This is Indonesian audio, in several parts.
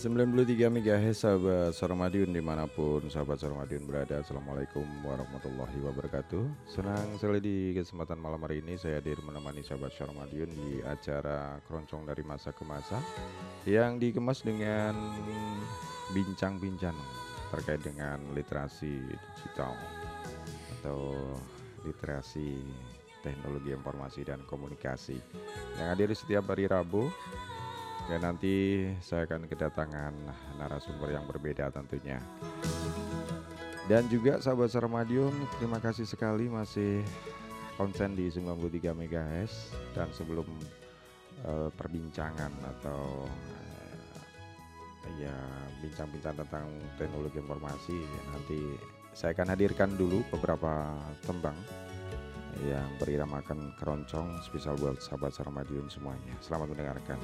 Ya 93 MHz sahabat Soromadiun di mana pun sahabat Soromadiun berada. Assalamualaikum warahmatullahi wabarakatuh. Senang sekali di kesempatan malam hari ini saya hadir menemani sahabat Soromadiun di acara keroncong dari masa ke masa Yang dikemas dengan bincang-bincang terkait dengan literasi digital Atau literasi teknologi informasi dan komunikasi. Yang hadir setiap hari Rabu dan nanti saya akan kedatangan narasumber yang berbeda tentunya. Dan juga sahabat Sarmadion, terima kasih sekali masih konsen di 93 MHz dan sebelum uh, perbincangan atau uh, ya bincang-bincang tentang teknologi informasi nanti saya akan hadirkan dulu beberapa tembang yang beriramakan keroncong spesial buat sahabat Sarmadion semuanya. Selamat mendengarkan.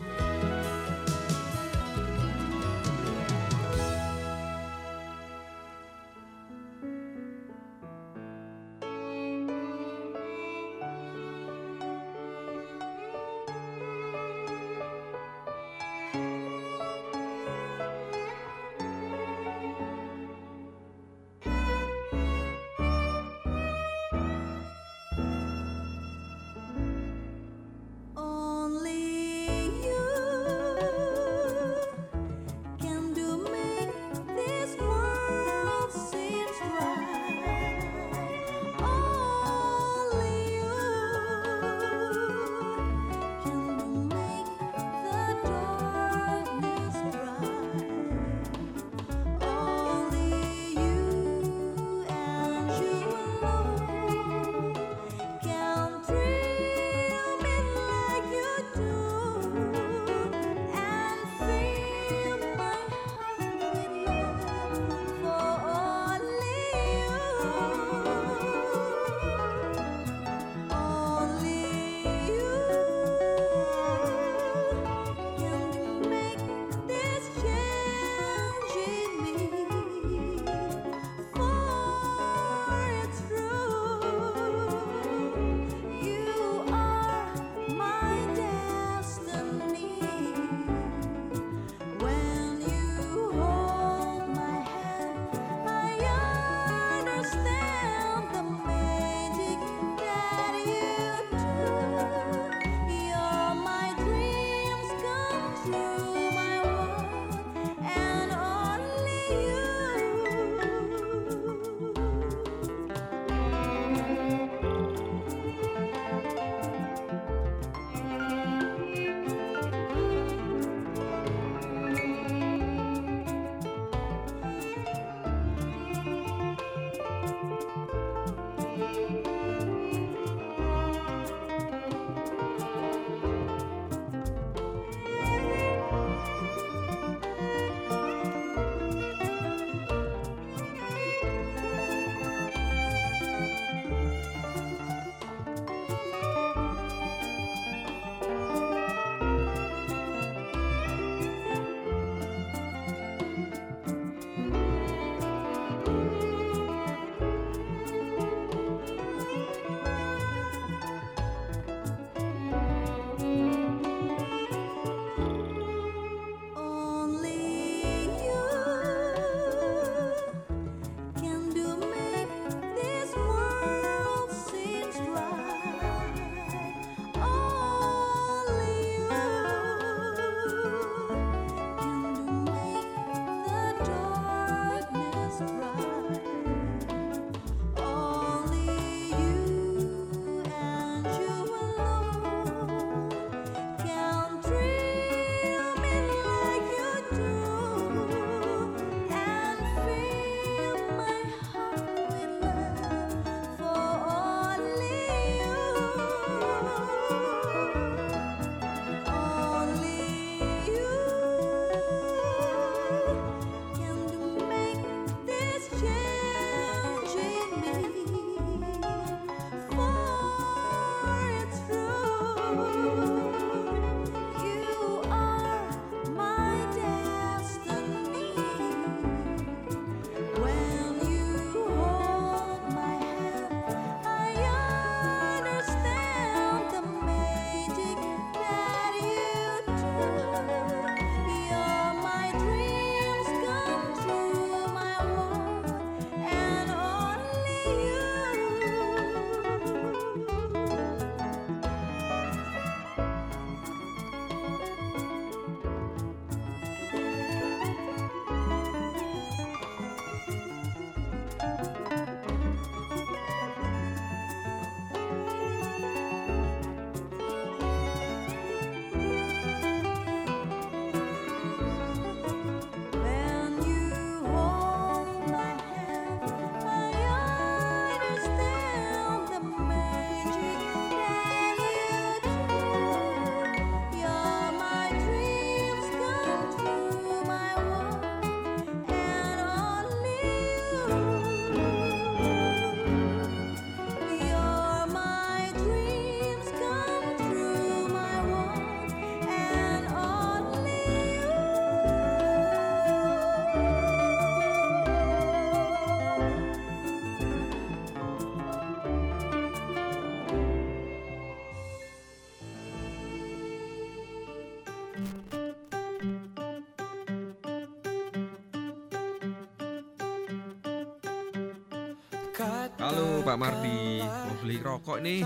Pak Mardi, mau beli rokok nih.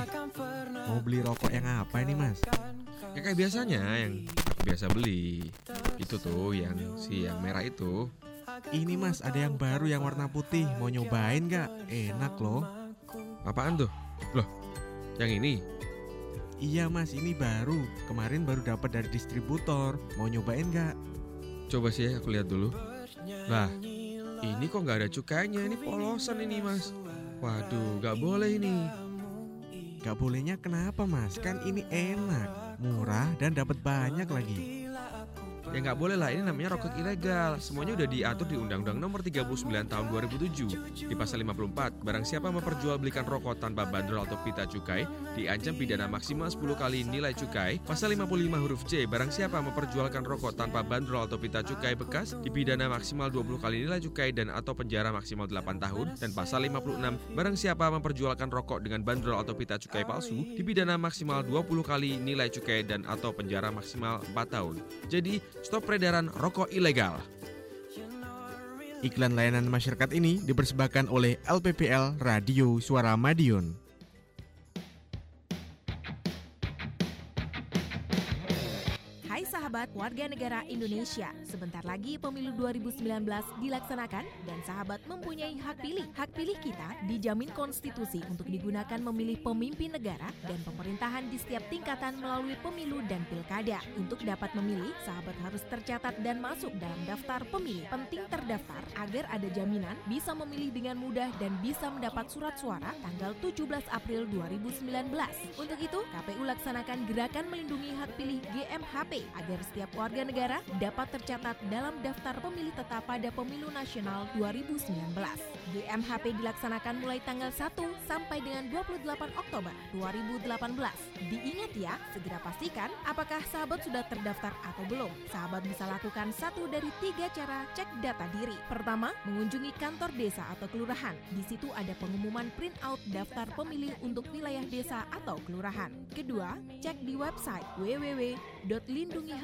Mau beli rokok yang apa ini mas? Ya kayak biasanya yang aku biasa beli. Itu tuh yang si yang merah itu. Ini mas ada yang baru yang warna putih Mau nyobain gak? Enak loh Apaan tuh? Loh, yang ini? Iya mas ini baru Kemarin baru dapat dari distributor Mau nyobain gak? Coba sih aku lihat dulu. Lah, ini kok nggak ada cukainya? Ini polosan ini mas. Waduh, nggak boleh ini. Gak bolehnya kenapa mas? Kan ini enak Murah dan dapat banyak lagi Ya nggak boleh lah, ini namanya rokok ilegal. Semuanya udah diatur di Undang-Undang Nomor 39 Tahun 2007 di pasal 54. Barang siapa memperjualbelikan rokok tanpa bandrol atau pita cukai diancam pidana maksimal 10 kali nilai cukai. Pasal 55 huruf C, barang siapa memperjualkan rokok tanpa bandrol atau pita cukai bekas dipidana maksimal 20 kali nilai cukai dan atau penjara maksimal 8 tahun. Dan pasal 56, barang siapa memperjualkan rokok dengan bandrol atau pita cukai palsu dipidana maksimal 20 kali nilai cukai dan atau penjara maksimal 4 tahun. Jadi, stop peredaran rokok ilegal. Iklan layanan masyarakat ini dipersembahkan oleh LPPL Radio Suara Madiun sahabat warga negara Indonesia, sebentar lagi pemilu 2019 dilaksanakan dan sahabat mempunyai hak pilih. Hak pilih kita dijamin konstitusi untuk digunakan memilih pemimpin negara dan pemerintahan di setiap tingkatan melalui pemilu dan pilkada. Untuk dapat memilih, sahabat harus tercatat dan masuk dalam daftar pemilih. Penting terdaftar agar ada jaminan bisa memilih dengan mudah dan bisa mendapat surat suara tanggal 17 April 2019. Untuk itu, KPU laksanakan gerakan melindungi hak pilih GMHP agar setiap warga negara dapat tercatat dalam daftar pemilih tetap pada pemilu nasional 2019. GMHP dilaksanakan mulai tanggal 1 sampai dengan 28 Oktober 2018. Diingat ya, segera pastikan apakah sahabat sudah terdaftar atau belum. Sahabat bisa lakukan satu dari tiga cara cek data diri. Pertama, mengunjungi kantor desa atau kelurahan. Di situ ada pengumuman print out daftar pemilih untuk wilayah desa atau kelurahan. Kedua, cek di website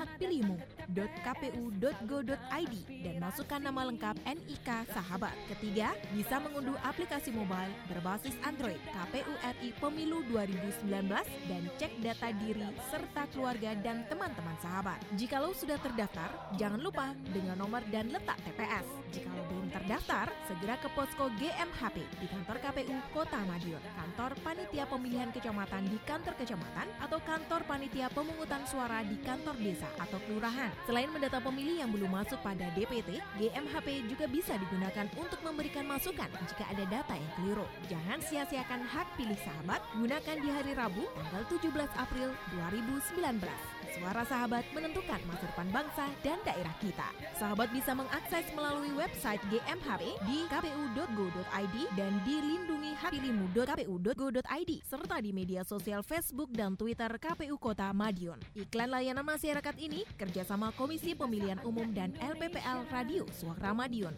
www.lindungihakpilihmu.kpu.go.id dan masukkan nama lengkap NIK sahabat. Ketiga, bisa mengunduh aplikasi mobile berbasis Android KPU RI Pemilu 2019 dan cek data diri serta keluarga dan teman-teman sahabat. Jikalau sudah terdaftar, jangan lupa dengan nomor dan letak TPS. Jikalau belum terdaftar, segera ke posko GMHP di kantor KPU Kota Madiun, kantor panitia pemilihan kecamatan di kantor kecamatan atau kantor panitia pemungutan suara di kantor desa atau kelurahan. Selain mendata pemilih yang belum masuk pada DPT, GMHP juga bisa digunakan untuk memberikan masukan jika ada data yang keliru. Jangan sia-siakan hak pilih sahabat, gunakan di hari Rabu tanggal 17 April 2019. Suara sahabat menentukan masa depan bangsa dan daerah kita. Sahabat bisa mengakses melalui website GMHP di kpu.go.id dan di lindungihakpilihmu.kpu.go.id serta di media sosial Facebook dan Twitter KPU Kota Madiun. Iklan layanan masyarakat ini kerjasama Komisi Pemilihan Umum dan LPPL Radio Suara Madiun.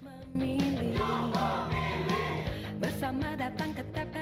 Bersama datang ke TPS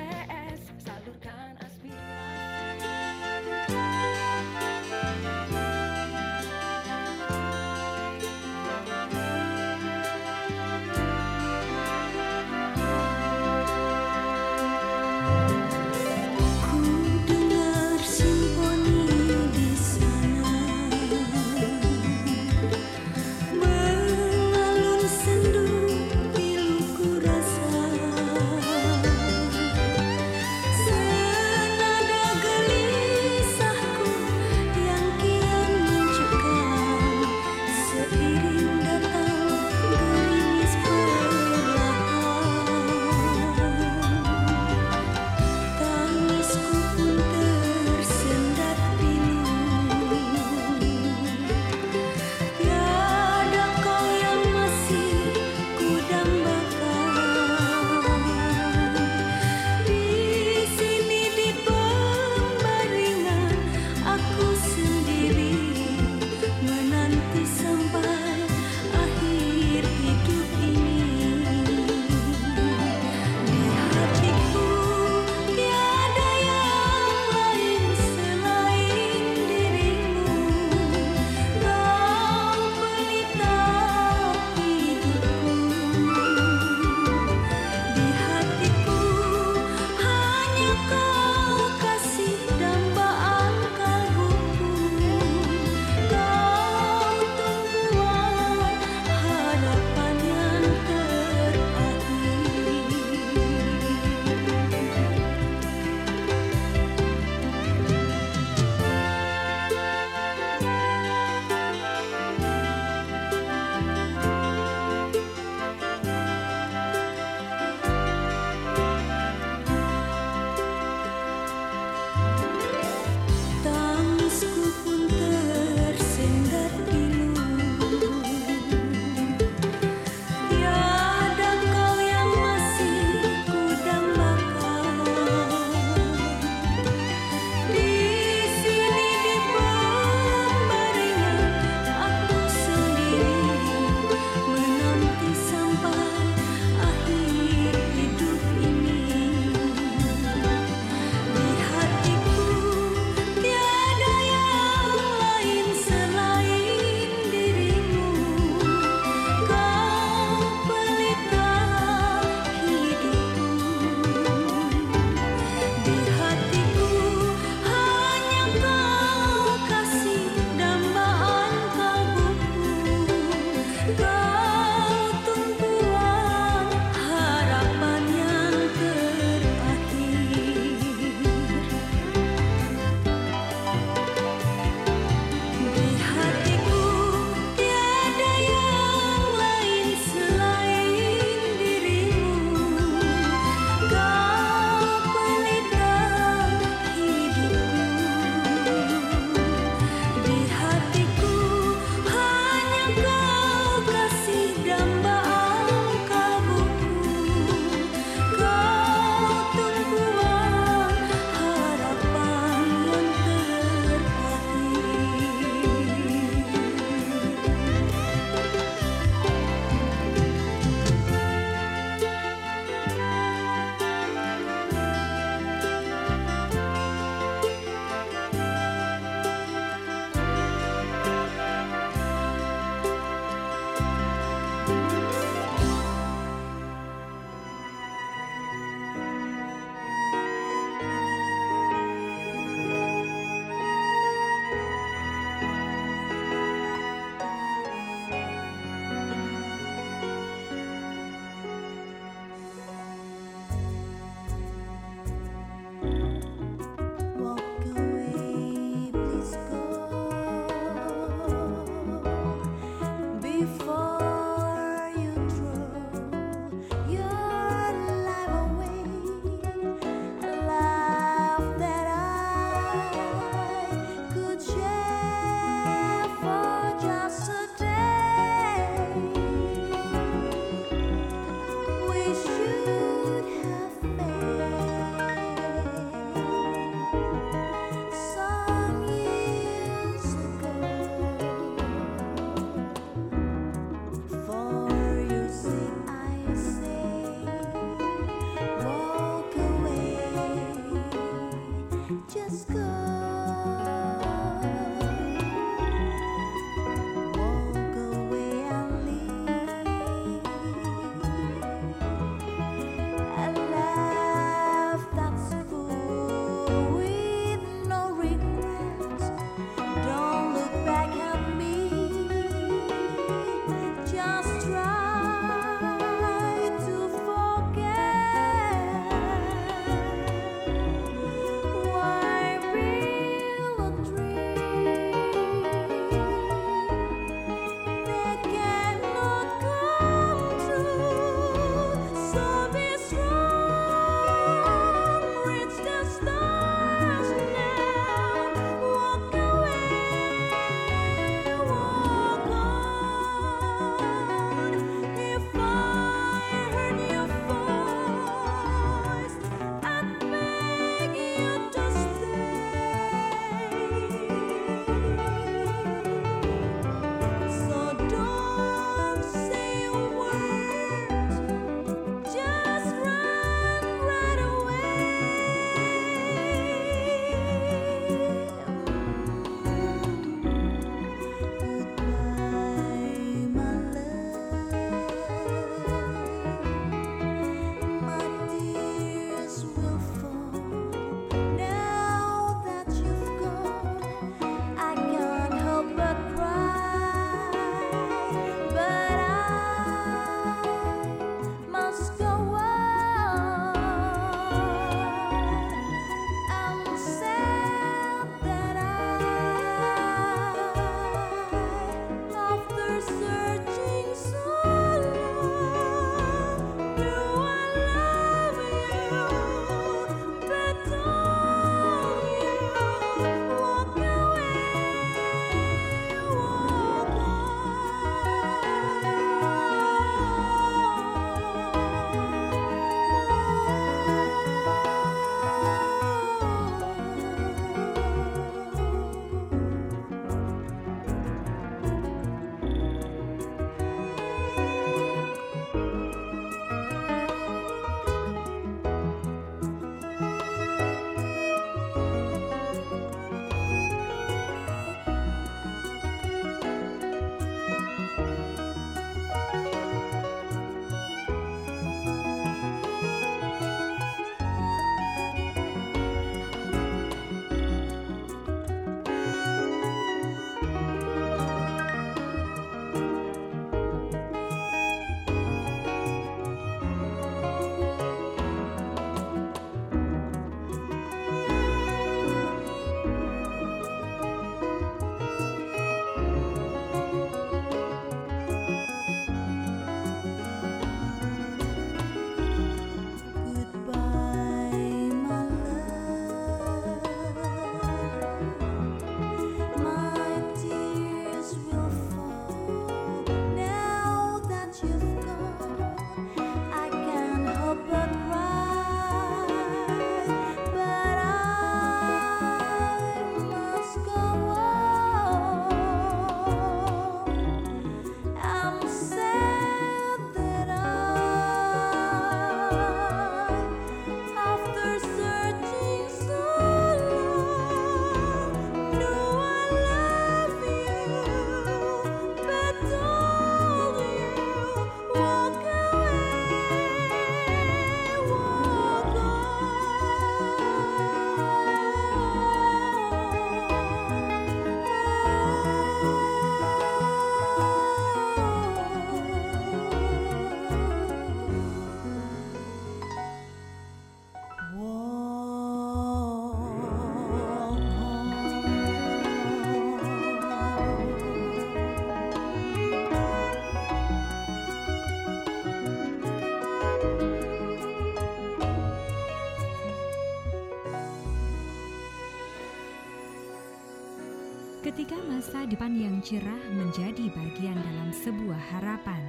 masa depan yang cerah menjadi bagian dalam sebuah harapan.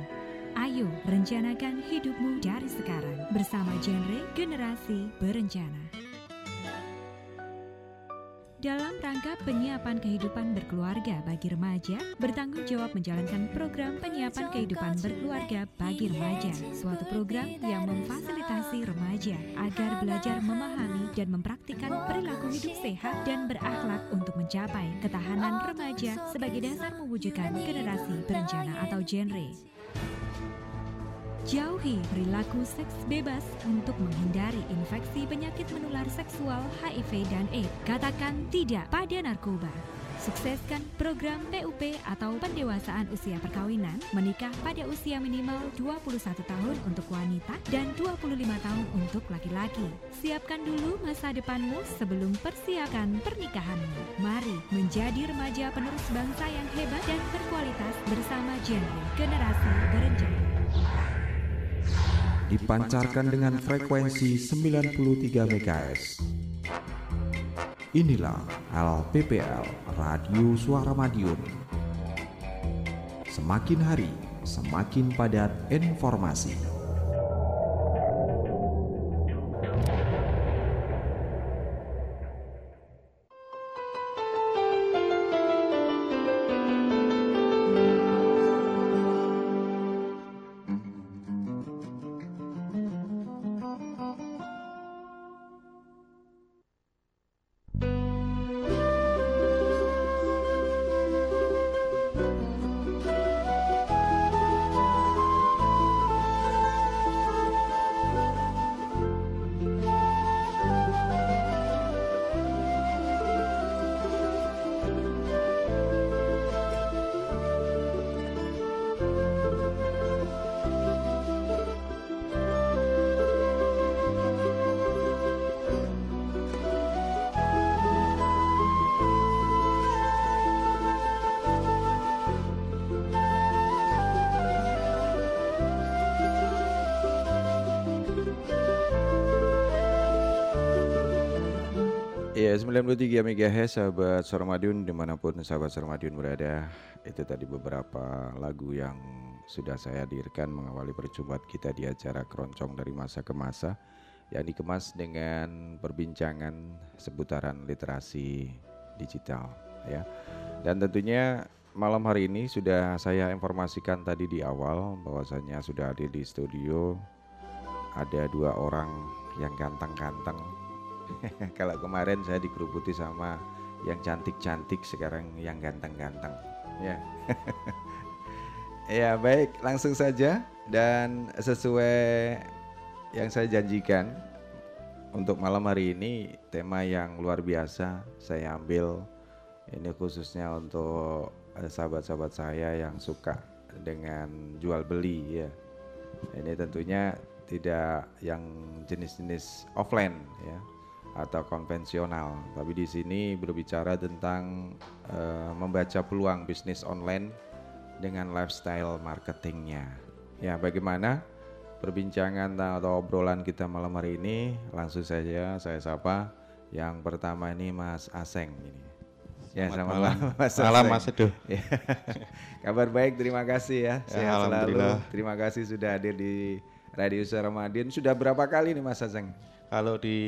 Ayo rencanakan hidupmu dari sekarang bersama genre Generasi Berencana. Dalam rangka penyiapan kehidupan berkeluarga bagi remaja, bertanggung jawab menjalankan program penyiapan kehidupan berkeluarga bagi remaja, suatu program yang memfasilitasi remaja agar belajar memahami dan mempraktikkan perilaku hidup sehat dan berakhlak untuk mencapai ketahanan remaja sebagai dasar mewujudkan generasi berencana atau genre. Jauhi perilaku seks bebas untuk menghindari infeksi penyakit menular seksual HIV dan AIDS. Katakan tidak pada narkoba. Sukseskan program PUP atau pendewasaan usia perkawinan menikah pada usia minimal 21 tahun untuk wanita dan 25 tahun untuk laki-laki. Siapkan dulu masa depanmu sebelum persiapkan pernikahanmu. Mari menjadi remaja penerus bangsa yang hebat dan berkualitas bersama genre generasi berencana. Dipancarkan dengan frekuensi 93 MHz. Inilah LPPL Radio Suara Madiun. Semakin hari, semakin padat informasi. 93 MHz sahabat Suara Madiun di mana pun sahabat Suara Madiun berada Itu tadi beberapa lagu yang sudah saya hadirkan mengawali perjumpaan kita di acara keroncong dari masa ke masa Yang dikemas dengan perbincangan seputaran literasi digital ya. Dan tentunya malam hari ini sudah saya informasikan tadi di awal bahwasanya sudah hadir di studio Ada dua orang yang ganteng-ganteng Kalau kemarin saya dikerubuti sama yang cantik-cantik, sekarang yang ganteng-ganteng. Ya. ya, baik, langsung saja dan sesuai yang saya janjikan untuk malam hari ini tema yang luar biasa saya ambil ini khususnya untuk eh, sahabat-sahabat saya yang suka dengan jual beli ya. Ini tentunya tidak yang jenis-jenis offline ya atau konvensional. Tapi di sini berbicara tentang eh, membaca peluang bisnis online dengan lifestyle marketingnya. Ya, bagaimana perbincangan atau obrolan kita malam hari ini? Langsung saja saya sapa. Yang pertama ini Mas Aseng ini. Ya, Selamat selamat malam. Mas Malam. Mas Edo. Ya. Kabar baik, terima kasih ya. Ya, Sehat selalu. Terima kasih sudah hadir di Radio Suara Madiun. Sudah berapa kali nih Mas Aseng? Kalau di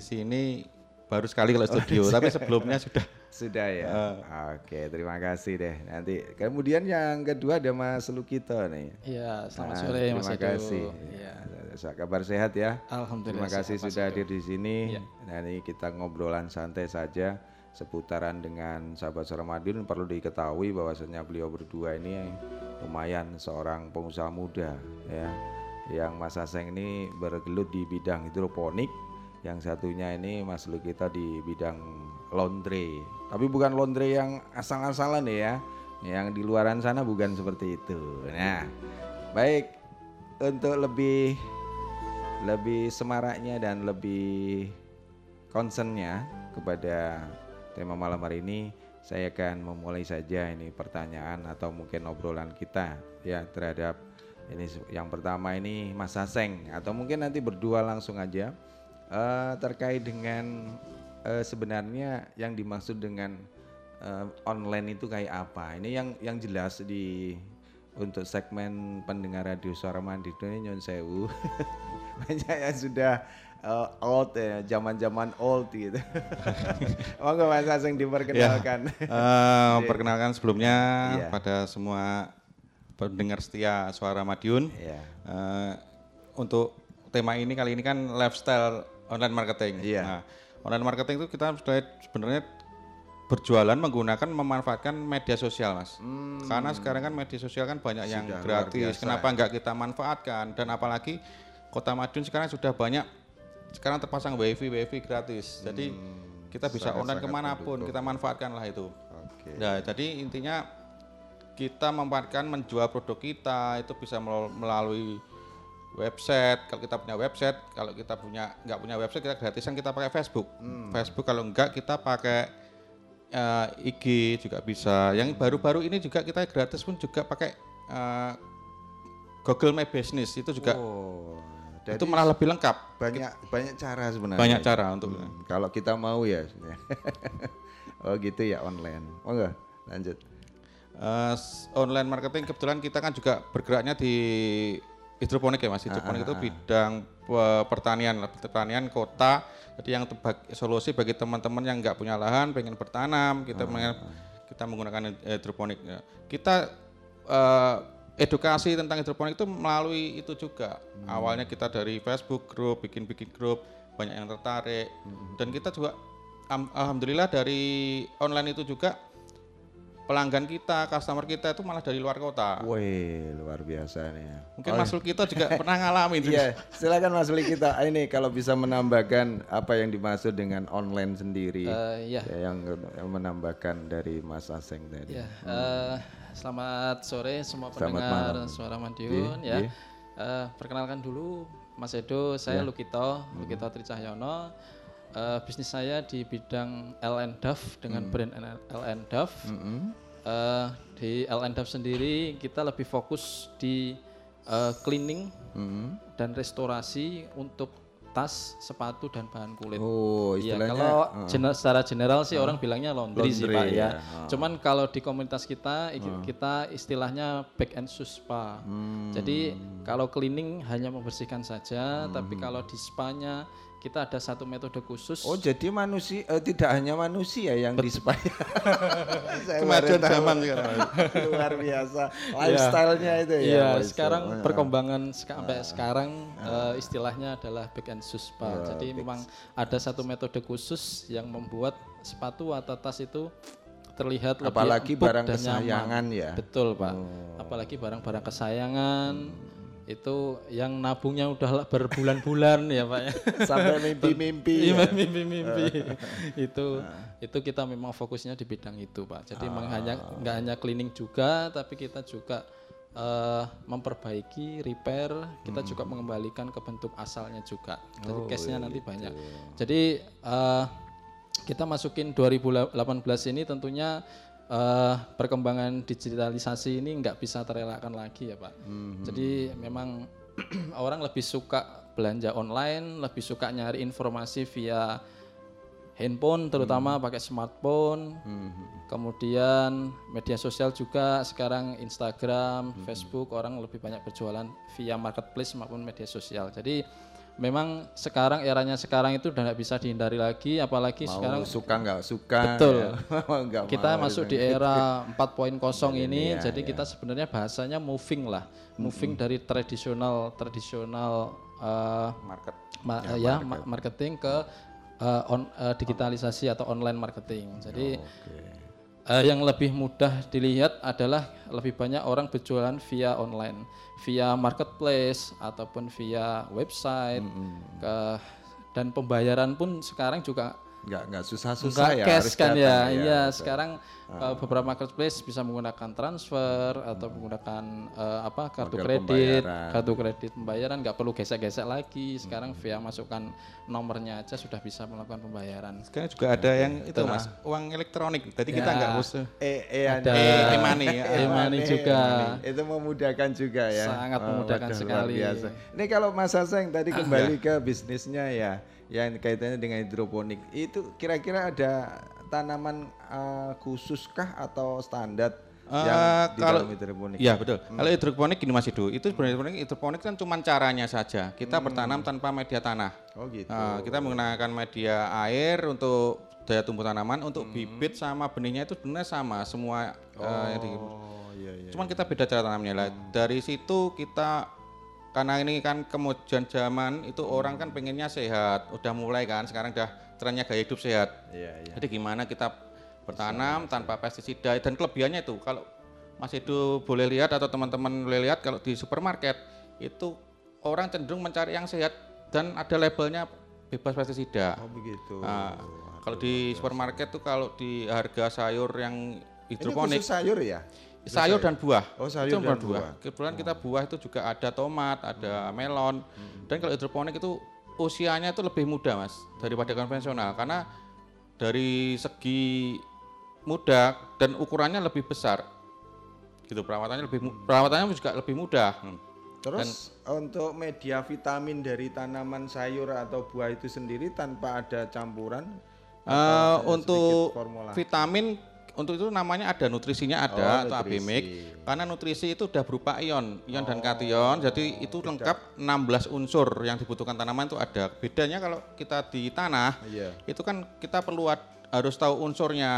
sini baru sekali kalau studio, tapi sebelumnya sudah. Sudah ya. Eh. Oke, terima kasih deh. Nanti kemudian yang kedua ada Mas Lukito nih. Iya, selamat Nah, sore Mas Terima kasih. Iya. Ya. Kabar sehat ya. Alhamdulillah. Terima kasih sehat, sudah hadir di sini. Iya. Nah, ini kita ngobrolan santai saja seputaran dengan sahabat Suara Madiun perlu diketahui bahwasanya beliau berdua ini lumayan seorang pengusaha muda ya. Yang Mas Aseng ini bergelut di bidang hidroponik, yang satunya ini Mas Lukito di bidang laundry. Tapi bukan laundry yang asal-asalan ya. Yang di luaran sana bukan seperti itu. Nah, baik untuk lebih lebih semaraknya dan lebih concernnya kepada tema malam hari ini saya akan memulai saja ini pertanyaan atau mungkin obrolan kita ya terhadap ini yang pertama ini Mas Aseng atau mungkin nanti berdua langsung aja eh, terkait dengan eh, sebenarnya yang dimaksud dengan eh, online itu kayak apa? Ini yang yang jelas di untuk segmen pendengar radio suara mandiri ini nyon sewu banyak yang sudah eh, old ya, zaman-zaman old gitu. Monggo Mas Aseng diperkenalkan. Eh, perkenalkan sebelumnya Iya. pada semua pendengar setia suara Madiun. Iya. Eh, untuk tema ini kali ini kan lifestyle online marketing. Iya. Nah, online marketing itu kita sudah sebenarnya berjualan menggunakan memanfaatkan media sosial, Mas. Karena sekarang kan media sosial kan banyak yang Hmm. Sudah luar gratis. biasa Kenapa ya. enggak kita manfaatkan? Dan apalagi Kota Madiun sekarang sudah banyak sekarang terpasang wifi wifi gratis. Jadi kita bisa online sangat-sangat ke mana pun mendukung. kita manfaatkanlah itu. Oke. Nah, jadi intinya kita memanfaatkan menjual produk kita itu bisa mel- melalui website. Kalau kita punya website, kalau kita punya nggak punya website kita gratisan kita pakai Facebook. Facebook kalau enggak kita pakai eh, IG juga bisa. Yang baru-baru ini juga kita gratis pun juga pakai eh, Google My Business itu juga Oh, itu malah lebih lengkap. banyak banyak cara sebenarnya. Banyak cara untuk Hmm, kalau kita mau ya. oh gitu ya online. Oh enggak, lanjut. S- online marketing kebetulan kita kan juga bergeraknya di hidroponik ya mas. Hidroponik itu bidang pe- pertanian, lah, pertanian kota. Jadi yang tebak- solusi bagi teman-teman yang nggak punya lahan, pengen bertanam, kita mengen- kita menggunakan hidroponik. ya. Kita eh, edukasi tentang hidroponik itu melalui itu juga. Awalnya kita dari Facebook grup, bikin-bikin grup, banyak yang tertarik. Dan kita juga am- alhamdulillah dari online itu juga pelanggan kita, customer kita itu malah dari luar kota. Wih, luar biasa nih ya. Mungkin Mas Luk kita juga pernah ngalamin itu. Iya, silakan Mas kita. Ah, Ini kalau bisa menambahkan apa yang dimaksud dengan online sendiri. Eh, iya. Ya, yang, yang menambahkan dari Mas Aseng tadi. Ya, eh, selamat sore semua Selamat pendengar malam. Suara Madiun ya. iya. Eh, perkenalkan dulu Mas Edo, saya Lukito, Lukito Tricahyono. Eh, bisnis saya di bidang LN Duff dengan brand LN Duff. Eh, di LN Duff sendiri kita lebih fokus di eh, cleaning dan restorasi untuk tas, sepatu dan bahan kulit. Oh, Iya, istilahnya kalau uh, gener- secara general sih orang bilangnya laundry, sih Laundry, Pak ya. ya. Ah. Cuman kalau di komunitas kita iki- kita istilahnya back and shoe spa. Hmm. Jadi kalau cleaning hanya membersihkan saja, tapi kalau di spa-nya kita ada satu metode khusus. Oh, jadi manusia eh, tidak hanya manusia yang di spa. Saya Kemajuan zaman sekarang. luar biasa. Lifestyle-nya itu ya. Iya, lifestyle. sekarang Ah. perkembangan seka- sampai sekarang eh, istilahnya adalah back and shoe spa. Jadi memang ada satu metode khusus yang membuat sepatu atau tas itu terlihat lebih Apalagi empuk barang dan kesayangan nyaman. ya. Betul, Pak. Apalagi barang-barang kesayangan itu yang nabungnya udah berbulan-bulan ya, Pak ya. Sampai mimpi-mimpi. Iya, ya. mimpi-mimpi. itu itu kita memang fokusnya di bidang itu, Pak. Jadi memang hanya nggak hanya cleaning juga, tapi kita juga eh, memperbaiki, repair, kita juga mengembalikan ke bentuk asalnya juga. Jadi case-nya nanti banyak. Jadi eh, kita masukin 2018 ini tentunya eh, perkembangan digitalisasi ini nggak bisa terelakkan lagi ya Pak. Jadi memang orang lebih suka belanja online, lebih suka nyari informasi via handphone terutama pakai smartphone. Kemudian media sosial juga sekarang Instagram, Facebook orang lebih banyak berjualan via marketplace maupun media sosial. Jadi memang sekarang eranya sekarang itu udah nggak bisa dihindari lagi apalagi Mau sekarang suka nggak suka. Betul. ya. Nggak kita mau, masuk di era 4.0 ini Iya, jadi kita sebenarnya bahasanya moving lah moving dari tradisional tradisional eh, Market. ma- ya, ma- marketing ke eh, on, eh, digitalisasi atau online marketing jadi eh, yang lebih mudah dilihat adalah lebih banyak orang berjualan via online via marketplace ataupun via website. Ke dan pembayaran pun sekarang juga nggak nggak susah-susah Enggak ya. cash kan datang ya. Iya, betul. Ah. sekarang uh, beberapa marketplace bisa menggunakan transfer atau menggunakan uh, apa kartu Model kredit, pembayaran. kartu kredit pembayaran nggak perlu gesek-gesek lagi. Sekarang via masukkan nomornya aja sudah bisa melakukan pembayaran. Sekarang juga ada yang itu mas, uang elektronik. Jadi kita Ya. nggak usah. Eh, eh, Ada e-money, ya. e-money juga. Itu memudahkan juga ya. Sangat Oh, memudahkan sekali. biasa. Ini kalau Mas Aseng tadi kembali ke bisnisnya ya, yang kaitannya dengan hidroponik, itu kira-kira ada tanaman eh, khususkah atau standar Eh, yang di kalau dalam hidroponik? Iya betul. Kalau hidroponik gini Mas Idu, itu sebenarnya hidroponik, hidroponik kan cuma caranya saja. Kita bertanam tanpa media tanah. Oh gitu. Nah, kita menggunakan media air untuk daya tumbuh tanaman, untuk bibit sama benihnya itu sebenarnya sama semua eh, yang di- Oh iya iya. Cuman kita beda cara tanamnya lah. Dari situ kita karena ini kan kemudian zaman itu orang kan pengennya sehat, udah mulai kan sekarang udah trennya gaya hidup sehat. Iya iya. Jadi gimana kita bertanam tanpa pestisida dan kelebihannya itu kalau Mas Edu boleh lihat atau teman-teman boleh lihat kalau di supermarket itu orang cenderung mencari yang sehat dan ada labelnya bebas pestisida. Oh begitu. Nah, kalau di supermarket tuh kalau di harga sayur yang Ini hidroponik khusus sayur ya? Sayur dan buah. Oh, sayur Itu dan buah. buah. Hmm. Kebetulan kita buah itu juga ada tomat, ada melon. Dan kalau hidroponik itu usianya itu lebih muda, Mas, daripada konvensional karena dari segi mudah dan ukurannya lebih besar. Gitu perawatannya lebih mu- perawatannya juga lebih mudah. Hmm. Terus untuk media vitamin dari tanaman sayur atau buah itu sendiri tanpa ada campuran? Ada untuk formula? vitamin untuk itu namanya ada nutrisinya ada Oh, atau nutrisi. abimik karena nutrisi itu udah berupa ion ion dan kation. Jadi itu lengkap 16 unsur yang dibutuhkan tanaman itu ada. Bedanya kalau kita di tanah Iya. itu kan kita perlu harus tahu unsurnya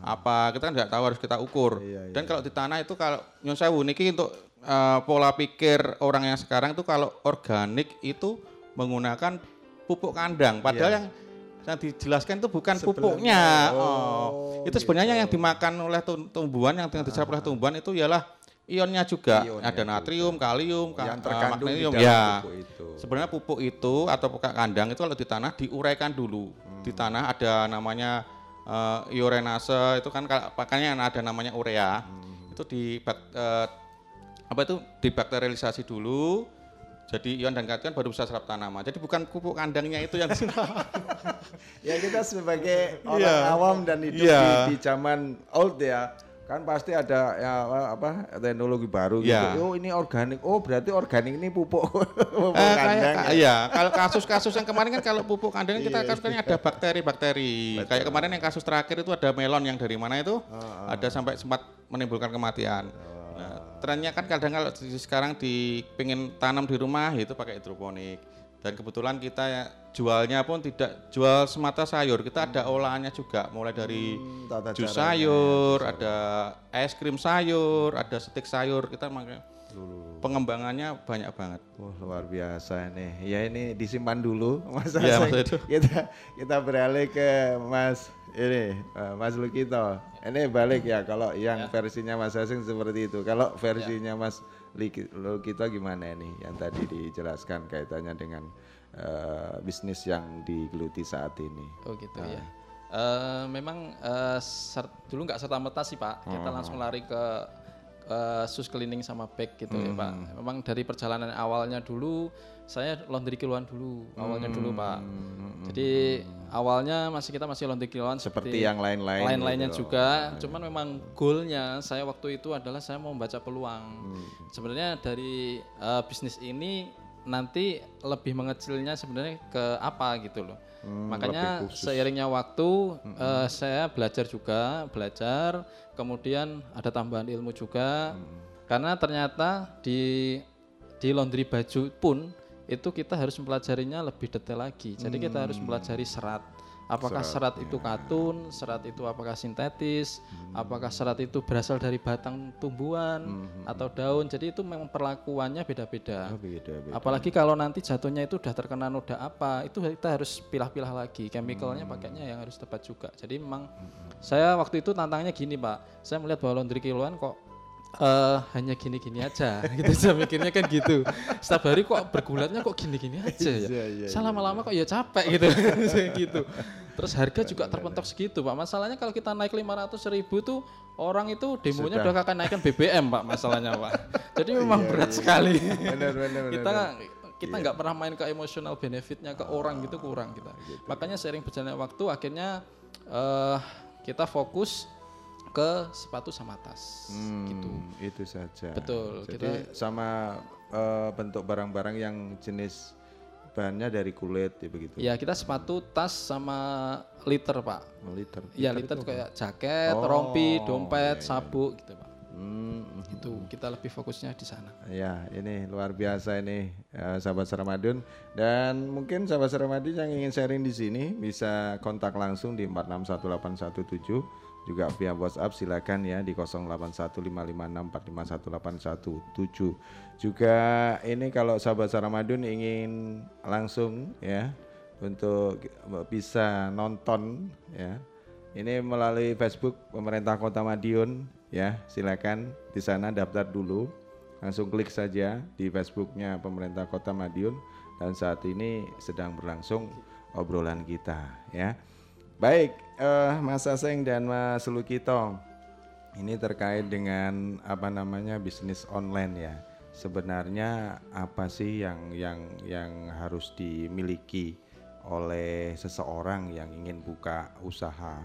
apa. Kita kan nggak tahu harus kita ukur. Iya, dan kalau di tanah itu kalau nyun sewu niki untuk eh, pola pikir orang yang sekarang itu kalau organik itu menggunakan pupuk kandang. Padahal Iya. yang yang dijelaskan itu bukan Sebelumnya. pupuknya Oh, oh, itu sebenarnya yang dimakan oleh tum- tumbuhan yang yang diserap oleh tumbuhan itu ialah ionnya juga Ionnya ada natrium kalium ka- yang terkandung di magnesium dalam ya pupuk itu. sebenarnya pupuk itu atau pupuk kandang itu kalau di tanah diuraikan dulu di Hmm. tanah ada namanya eh, iorenase itu kan pakainya ada namanya urea Hmm. itu di eh, apa itu dibakterialisasi dulu jadi ion dan kation baru bisa serap tanaman jadi bukan pupuk kandangnya itu yang Ya kita sebagai orang Iya. awam dan hidup Iya. di, di zaman old ya, kan pasti ada ya apa teknologi baru Iya. gitu. Oh ini organik. Oh berarti organik ini pupuk pupuk Eh, kayak kandang. ka- ya. iya, kalau kasus-kasus yang kemarin kan kalau pupuk kandang kita Iya, kan ada bakteri-bakteri. Kayak kemarin yang kasus terakhir itu ada melon yang dari mana itu? Ada sampai sempat menimbulkan kematian. Nah, trennya kan kadang kalau di- sekarang di pengen tanam di rumah itu pakai hidroponik. Dan kebetulan kita ya, jualnya pun tidak jual semata sayur, kita ada olahannya juga, mulai dari Hmm, tata jus sayur, ada es krim sayur, ada stik sayur, kita pakai pengembangannya banyak banget. Wah luar biasa nih. Ya ini disimpan dulu Mas Aseng. Edo. Kita kita beralih ke Mas ini eh, Mas Lukito. Ini balik ya kalau yang versinya Mas Aseng seperti itu. Kalau versinya Mas Liki- Lukito gimana ini yang tadi dijelaskan kaitannya dengan eh, bisnis yang digeluti saat ini. Oh gitu ya. Eh, memang ser- dulu nggak serta merta sih Pak. Kita langsung lari ke eh, sus cleaning sama bag gitu ya Pak. Memang dari perjalanan awalnya dulu saya laundry kiloan dulu awalnya dulu Pak. Jadi awalnya masih kita masih laundry kiloan Seperti yang lain-lain lain-lainnya gitu. juga. Cuman memang goalnya saya waktu itu adalah saya mau membaca peluang. Hmm. Sebenarnya dari eh, bisnis ini nanti lebih mengecilnya sebenarnya ke apa gitu loh. Hmm, Makanya seiringnya waktu eh, saya belajar juga, belajar, kemudian ada tambahan ilmu juga. Hmm. Karena ternyata di di laundry baju pun itu kita harus mempelajarinya lebih detail lagi. Jadi kita harus mempelajari serat. Apakah serat, itu katun, serat itu apakah sintetis, apakah serat itu berasal dari batang tumbuhan atau daun. Jadi itu memang perlakuannya beda-beda. Oh, beda, beda. Apalagi kalau nanti jatuhnya itu udah terkena noda apa, itu kita harus pilah-pilah lagi. Chemicalnya pakainya yang harus tepat juga. Jadi memang saya waktu itu tantangannya gini pak, saya melihat bahwa laundry kiloan kok eh, hanya gini-gini aja, gitu saya mikirnya kan gitu. Setiap hari kok bergulatnya kok gini-gini aja ya. Iya, iya, Saya lama-lama kok ya capek gitu, gitu. Terus harga juga terpentok segitu pak. Masalahnya kalau kita naik 500 ribu tuh orang itu demonya Sudah. udah kakak naikkan BBM pak masalahnya pak. Jadi memang berat sekali. Benar, benar, benar, kita kita nggak pernah main ke emosional benefitnya ke orang gitu kurang kita. Makanya sering berjalannya waktu akhirnya eh, kita fokus ke sepatu sama tas gitu. Hmm, itu saja. Betul, Jadi sama eh, bentuk barang-barang yang jenis bahannya dari kulit ya begitu. Ya kita sepatu, tas sama liter pak. Liter. Ya Liter liter itu kayak jaket, Oh, rompi, iya, dompet, iya. sabuk gitu pak. Hmm, Itu kita lebih fokusnya di sana. Ya, ini luar biasa ini eh, sahabat Seramadun dan mungkin sahabat Seramadun yang ingin sharing di sini bisa kontak langsung di 461817 juga via WhatsApp silakan ya di 081556451817. Juga ini kalau sahabat Seramadun ingin langsung ya untuk bisa nonton ya ini melalui Facebook pemerintah Kota Madiun ya silakan di sana daftar dulu langsung klik saja di Facebooknya pemerintah Kota Madiun dan saat ini sedang berlangsung obrolan kita ya baik eh, Mas Aseng dan Mas Lukito ini terkait dengan apa namanya bisnis online ya. Sebenarnya apa sih yang yang yang harus dimiliki oleh seseorang yang ingin buka usaha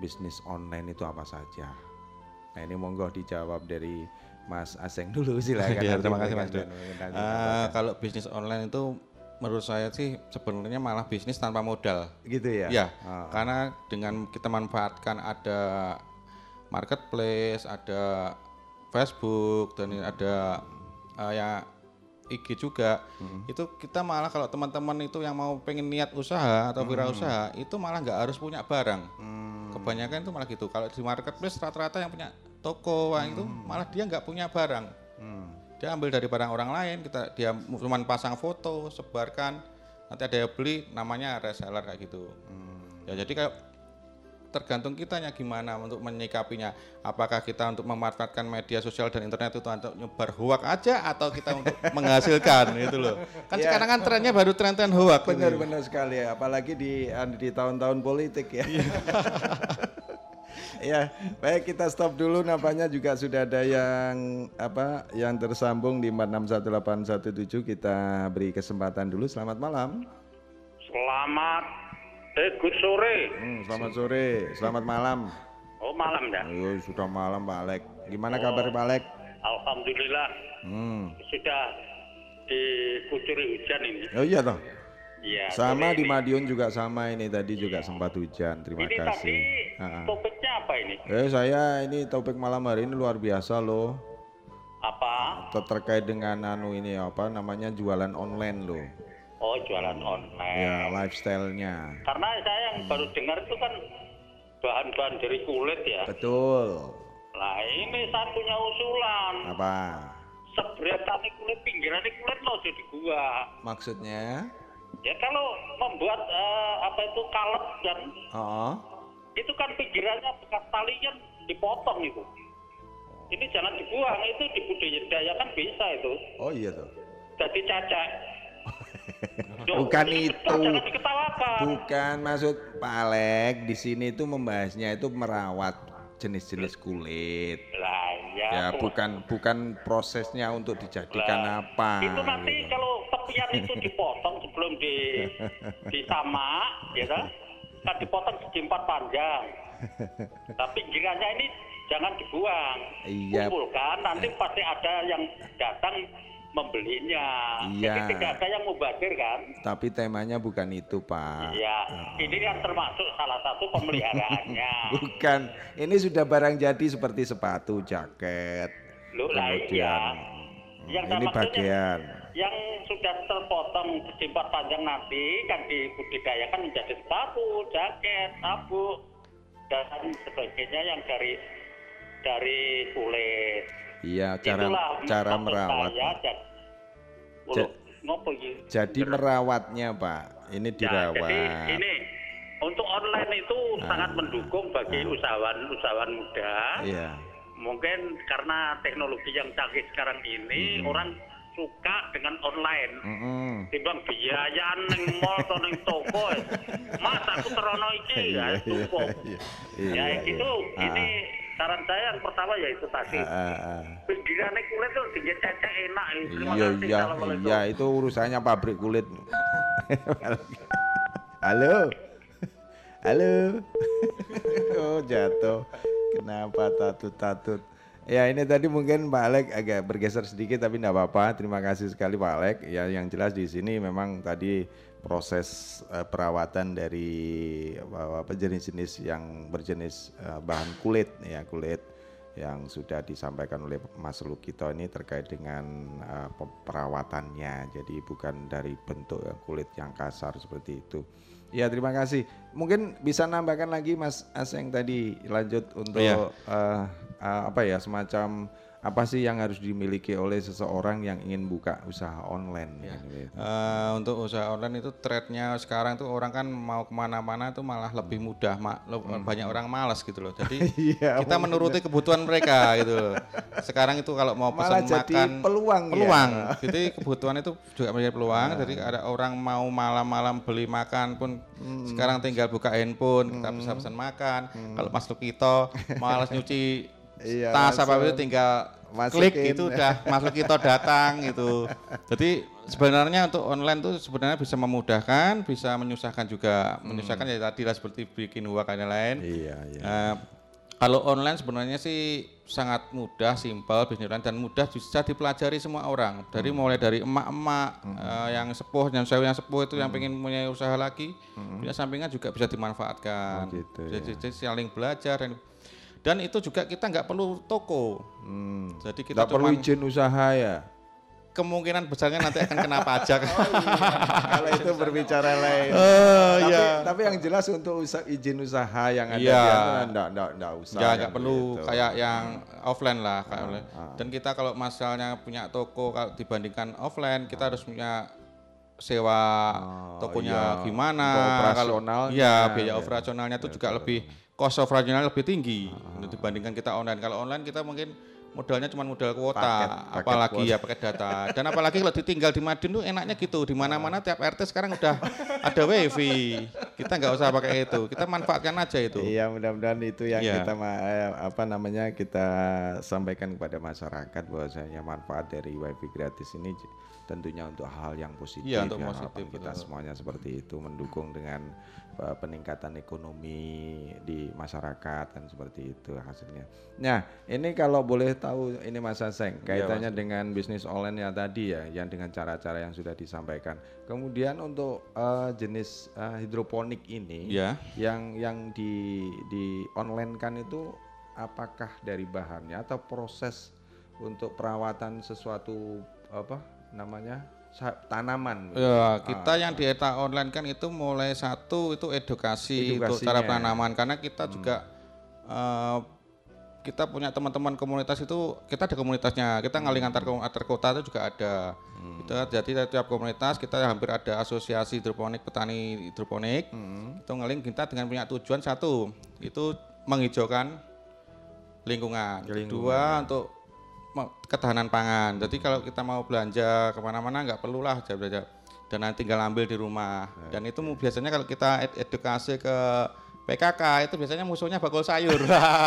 bisnis online itu apa saja? Nah ini monggo dijawab dari Mas Aseng dulu silakan. Ya, terima kasih Mas. Eh, kalau bisnis online itu menurut saya sih sebenarnya malah bisnis tanpa modal. gitu ya Ya, Ah. karena dengan kita manfaatkan ada marketplace, ada Facebook dan ada eh, ya IG juga. Itu kita malah kalau teman-teman itu yang mau pengen niat usaha atau wirausaha itu malah nggak harus punya barang. Kebanyakan itu malah gitu. Kalau di marketplace rata-rata yang punya toko wah, itu malah dia nggak punya barang. Dia ambil dari barang orang lain, kita dia cuma pasang foto, sebarkan, nanti ada yang beli, namanya reseller kayak gitu. Ya jadi kayak tergantung kitanya gimana untuk menyikapinya. Apakah kita untuk memanfaatkan media sosial dan internet itu untuk nyebar hoak aja atau kita untuk menghasilkan itu loh. Kan Ya. sekarang kan trennya baru tren-tren hoak. gitu. Benar-benar sekali ya, apalagi di di tahun-tahun politik ya. ya, baik kita stop dulu nampaknya juga sudah ada yang apa yang tersambung di 461817 kita beri kesempatan dulu. Selamat malam. Selamat eh good sore. Hmm, selamat sore, selamat malam. Oh malam ya. Ayo, sudah malam Pak Alek. Gimana kabar Pak Alek? Alhamdulillah Hmm. sudah dikucuri hujan ini. Oh iya toh. Iya. Sama di ini. Madiun juga sama ini tadi juga sempat hujan. Terima Ini tadi kasih. Ha-ha. topiknya apa ini? Eh saya ini topik malam hari ini luar biasa loh. Apa? Ter- terkait dengan anu ini apa namanya jualan online loh. Oh jualan online. Ya lifestyle-nya. Karena saya yang baru dengar itu kan bahan-bahan dari kulit ya. Betul. Nah ini satunya usulan. Apa? Seberetan kulit pinggiran kulit lo jadi gua. Maksudnya? Ya kalau membuat eh, apa itu kalep dan Oh. itu kan pinggirannya bekas tali kan dipotong itu. Ini jangan dibuang, itu dibudidayakan bisa itu. Oh iya tuh. Jadi cacak. Duh, Bukan itu. Bukan maksud Pak Alek di sini itu membahasnya itu merawat jenis-jenis kulit. Lah ya. Ya bukan bukan prosesnya untuk dijadikan Lah, apa. Itu nanti gitu. kalau tepian itu dipotong sebelum di disamak, ya kan? Kan dipotong segi empat panjang. Tapi pinggirannya ini jangan dibuang. Iya. Kumpulkan, nanti pasti ada yang datang membelinya. Iya. Jadi tidak ada yang mubazir kan? Tapi temanya bukan itu Pak. Iya, ini kan termasuk salah satu pemeliharaannya. Bukan. Ini sudah barang jadi seperti sepatu, jaket. Loh, lah Kemudian iya. hmm, Yang ini saya maksudnya- bagian. Yang sudah terpotong empat panjang nanti kan dibudidayakan menjadi sepatu, jaket, sabuk, dan sebagainya yang dari dari kulit. Iya, cara Itulah cara merawat. saya, Ja- ngopo? Jadi merawatnya, Pak. Ini Ya, dirawat. jadi ini untuk online itu Ah. sangat mendukung bagi usahawan-usahawan muda. Iya. Mungkin karena teknologi yang canggih sekarang ini Hmm. orang suka dengan online. Mm-mm. Timbang biayaan ning mall atau ning toko. Mas aku terono iki ya Iya, iya, cukup. iya. Ya Iya, gitu. iya. Ini saran saya yang pertama ya itu tadi. Ah. Pinggirannya kulit tuh tinggi cecek enak. Terima Iya, kasih. iya, iya, itu urusannya pabrik kulit. Halo. Halo. oh, jatuh. Kenapa tatut-tatut? Ya ini tadi mungkin Pak Alek agak bergeser sedikit tapi tidak apa-apa. Terima kasih sekali Pak Alek. Ya yang jelas di sini memang tadi proses eh, perawatan dari apa, apa jenis-jenis yang berjenis eh, bahan kulit ya kulit yang sudah disampaikan oleh Mas Lukito ini terkait dengan eh, pe- perawatannya. Jadi bukan dari bentuk kulit yang kasar seperti itu. Ya terima kasih. Mungkin bisa nambahkan lagi Mas Aseng tadi lanjut untuk Iya. eh, eh, apa ya semacam apa sih yang harus dimiliki oleh seseorang yang ingin buka usaha online Ya. gitu. Eh, untuk usaha online itu trendnya sekarang tuh orang kan mau ke mana-mana itu malah lebih mudah, mak lo- banyak orang malas gitu loh. Jadi Iya, kita menuruti kebutuhan mereka gitu loh. Sekarang itu kalau mau Malah pesan jadi makan peluang ya. peluang. Jadi kebutuhan itu juga menjadi peluang. Jadi ada orang mau malam-malam beli makan pun sekarang tinggal buka handphone, kita bisa pesan makan. Kalau Mas Lukito malas nyuci Iya, tas apa itu tinggal masukin. klik itu udah Mas Lukito datang gitu. Jadi sebenarnya untuk online tuh sebenarnya bisa memudahkan, bisa menyusahkan juga. Menyusahkan ya tadi lah seperti bikin uang dan lain. Iya, iya. Eh, kalau online sebenarnya sih sangat mudah, simpel, bisnis online dan mudah bisa dipelajari semua orang. Dari mulai dari emak-emak eh, yang sepuh, yang saya yang sepuh itu yang pengen punya usaha lagi, punya sampingan juga bisa dimanfaatkan. Oh, gitu, jadi, jadi saling belajar dan dan itu juga kita nggak perlu toko. Hmm. Jadi kita Nggak perlu izin usaha ya. kemungkinan besarnya nanti akan kena pajak. Kalau itu berbicara lain. Oh, tapi, iya. tapi yang jelas untuk usa- izin usaha yang ada Iya. di enggak enggak enggak usah. Ya yang nggak perlu gitu. kayak yang offline lah. kayak oleh- ah. Dan kita kalau misalnya punya toko kalau dibandingkan offline kita harus punya sewa tokonya iya. gimana Untuk kalau operasionalnya, iya biaya ya. operasionalnya itu juga lebih cost operasionalnya lebih tinggi Ah, untuk dibandingkan kita online kalau online kita mungkin modalnya cuma modal kuota Paket- paket apalagi kuota. ya pakai data dan apalagi kalau ditinggal di Madiun tuh enaknya gitu di mana-mana tiap RT sekarang udah ada wifi kita nggak usah pakai itu kita manfaatkan aja itu Iya, mudah-mudahan itu yang Iya. kita eh, apa namanya kita sampaikan kepada masyarakat bahwasanya manfaat dari wifi gratis ini tentunya untuk hal yang positif. Iya, untuk ya, positif, kita betul. semuanya seperti itu mendukung dengan peningkatan ekonomi di masyarakat dan seperti itu hasilnya. Nah, ini kalau boleh tahu ini Mas Aseng Iya, kaitannya dengan bisnis online yang tadi ya, yang dengan cara-cara yang sudah disampaikan. Kemudian untuk eh, jenis eh, hidroponik ini Iya. yang yang di di online kan itu apakah dari bahannya atau proses untuk perawatan sesuatu apa namanya tanaman. Ya, kita Ah, yang di eta online kan itu mulai satu itu edukasi untuk Edukasinya. cara penanaman. Karena kita juga eh, kita punya teman-teman komunitas itu kita ada komunitasnya. Kita ngaling antar antar kota itu juga ada. Kita jadi tiap komunitas kita hampir ada asosiasi hidroponik petani hidroponik. Itu ngaling kita dengan punya tujuan satu itu menghijaukan lingkungan, kedua untuk me- ketahanan pangan. Jadi kalau kita mau belanja ke mana-mana nggak perlulah belanja dan nanti tinggal ambil di rumah. Dan itu biasanya kalau kita ed- edukasi ke PKK itu biasanya musuhnya bakul sayur.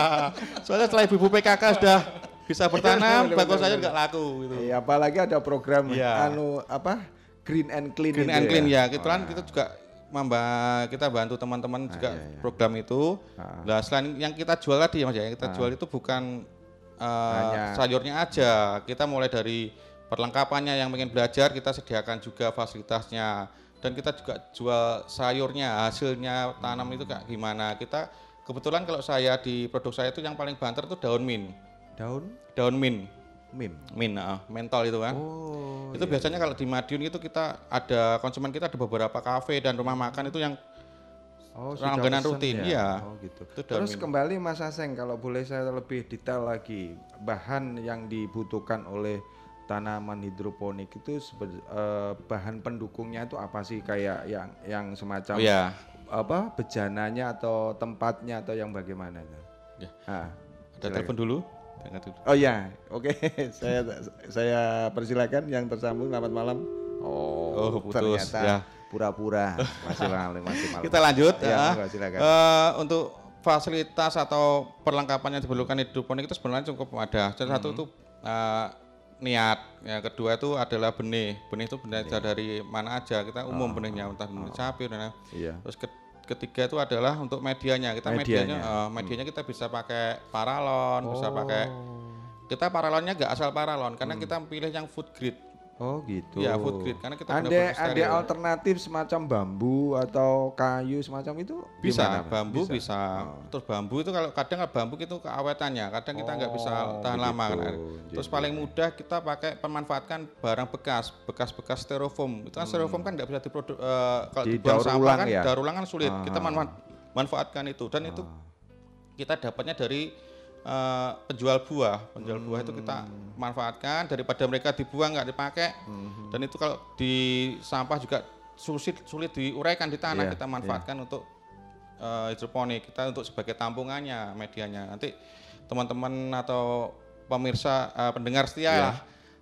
Soalnya setelah ibu PKK sudah bisa bertanam, bakul sayur nggak laku gitu. Iya, apalagi ada program Iya. anu apa green and clean Green and clean ya, Oh, kita kan kita juga mamba kita bantu teman-teman juga program itu. Nah, selain yang kita jual tadi ya Mas ya, yang kita Ah. jual itu bukan uh, sayurnya aja. Kita mulai dari perlengkapannya yang pengen belajar kita sediakan juga fasilitasnya dan kita juga jual sayurnya, hasilnya tanam itu kayak gimana. Kita kebetulan kalau saya di produk saya itu yang paling banter itu daun min. daun Daun min. mim Min, ah, mentol itu kan. oh itu biasanya kalau di Madiun itu kita ada konsumen kita ada beberapa kafe dan rumah makan itu yang Oh, langganan rutin, ya? iya. Oh gitu. Itu Terus min. kembali Mas Aseng, kalau boleh saya lebih detail lagi, bahan yang dibutuhkan oleh tanaman hidroponik itu eh, bahan pendukungnya itu apa sih kayak yang yang semacam Oh, iya. apa bejananya atau tempatnya atau yang bagaimana? Ya. Ah, Ada telepon dulu. Oh ya, oke. saya saya persilakan yang tersambung. Selamat malam. Oh, Oh, putus, ternyata ya. Pura-pura masih malam, masih malam. Kita lanjut Ya, ya. silakan. Eh, untuk fasilitas atau perlengkapan yang diperlukan hidroponik itu sebenarnya cukup ada. Salah satu Hmm. itu eh, niat, ya kedua itu adalah benih. Benih itu benih dari mana aja. Kita umum benihnya entah benih sapi dan Iya. Terus ke- ketiga itu adalah untuk medianya. Kita Medianya. medianya, eh, medianya kita bisa pakai paralon, bisa pakai kita paralonnya nggak asal paralon karena kita pilih yang food grade. Oh gitu. Iya, food grade karena kita ada ada alternatif semacam bambu atau kayu semacam itu Bisa, gimana, bambu bisa. Oh. Terus bambu itu kalau kadang bambu itu keawetannya, kadang kita nggak bisa Oh, tahan lama kan. Terus Jadi- paling mudah kita pakai pemanfaatkan barang bekas, bekas-bekas styrofoam. Itu kan styrofoam kan nggak bisa diproduk eh, kalau Di dibuang daur sampah ulang kan ya? daur ulang kan sulit. Kita Ah. manfa- manfaatkan itu dan itu kita dapatnya dari eh, penjual buah. Penjual buah itu kita Hmm. manfaatkan daripada mereka dibuang nggak dipakai. Hmm. Dan itu kalau di sampah juga sulit sulit diuraikan di tanah Iya, kita manfaatkan untuk eh, hidroponik kita untuk sebagai tampungannya medianya nanti teman-teman atau pemirsa eh, pendengar setia Iya. lah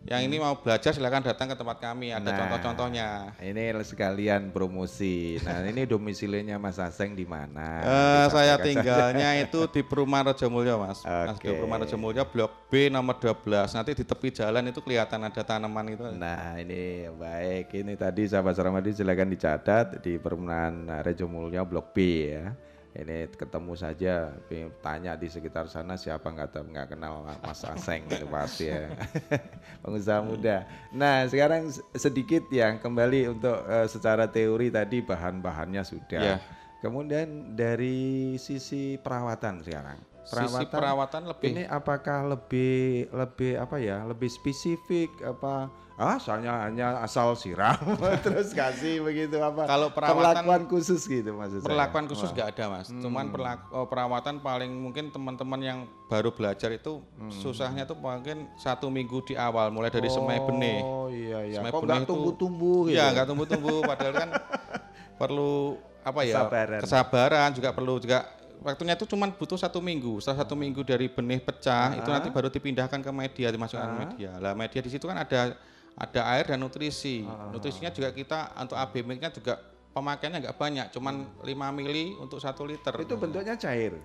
yang ini mau belajar silakan datang ke tempat kami ada Nah, contoh-contohnya Ini sekalian promosi. Nah, ini domisilinya Mas Aseng di mana? Eh, saya tinggalnya saja. itu di Perumahan Rajamulya mas Mas, di. Perumahan Rajamulya Blok B nomor 12 nanti di tepi jalan itu kelihatan ada tanaman itu Nah, ini baik. Ini tadi sahabat Saramadi silakan dicatat di Perumahan Rejo Mulya Blok B ya. Ini ketemu saja, tanya di sekitar sana siapa nggak tahu nggak kenal Mas Aseng itu pasti ya. Pengusaha muda. Nah, sekarang sedikit yang kembali untuk eh, secara teori tadi bahan-bahannya sudah. Ya. Kemudian dari sisi perawatan sekarang. Sisi perawatan lebih- ini apakah lebih lebih apa ya lebih spesifik apa ah soalnya hanya asal siram terus kasih begitu apa Kalau perawatan- perlakuan khusus gitu maksud saya perlakuan khusus Wah. nggak ada mas cuman Hmm. perlaku, oh, perawatan paling mungkin teman-teman yang baru belajar itu Hmm. susahnya tuh mungkin satu minggu di awal mulai dari semai benih Oh iya iya. Semai Kok nggak itu- tumbuh-tumbuh gitu? Iya nggak tumbuh-tumbuh padahal kan perlu apa ya Kesabaran. kesabaran juga perlu juga waktunya itu cuma butuh satu minggu setelah satu minggu dari benih pecah itu Ah. nanti baru dipindahkan ke media dimasukkan ke Ah. media lah media di situ kan ada ada air dan nutrisi Ah. nutrisinya juga kita untuk ABM-nya juga pemakaiannya nggak banyak cuman 5 mili untuk satu liter Itu bentuknya cair.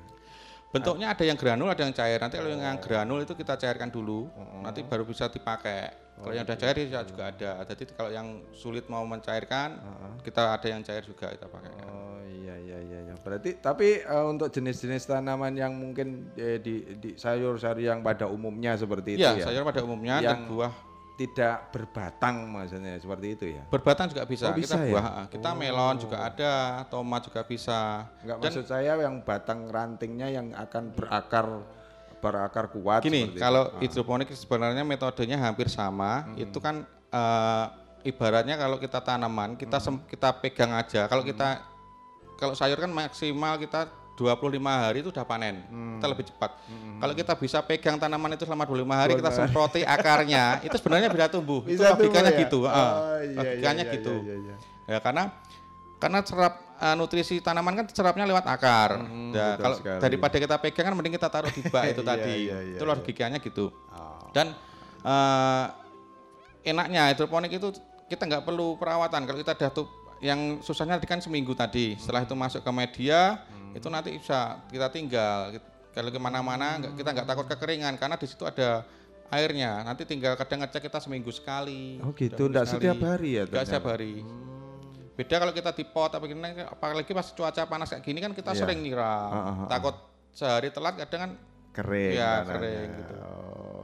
bentuknya ada yang granul ada yang cair nanti kalau yang granul itu kita cairkan dulu Oh. nanti baru bisa dipakai kalau yang udah cair ya juga ada jadi kalau yang sulit mau mencairkan kita ada yang cair juga kita pakai Oh iya iya iya iya. Berarti tapi eh, untuk jenis-jenis tanaman yang mungkin eh, di, di sayur-sayur yang pada umumnya seperti itu Iya, ya. sayur pada umumnya dan yang buah tidak berbatang maksudnya seperti itu ya. berbatang juga bisa, Oh, bisa kita ya? buah ah, kita melon juga ada tomat juga bisa Enggak Dan- maksud saya yang batang rantingnya yang akan berakar berakar kuat Gini, kalau itu. Ah. hidroponik sebenarnya metodenya hampir sama. Itu kan eh, ibaratnya kalau kita tanaman, kita sem- kita pegang aja. Kalau kita kalau sayur kan maksimal kita 25 hari itu udah panen. Kita lebih cepat. Kalau kita bisa pegang tanaman itu selama 25 hari, kita 25 hari. semproti akarnya, itu sebenarnya bisa tumbuh. Bisa itu logikanya tumbuh ya? gitu. Oh, ah. iya, logikanya iya, iya, gitu. iya, iya. Ya karena karena serap eh, nutrisi tanaman kan serapnya lewat akar. Hmm, betul kalau sekali. daripada kita pegang kan mending kita taruh di bak itu Iya, tadi. iya, iya, itu iya. logikanya gitu. Oh. Dan eh, enaknya hidroponik itu kita nggak perlu perawatan. Kalau kita udah yang susahnya tadi kan seminggu tadi. Setelah itu masuk ke media, Hmm. itu nanti bisa kita tinggal. Kalau ke mana-mana nggak- kita nggak takut kekeringan karena di situ ada airnya. Nanti tinggal kadang ngecek kita seminggu sekali. Oh gitu, enggak setiap hari ya? Nggak setiap hari. Beda kalau kita di pot apa gini, apalagi pas cuaca panas kayak gini kan kita Iya. sering nyiram. Ah, ah, ah. Takut sehari telat kadang kan kering Iya, tanahnya. kering gitu. Oh ya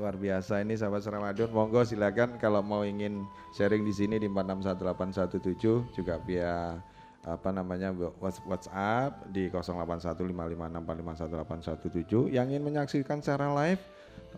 luar biasa ini sahabat Ramadan monggo silakan kalau mau ingin sharing di sini di 461817 juga via apa namanya Whats- WhatsApp di 081556451817 yang ingin menyaksikan secara live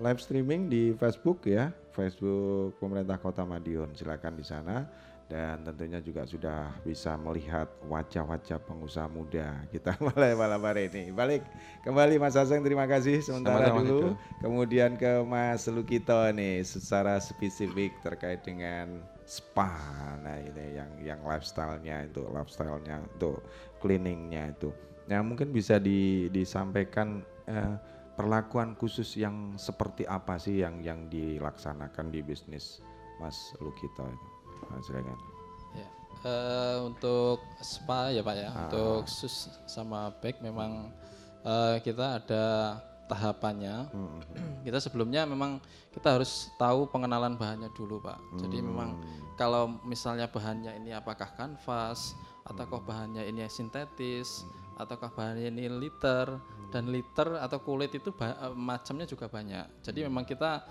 live streaming di Facebook ya Facebook pemerintah Kota Madiun. Silakan di sana dan tentunya juga sudah bisa melihat wajah-wajah pengusaha muda kita mulai malam hari ini. Balik kembali Mas Aseng terima kasih sementara Sama-sama, Mas dulu. Edo. Kemudian ke Mas Lukito nih secara spesifik terkait dengan spa. Nah ini yang yang lifestyle-nya itu, lifestyle-nya untuk cleaning-nya itu. Nah mungkin bisa di, disampaikan eh, perlakuan khusus yang seperti apa sih yang yang dilaksanakan di bisnis Mas Lukito itu. Silakan. Ya. Eh, untuk spa ya Pak ya, Ah. untuk sus sama bag memang eh, kita ada tahapannya. Hmm. kita sebelumnya memang kita harus tahu pengenalan bahannya dulu Pak. Jadi memang kalau misalnya bahannya ini apakah kanvas ataukah bahannya ini sintetis ataukah bahannya ini liter dan liter atau kulit itu eh, macamnya juga banyak. Jadi memang kita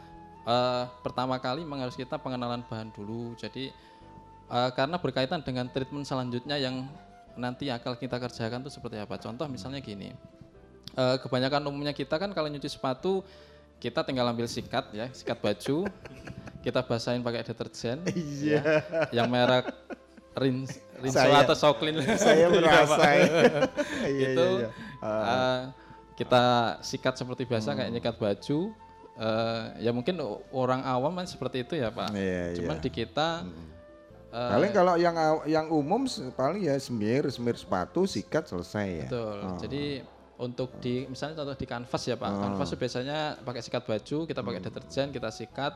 eh, pertama kali memang harus kita pengenalan bahan dulu. Jadi eh, karena berkaitan dengan treatment selanjutnya yang nanti akan kita kerjakan itu seperti apa. Contoh misalnya gini. eh, kebanyakan umumnya kita kan kalau nyuci sepatu kita tinggal ambil sikat ya, sikat baju, kita basahin pakai deterjen, Iya. ya, yang merek Rinso Saya- atau Soklin. saya Iya, merasa ya. Iya, itu iya, iya. Ah. eh, kita sikat seperti biasa kayak nyikat baju. eh, ya mungkin orang awam kan seperti itu ya Pak. Iya, Cuman iya. di kita eh, Paling kalau yang yang umum paling ya semir, semir sepatu, sikat selesai ya. Betul. Oh. Jadi untuk di misalnya contoh di kanvas ya Pak. Oh. Kanvas biasanya pakai sikat baju, kita pakai Hmm. deterjen, kita sikat.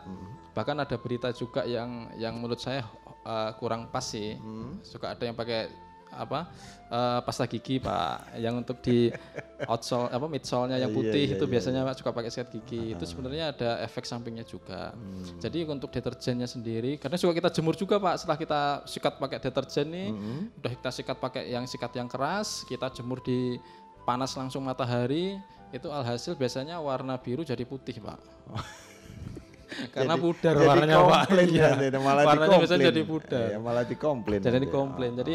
Bahkan ada berita juga yang yang menurut saya uh, kurang pas sih. Hmm. Suka ada yang pakai apa? uh, pasta gigi Pak, yang untuk di outsole apa midsole-nya yang Iya, putih iya, itu iya, biasanya Pak suka pakai sikat gigi. Itu sebenarnya ada efek sampingnya juga. Hmm. Jadi untuk deterjennya sendiri, karena suka kita jemur juga Pak. Setelah kita sikat pakai deterjen nih, Hmm. udah kita sikat pakai yang sikat yang keras, kita jemur di panas langsung matahari, itu alhasil biasanya warna biru jadi putih Pak. Karena Jadi- pudar jadi warnanya Pak. Iya. malah Warnanya biasanya jadi pudar. Iya, malah dikomplain Jadi dikomplain. Jadi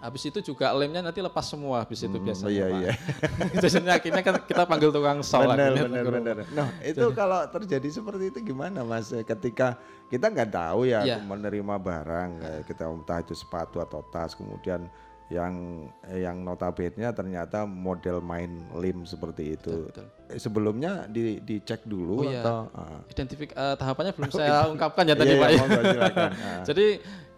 habis itu juga lemnya nanti lepas semua habis itu biasanya iya, Pak. iya. Jadi akhirnya kan kita panggil tukang sol benar, benar, benar. Nah, itu kalau terjadi seperti itu gimana Mas? Ketika kita nggak tahu ya Iya. menerima barang, kayak kita entah itu sepatu atau tas, kemudian yang yang notabene ternyata model main lim seperti itu. Eh, Sebelumnya di dicek dulu Oh iya. atau ah. Identifik eh, tahapannya belum Oh, saya itu. ungkapkan ya Iya, tadi iya, Pak. ya. Ah. Jadi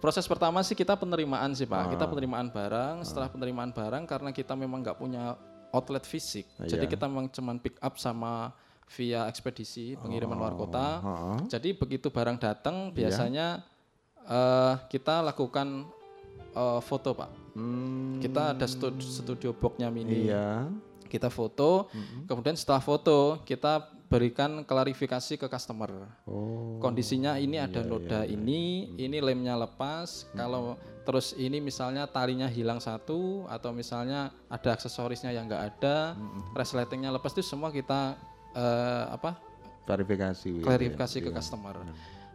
proses pertama sih kita penerimaan sih Pak. Kita Ah. penerimaan barang. Setelah penerimaan barang karena kita memang nggak punya outlet fisik. Jadi Iya. kita memang cuman pick up sama via ekspedisi pengiriman luar kota. ah. Jadi begitu barang datang Iya. biasanya eh, kita lakukan eh, foto Pak. Kita ada studio, studio boxnya mini. Iya. Kita foto, kemudian setelah foto kita berikan klarifikasi ke customer. Oh. Kondisinya ini ada noda ini, ini lemnya lepas. Kalau terus ini misalnya talinya hilang satu atau misalnya ada aksesorisnya yang enggak ada, resletingnya lepas itu semua kita eh, apa? Klarifikasi. gitu ya. klarifikasi ke Iya. customer.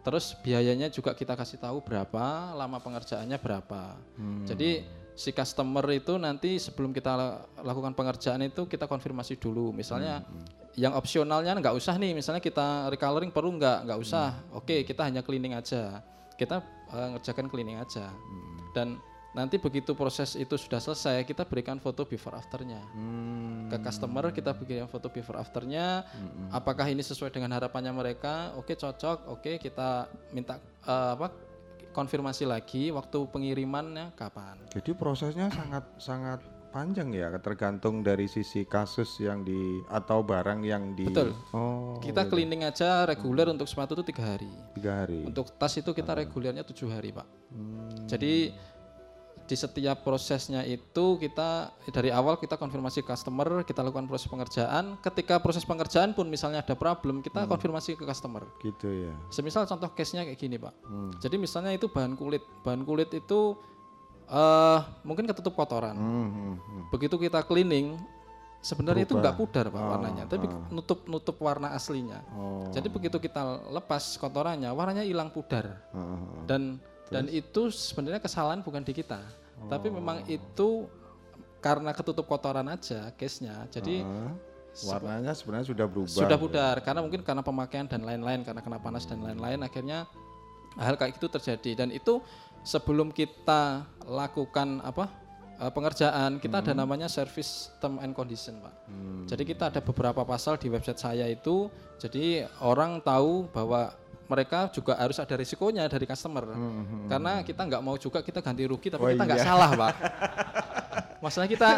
Terus biayanya juga kita kasih tahu berapa, lama pengerjaannya berapa. Hmm. Jadi si customer itu nanti sebelum kita la- lakukan pengerjaan itu kita konfirmasi dulu. Misalnya Hmm, yang opsionalnya nggak usah nih, misalnya kita recoloring perlu nggak? Nggak usah. Hmm. Oke, kita hanya cleaning aja. Kita eh, ngerjakan cleaning aja. Hmm. Dan nanti begitu proses itu sudah selesai, kita berikan foto before afternya Hmm. ke customer kita bikin foto before afternya apakah ini sesuai dengan harapannya mereka oke cocok oke kita minta eh, apa konfirmasi lagi waktu pengirimannya kapan Jadi prosesnya sangat sangat panjang ya, tergantung dari sisi kasus yang di atau barang yang di. betul Oh. kita gitu. cleaning aja reguler untuk sepatu itu tiga hari tiga hari. untuk tas itu kita regulernya tujuh hari pak Hmm. jadi di setiap prosesnya itu kita dari awal kita konfirmasi customer kita lakukan proses pengerjaan ketika proses pengerjaan pun misalnya ada problem kita konfirmasi ke customer Gitu ya. Semisal contoh case-nya kayak gini, Pak. Hmm. Jadi misalnya itu bahan kulit. Bahan kulit itu eh mungkin ketutup kotoran. Hmm, hmm, hmm. Begitu kita cleaning sebenarnya itu Berubah. nggak pudar, Pak, Ah, warnanya, tapi ah. nutup-nutup warna aslinya. Oh. Jadi begitu kita lepas kotorannya, warnanya hilang pudar. Ah, ah. Dan dan itu sebenarnya kesalahan bukan di kita. Tapi memang Oh. itu karena ketutup kotoran aja case-nya. Jadi Ah, warnanya sebenarnya sudah berubah. sudah ya. pudar karena mungkin karena pemakaian dan lain-lain karena kena panas dan lain-lain akhirnya hal kayak gitu terjadi dan itu sebelum kita lakukan apa eh, pengerjaan kita ada namanya service term and condition pak. Jadi kita ada beberapa pasal di website saya itu jadi orang tahu bahwa mereka juga harus ada risikonya dari customer karena kita nggak mau juga kita ganti rugi tapi Oh kita nggak iya. salah pak Masalahnya kita,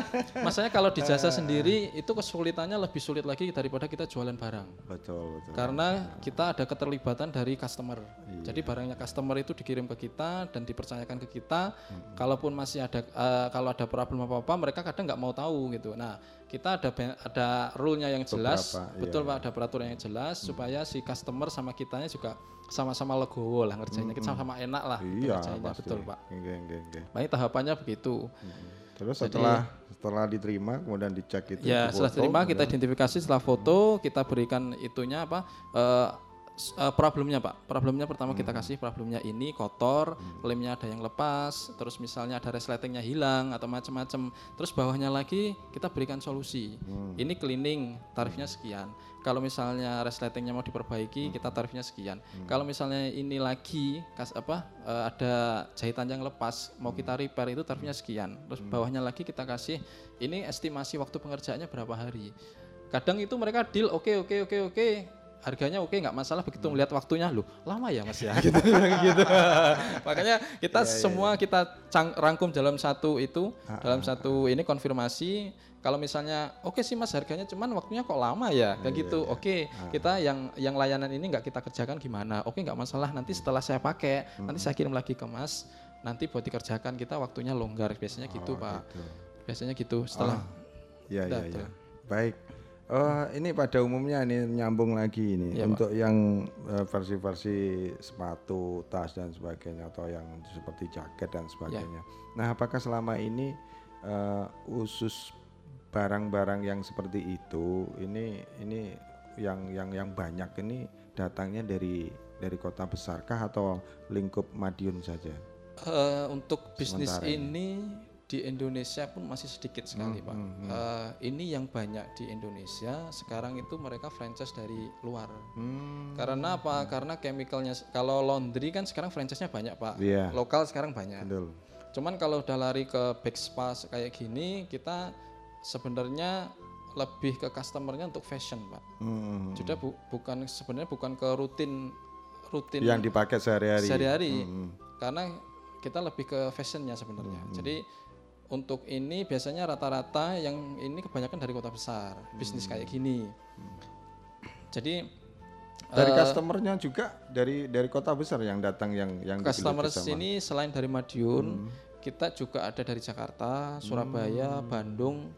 masalahnya kalau di jasa sendiri itu kesulitannya lebih sulit lagi daripada kita jualan barang. Betul, betul. Karena kita ada keterlibatan dari customer. Jadi barangnya customer itu dikirim ke kita dan dipercayakan ke kita. Kalaupun masih ada, eh, kalau ada problem apa apa, mereka kadang nggak mau tahu gitu. Nah, kita ada ada rule-nya yang jelas, Beberapa, iya, betul pak, ada peraturan yang jelas supaya si customer sama kitanya juga sama-sama legowo lah ngerjainnya, kita sama-sama enak lah Iya, ngerjainnya, pasti. betul pak. Nggih, nggih, nggih. Baik tahapannya begitu. Terus Jadi- setelah setelah diterima kemudian dicek itu Ya, difoto, setelah diterima kita identifikasi setelah foto, kita berikan itunya apa? eh, eh, problemnya Pak. Problemnya pertama kita kasih problemnya ini kotor, lemnya ada yang lepas, terus misalnya ada resletingnya hilang atau macam-macam. Terus bawahnya lagi kita berikan solusi. Ini cleaning, tarifnya sekian. Kalau misalnya resletingnya mau diperbaiki, kita tarifnya sekian. Kalau misalnya ini lagi kas apa eh, ada jahitan yang lepas, mau kita repair itu tarifnya sekian. Terus bawahnya lagi kita kasih ini estimasi waktu pengerjaannya berapa hari. Kadang itu mereka deal oke oke oke oke harganya oke nggak masalah begitu melihat waktunya loh lama ya mas ya? Gitu. Gitu. Makanya kita semua kita cang- rangkum dalam satu itu dalam satu ini konfirmasi kalau misalnya oke sih mas harganya cuman waktunya kok lama ya? Kayak gitu. oke kita yang yang layanan ini nggak kita kerjakan gimana? Oke nggak masalah nanti setelah saya pakai nanti saya kirim lagi ke mas nanti buat dikerjakan kita waktunya longgar. Biasanya gitu pak. biasanya gitu setelah Ya, ya, ya. tuh. Baik. Oh, ini pada umumnya ini nyambung lagi ini Pak. untuk yang eh, versi-versi sepatu, tas dan sebagainya atau yang seperti jaket dan sebagainya. Nah, apakah selama ini eh, usus barang-barang yang seperti itu ini ini yang yang yang banyak ini datangnya dari dari kota besarkah atau lingkup Madiun saja? Eh, untuk bisnis Sementara ini di Indonesia pun masih sedikit sekali pak. Eh, ini yang banyak di Indonesia sekarang itu mereka franchise dari luar. Hmm. Karena apa? Karena chemicalnya kalau laundry kan sekarang franchise-nya banyak pak. Iya. Lokal sekarang banyak. Betul. Cuman kalau udah lari ke bag spa kayak gini kita sebenarnya lebih ke customernya untuk fashion pak. Hmm. Sudah bu- bukan sebenarnya bukan ke rutin rutin Yang dipakai sehari-hari. sehari-hari. Hmm. Karena kita lebih ke fashionnya sebenarnya. Jadi untuk ini biasanya rata-rata yang ini kebanyakan dari kota besar, bisnis kayak gini. Jadi Dari eh, customernya juga dari dari kota besar yang datang yang yang customer sini selain dari Madiun, kita juga ada dari Jakarta, Surabaya, Bandung,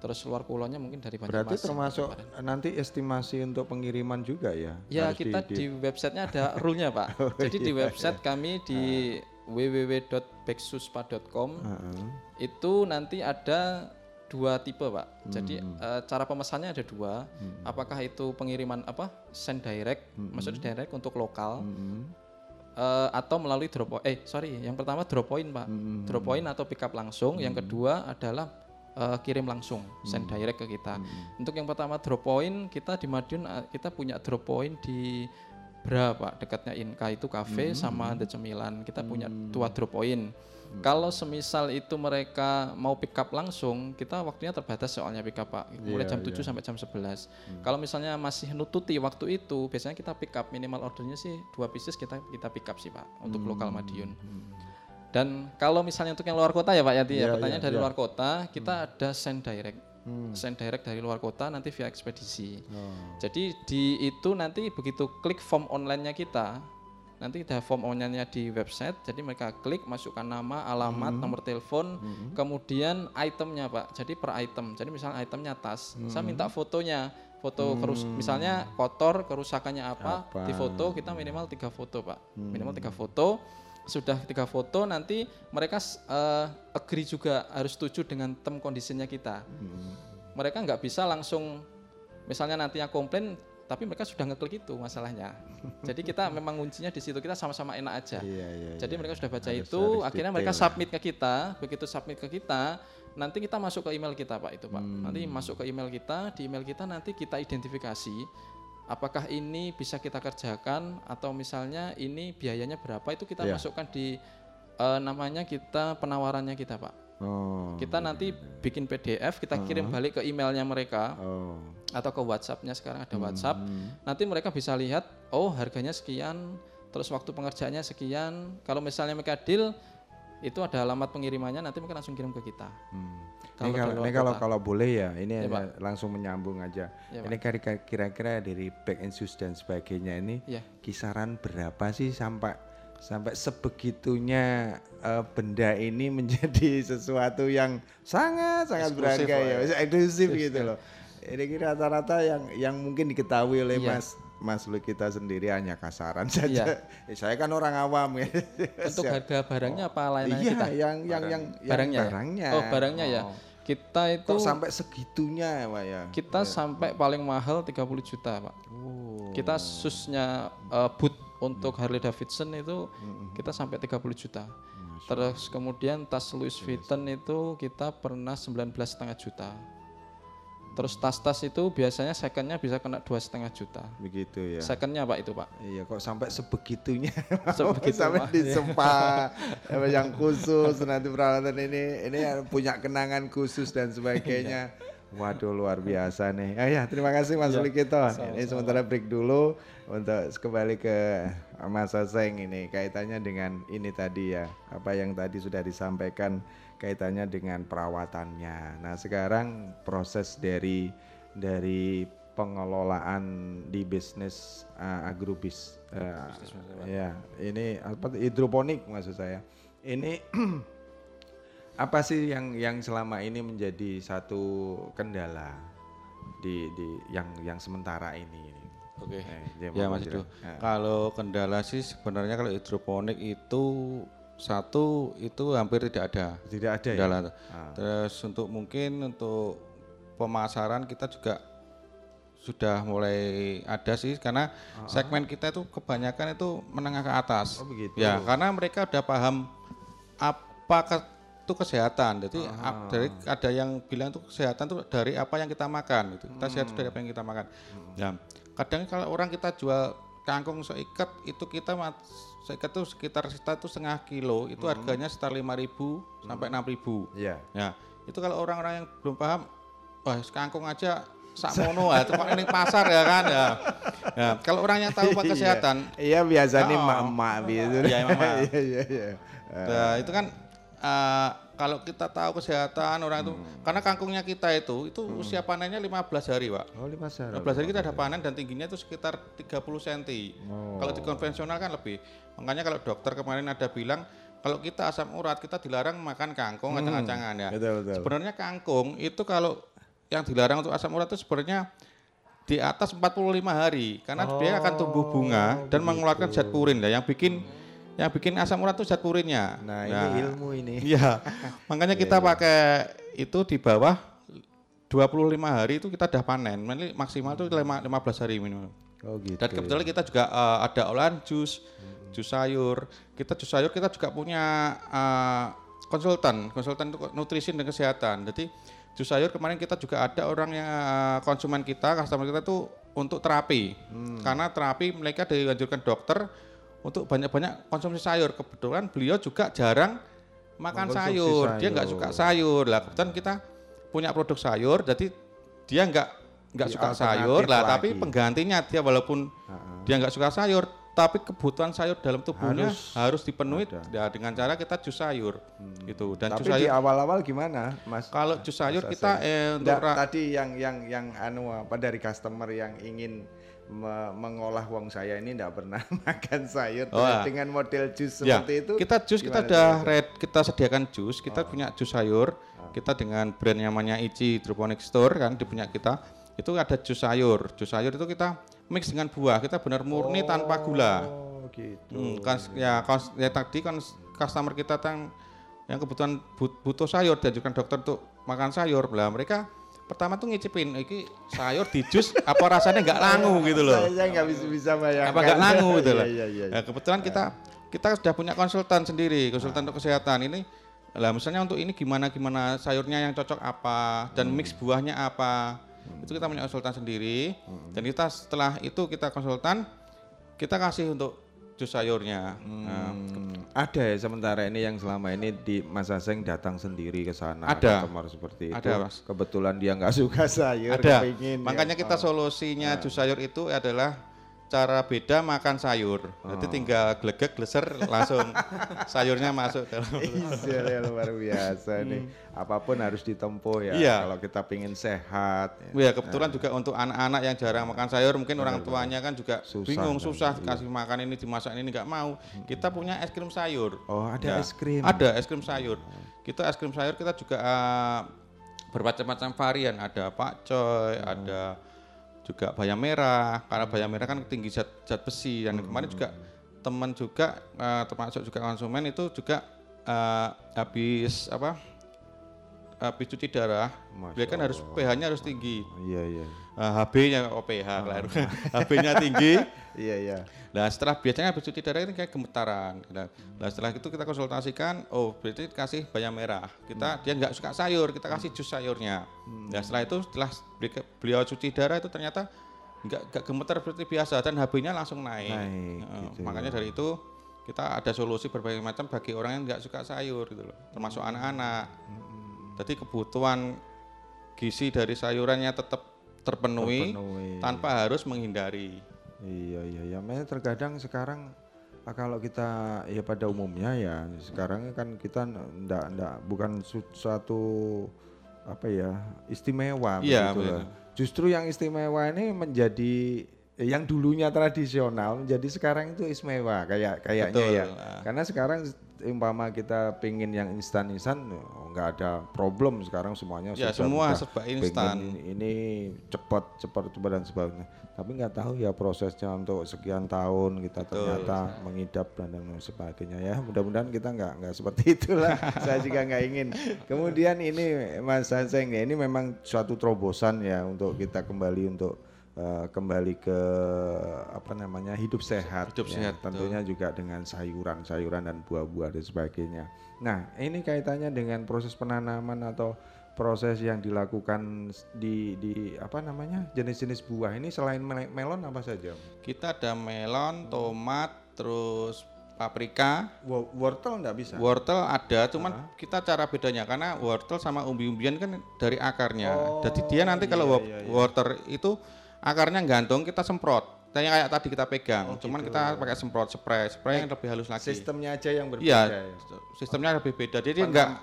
terus luar pulaunya mungkin dari Berarti Banjarmasin. termasuk nanti estimasi untuk pengiriman juga ya? Ya Harus kita di, websitenya ada rule-nya pak. Oh, Jadi di iya, website kami di www.beksuspa.com Heeh. itu nanti ada dua tipe pak. Jadi Hmm. eh, cara pemesannya ada dua. Apakah itu pengiriman apa send direct, Hmm. maksudnya direct untuk lokal, Mm-mm. eh, atau melalui drop. Eh sorry, yang pertama drop point pak. Hmm. Drop point atau pick up langsung. Yang kedua adalah eh, kirim langsung, send Hmm. direct ke kita. Untuk yang pertama drop point, kita di Madiun kita punya drop point di berapa dekatnya Inka itu cafe Hmm. sama The Cemilan. Kita punya dua drop point. Kalau semisal itu mereka mau pick up langsung, kita waktunya terbatas soalnya pick up Pak. Mulai Iya, jam 7 iya. sampai jam 11. Kalau misalnya masih nututi waktu itu, biasanya kita pick up minimal ordernya sih dua pieces kita kita pick up sih Pak untuk Hmm. lokal Madiun. Dan kalau misalnya untuk yang luar kota ya Pak Yati ya, Iya, pertanyaan iya, dari iya. luar kota, kita ada send direct. Hmm. Send direct dari luar kota nanti via ekspedisi. Oh. Jadi di itu nanti begitu klik form online-nya kita, nanti ada form online-nya di website. Jadi mereka klik, masukkan nama, alamat, Hmm. nomor telepon, kemudian itemnya pak. Jadi per item. Jadi misalnya itemnya tas, saya Hmm. minta fotonya, foto kerus, misalnya kotor, kerusakannya apa, Apa? di foto kita minimal tiga foto pak, Hmm. minimal tiga foto. Sudah tiga foto nanti mereka eh, agree juga harus setuju dengan term kondisinya kita Hmm. mereka nggak bisa langsung misalnya nantinya komplain tapi mereka sudah ngeklik itu masalahnya jadi kita memang kuncinya di situ kita sama-sama enak aja Iya, iya, jadi iya. mereka sudah baca Harus- itu harus akhirnya mereka submit ke kita begitu submit ke kita nanti kita masuk ke email kita pak itu pak Hmm. nanti masuk ke email kita di email kita nanti kita identifikasi apakah ini bisa kita kerjakan atau misalnya ini biayanya berapa itu kita Iya. masukkan di eh, namanya kita penawarannya kita pak Oh. kita nanti bikin PDF, kita kirim balik ke emailnya mereka Oh. atau ke WhatsAppnya sekarang ada WhatsApp. Hmm. Nanti mereka bisa lihat, oh harganya sekian, terus waktu pengerjaannya sekian. Kalau misalnya mereka deal, itu ada alamat pengirimannya, nanti mereka langsung kirim ke kita. Hmm. Kalau ini kalau, ini kalau kalau boleh ya, ini Ya, hanya langsung menyambung aja. Ya, ini kira- kira-kira dari back and shoes dan sebagainya ini Ya. kisaran berapa sih sampai sampai sebegitunya eh, benda ini menjadi sesuatu yang sangat sangat Eksklusif berharga ya, ya. eksklusif gitu loh. Ini kira rata-rata yang yang mungkin diketahui oleh Iya. Mas Mas Lu kita sendiri hanya kasaran saja. Iya. Eh, saya kan orang awam ya. Untuk harga barangnya apa layanannya Iya, kita? yang yang yang yang barangnya, ya? barangnya. Oh barangnya ya. Oh. Kita itu Kok sampai segitunya ya Pak ya? kita sampai paling mahal 30 juta, Pak. Oh. Kita susnya eh, boot untuk Harley Davidson itu kita sampai 30 juta. Terus kemudian tas Louis Vuitton itu kita pernah 19,5 juta. Terus tas-tas itu biasanya secondnya bisa kena dua setengah juta. Begitu ya. Secondnya pak itu pak. Iya kok sampai sebegitunya Sebegitu, sampai Pak. disempa apa yang khusus nanti peralatan ini ini punya kenangan khusus dan sebagainya. Waduh luar biasa nih. Ah, ya terima kasih Mas Ya, Likito. sama-sama. Ini sementara break dulu untuk kembali ke Mas Aseng ini kaitannya dengan ini tadi ya apa yang tadi sudah disampaikan kaitannya dengan perawatannya. Nah sekarang proses dari dari pengelolaan di bisnis uh, agrobis uh, ya ini apa hidroponik maksud saya ini apa sih yang yang selama ini menjadi satu kendala di di yang yang sementara ini Oke. Eh, dia Ya Mas Ido. bilang. Ya. Kalau kendala sih sebenarnya kalau hidroponik itu satu itu hampir tidak ada. Tidak ada ya? kendala. Ah. Terus untuk mungkin untuk pemasaran kita juga sudah mulai ada sih karena segmen kita itu kebanyakan itu menengah ke atas. Oh, begitu. Ya, karena mereka udah paham apa itu kesehatan. Jadi Ah. dari ada yang bilang itu kesehatan itu dari apa yang kita makan gitu. Kita sehat itu dari apa yang kita makan. Hmm. Ya, kadang kalau orang kita jual kangkung seikat itu kita seikat itu sekitar kita itu setengah kilo itu harganya sekitar 5.000 sampai 6.000. Hmm. Iya. Ya, itu kalau orang-orang yang belum paham, wah kangkung aja sakmono ya, itu ini pasar ya kan ya. Ya, kalau orang yang tahu Iya. kesehatan, Iya biasanya emak-emak gitu. Iya, emak-emak. Iya iya iya. nah, itu kan eh, kalau kita tahu kesehatan orang itu, Hmm. karena kangkungnya kita itu, itu usia panennya 15 hari pak. Oh lima hari. 15 hari kita ada panen dan tingginya itu sekitar 30 cm. Oh. Kalau di konvensional kan lebih. Makanya kalau dokter kemarin ada bilang kalau kita asam urat kita dilarang makan kangkung Hmm, acang-acangan ya. betul, betul. Sebenarnya kangkung itu kalau yang dilarang untuk asam urat itu sebenarnya di atas 45 hari karena dia akan tumbuh Oh, bunga dan mengeluarkan zat purin ya yang bikin yang bikin asam urat itu zat purinnya. Nah, ini ilmu ini. Iya. Makanya kita pakai itu di bawah 25 hari itu kita udah panen. Maksimal itu lima- 15 hari minimal. Oh gitu. Dan kebetulan kita juga eh, ada olahan jus, jus sayur. Kita jus sayur kita juga punya eh, konsultan, konsultan nutrisi dan kesehatan. Jadi jus sayur kemarin kita juga ada orang yang eh, konsumen kita, customer kita tuh untuk terapi. Karena terapi mereka dianjurkan dokter untuk banyak-banyak konsumsi sayur. Kebetulan beliau juga jarang makan Mengkonsumsi sayur. Dia nggak sayur. suka sayur. Lah kebetulan kita punya produk sayur, jadi dia nggak nggak Di suka sayur lah, tapi lagi. penggantinya dia walaupun dia nggak suka sayur, tapi kebutuhan sayur dalam tubuhnya Harus harus, dipenuhi ya, dengan cara kita jus sayur gitu. Dan Tapi jus di sayur awal-awal gimana, Mas? kalau jus sayur Mas kita eh, untuk tadi yang yang yang anu apa dari customer yang ingin me- mengolah wong saya ini tidak pernah makan sayur Oh, ah. dengan model jus Ya, seperti itu. kita jus kita Mas? red, kita sediakan jus, kita punya jus sayur. Kita dengan brand yang namanya Ichi Hydroponic Store kan di punya kita. Itu ada jus sayur. Jus sayur itu kita mix dengan buah. Kita benar murni tanpa gula. Oh, gitu. Hmm, kan ya, kons- ya tadi kan customer kita yang yang kebutuhan but- butuh sayur diajukan dokter untuk makan sayur. Lah mereka pertama tuh ngicipin iki sayur di jus apa rasanya nggak langu gitu loh. Saya nggak bisa bisa bayangkan. Apa nggak langu gitu loh. Iya, iya, iya. Nah, kebetulan kita kita sudah punya konsultan sendiri, konsultan untuk kesehatan ini. Lah misalnya untuk ini gimana gimana sayurnya yang cocok apa dan mix buahnya apa. Itu kita punya konsultan sendiri dan kita setelah itu kita konsultan kita kasih untuk jus sayurnya. Nah, Hmm, ada ya sementara ini yang selama ini di Mas Aseng datang sendiri ke sana Ada. customer seperti itu. Ada, Mas. Kebetulan dia nggak suka sayur, ada. kepingin, Makanya ya. kita Oh. solusinya jus sayur itu adalah cara beda makan sayur. Jadi Oh. tinggal glegek, gleser langsung sayurnya masuk dalam Iya, luar biasa nih. Apa pun harus ditempuh ya. Hmm. Iya. Kalau kita pingin sehat. Ya kebetulan juga untuk anak-anak yang jarang makan sayur mungkin orang tuanya kan juga Susah bingung kan, susah iya. dikasih makan ini dimasak ini nggak mau. Kita punya es krim sayur. Oh, ada Ya, es krim. Ada es krim sayur. Kita es krim sayur kita juga eh, bermacam-macam varian. Ada pakcoy, Hmm. ada juga bayam merah. Karena bayam merah kan tinggi zat, zat besi. Dan kemarin juga teman juga eh, termasuk juga konsumen itu juga eh, habis apa habis cuci darah, beliau kan harus pH-nya harus tinggi. Iya iya. Nah, HB-nya oh pH keliru. HB-nya tinggi. Iya iya. Nah setelah biasanya habis cuci darah ini kayak gemetaran. Nah, nah, setelah itu kita konsultasikan, oh berarti kasih bayam merah. Kita dia nggak suka sayur, kita kasih jus sayurnya. Nah setelah itu setelah beli- beliau cuci darah itu ternyata nggak nggak gemetar seperti biasa dan HB-nya langsung naik. Naik, Nah, gitu makanya ya. dari itu kita ada solusi berbagai macam bagi orang yang nggak suka sayur gitu loh, termasuk anak-anak. Jadi kebutuhan gizi dari sayurannya tetap terpenuhi, Terpenuhi. tanpa harus menghindari. Iya iya ya. Makanya terkadang sekarang ah, kalau kita ya pada umumnya ya sekarang kan kita ndak ndak bukan su- suatu apa ya istimewa Iya, begitu. Justru yang istimewa ini menjadi yang dulunya tradisional menjadi sekarang itu istimewa kayak kayaknya Betul, ya. ah. Karena sekarang umpama kita pingin yang instan-instan oh, nggak ada problem sekarang semuanya Ya, sudah semua serba instan. ini, cepat cepat cepat dan sebagainya. Tapi nggak tahu ya prosesnya untuk sekian tahun kita ternyata mengidap dan lain sebagainya ya. Mudah-mudahan kita nggak nggak seperti itulah. Saya juga nggak ingin. Kemudian ini Mas Hanseng ya ini memang suatu terobosan ya untuk kita kembali untuk eh, kembali ke apa namanya hidup sehat Hidup ya. sehat, tentunya juga dengan sayuran-sayuran dan buah-buah dan sebagainya nah ini kaitannya dengan proses penanaman atau proses yang dilakukan di di apa namanya jenis-jenis buah ini selain melon apa saja? Kita ada melon, tomat, terus paprika, Wo- Wortel nggak bisa? wortel ada, cuman kita cara bedanya karena wortel sama umbi-umbian kan dari akarnya. Jadi dia nanti kalau iya, iya, iya. wortel itu akarnya gantung kita semprot. Kayak kayak tadi kita pegang, Oh, cuman gitu. kita pakai semprot spray, spray yang lebih halus lagi. Sistemnya aja yang berbeda Iya, ya. sistemnya lebih beda. Jadi enggak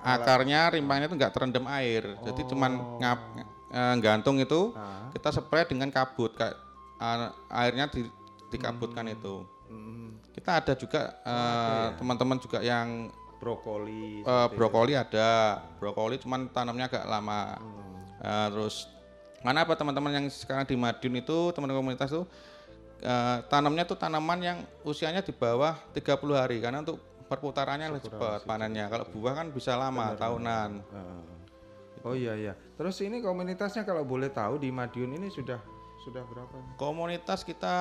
akarnya, rimpangnya itu enggak terendam air. Jadi cuman ngap eh, gantung itu Ah. kita spray dengan kabut kayak eh, airnya di, dikabutkan Hmm. itu. Kita ada juga eh, teman-teman juga yang brokoli. eh, brokoli ada, brokoli cuman tanamnya agak lama. Hmm. Eh, terus mana apa teman-teman yang sekarang di Madiun itu teman-teman komunitas itu eh, tanamnya tuh tanaman yang usianya di bawah 30 hari karena untuk perputarannya lebih cepat panennya. Kalau buah kan bisa lama tahunan. Ah. Oh iya iya. Terus ini komunitasnya kalau boleh tahu di Madiun ini sudah sudah berapa? Komunitas kita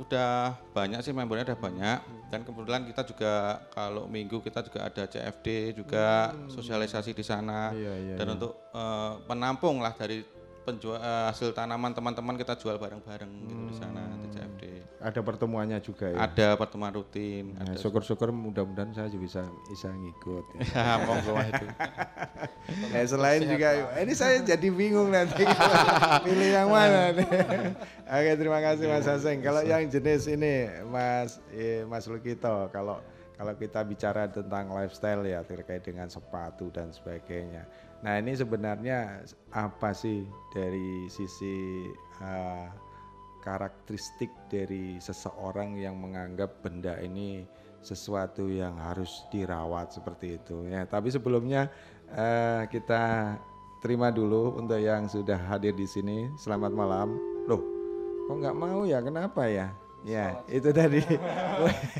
udah banyak sih membernya udah banyak dan kebetulan kita juga kalau minggu kita juga ada CFD juga sosialisasi di sana Iya, iya, dan iya. untuk eh, penampung lah dari penjual eh, hasil tanaman teman-teman kita jual bareng-bareng gitu di sana di CFD. Ada pertemuannya juga ya. Ada pertemuan rutin. Nah, ada syukur-syukur mudah-mudahan saya juga bisa bisa ngikut. Ya, monggo itu. Nah, selain juga ini saya jadi bingung nanti pilih yang mana nih. Oke, terima kasih Mas Haseng. Kalau yang jenis ini Mas eh, Mas Lukito, kalau kalau kita bicara tentang lifestyle ya terkait dengan sepatu dan sebagainya. Nah, ini sebenarnya apa sih dari sisi eh, karakteristik dari seseorang yang menganggap benda ini sesuatu yang harus dirawat seperti itu ya. Tapi sebelumnya eh, kita terima dulu untuk yang sudah hadir di sini. Selamat malam. Loh, kok nggak mau ya? Kenapa ya? Ya, itu tadi.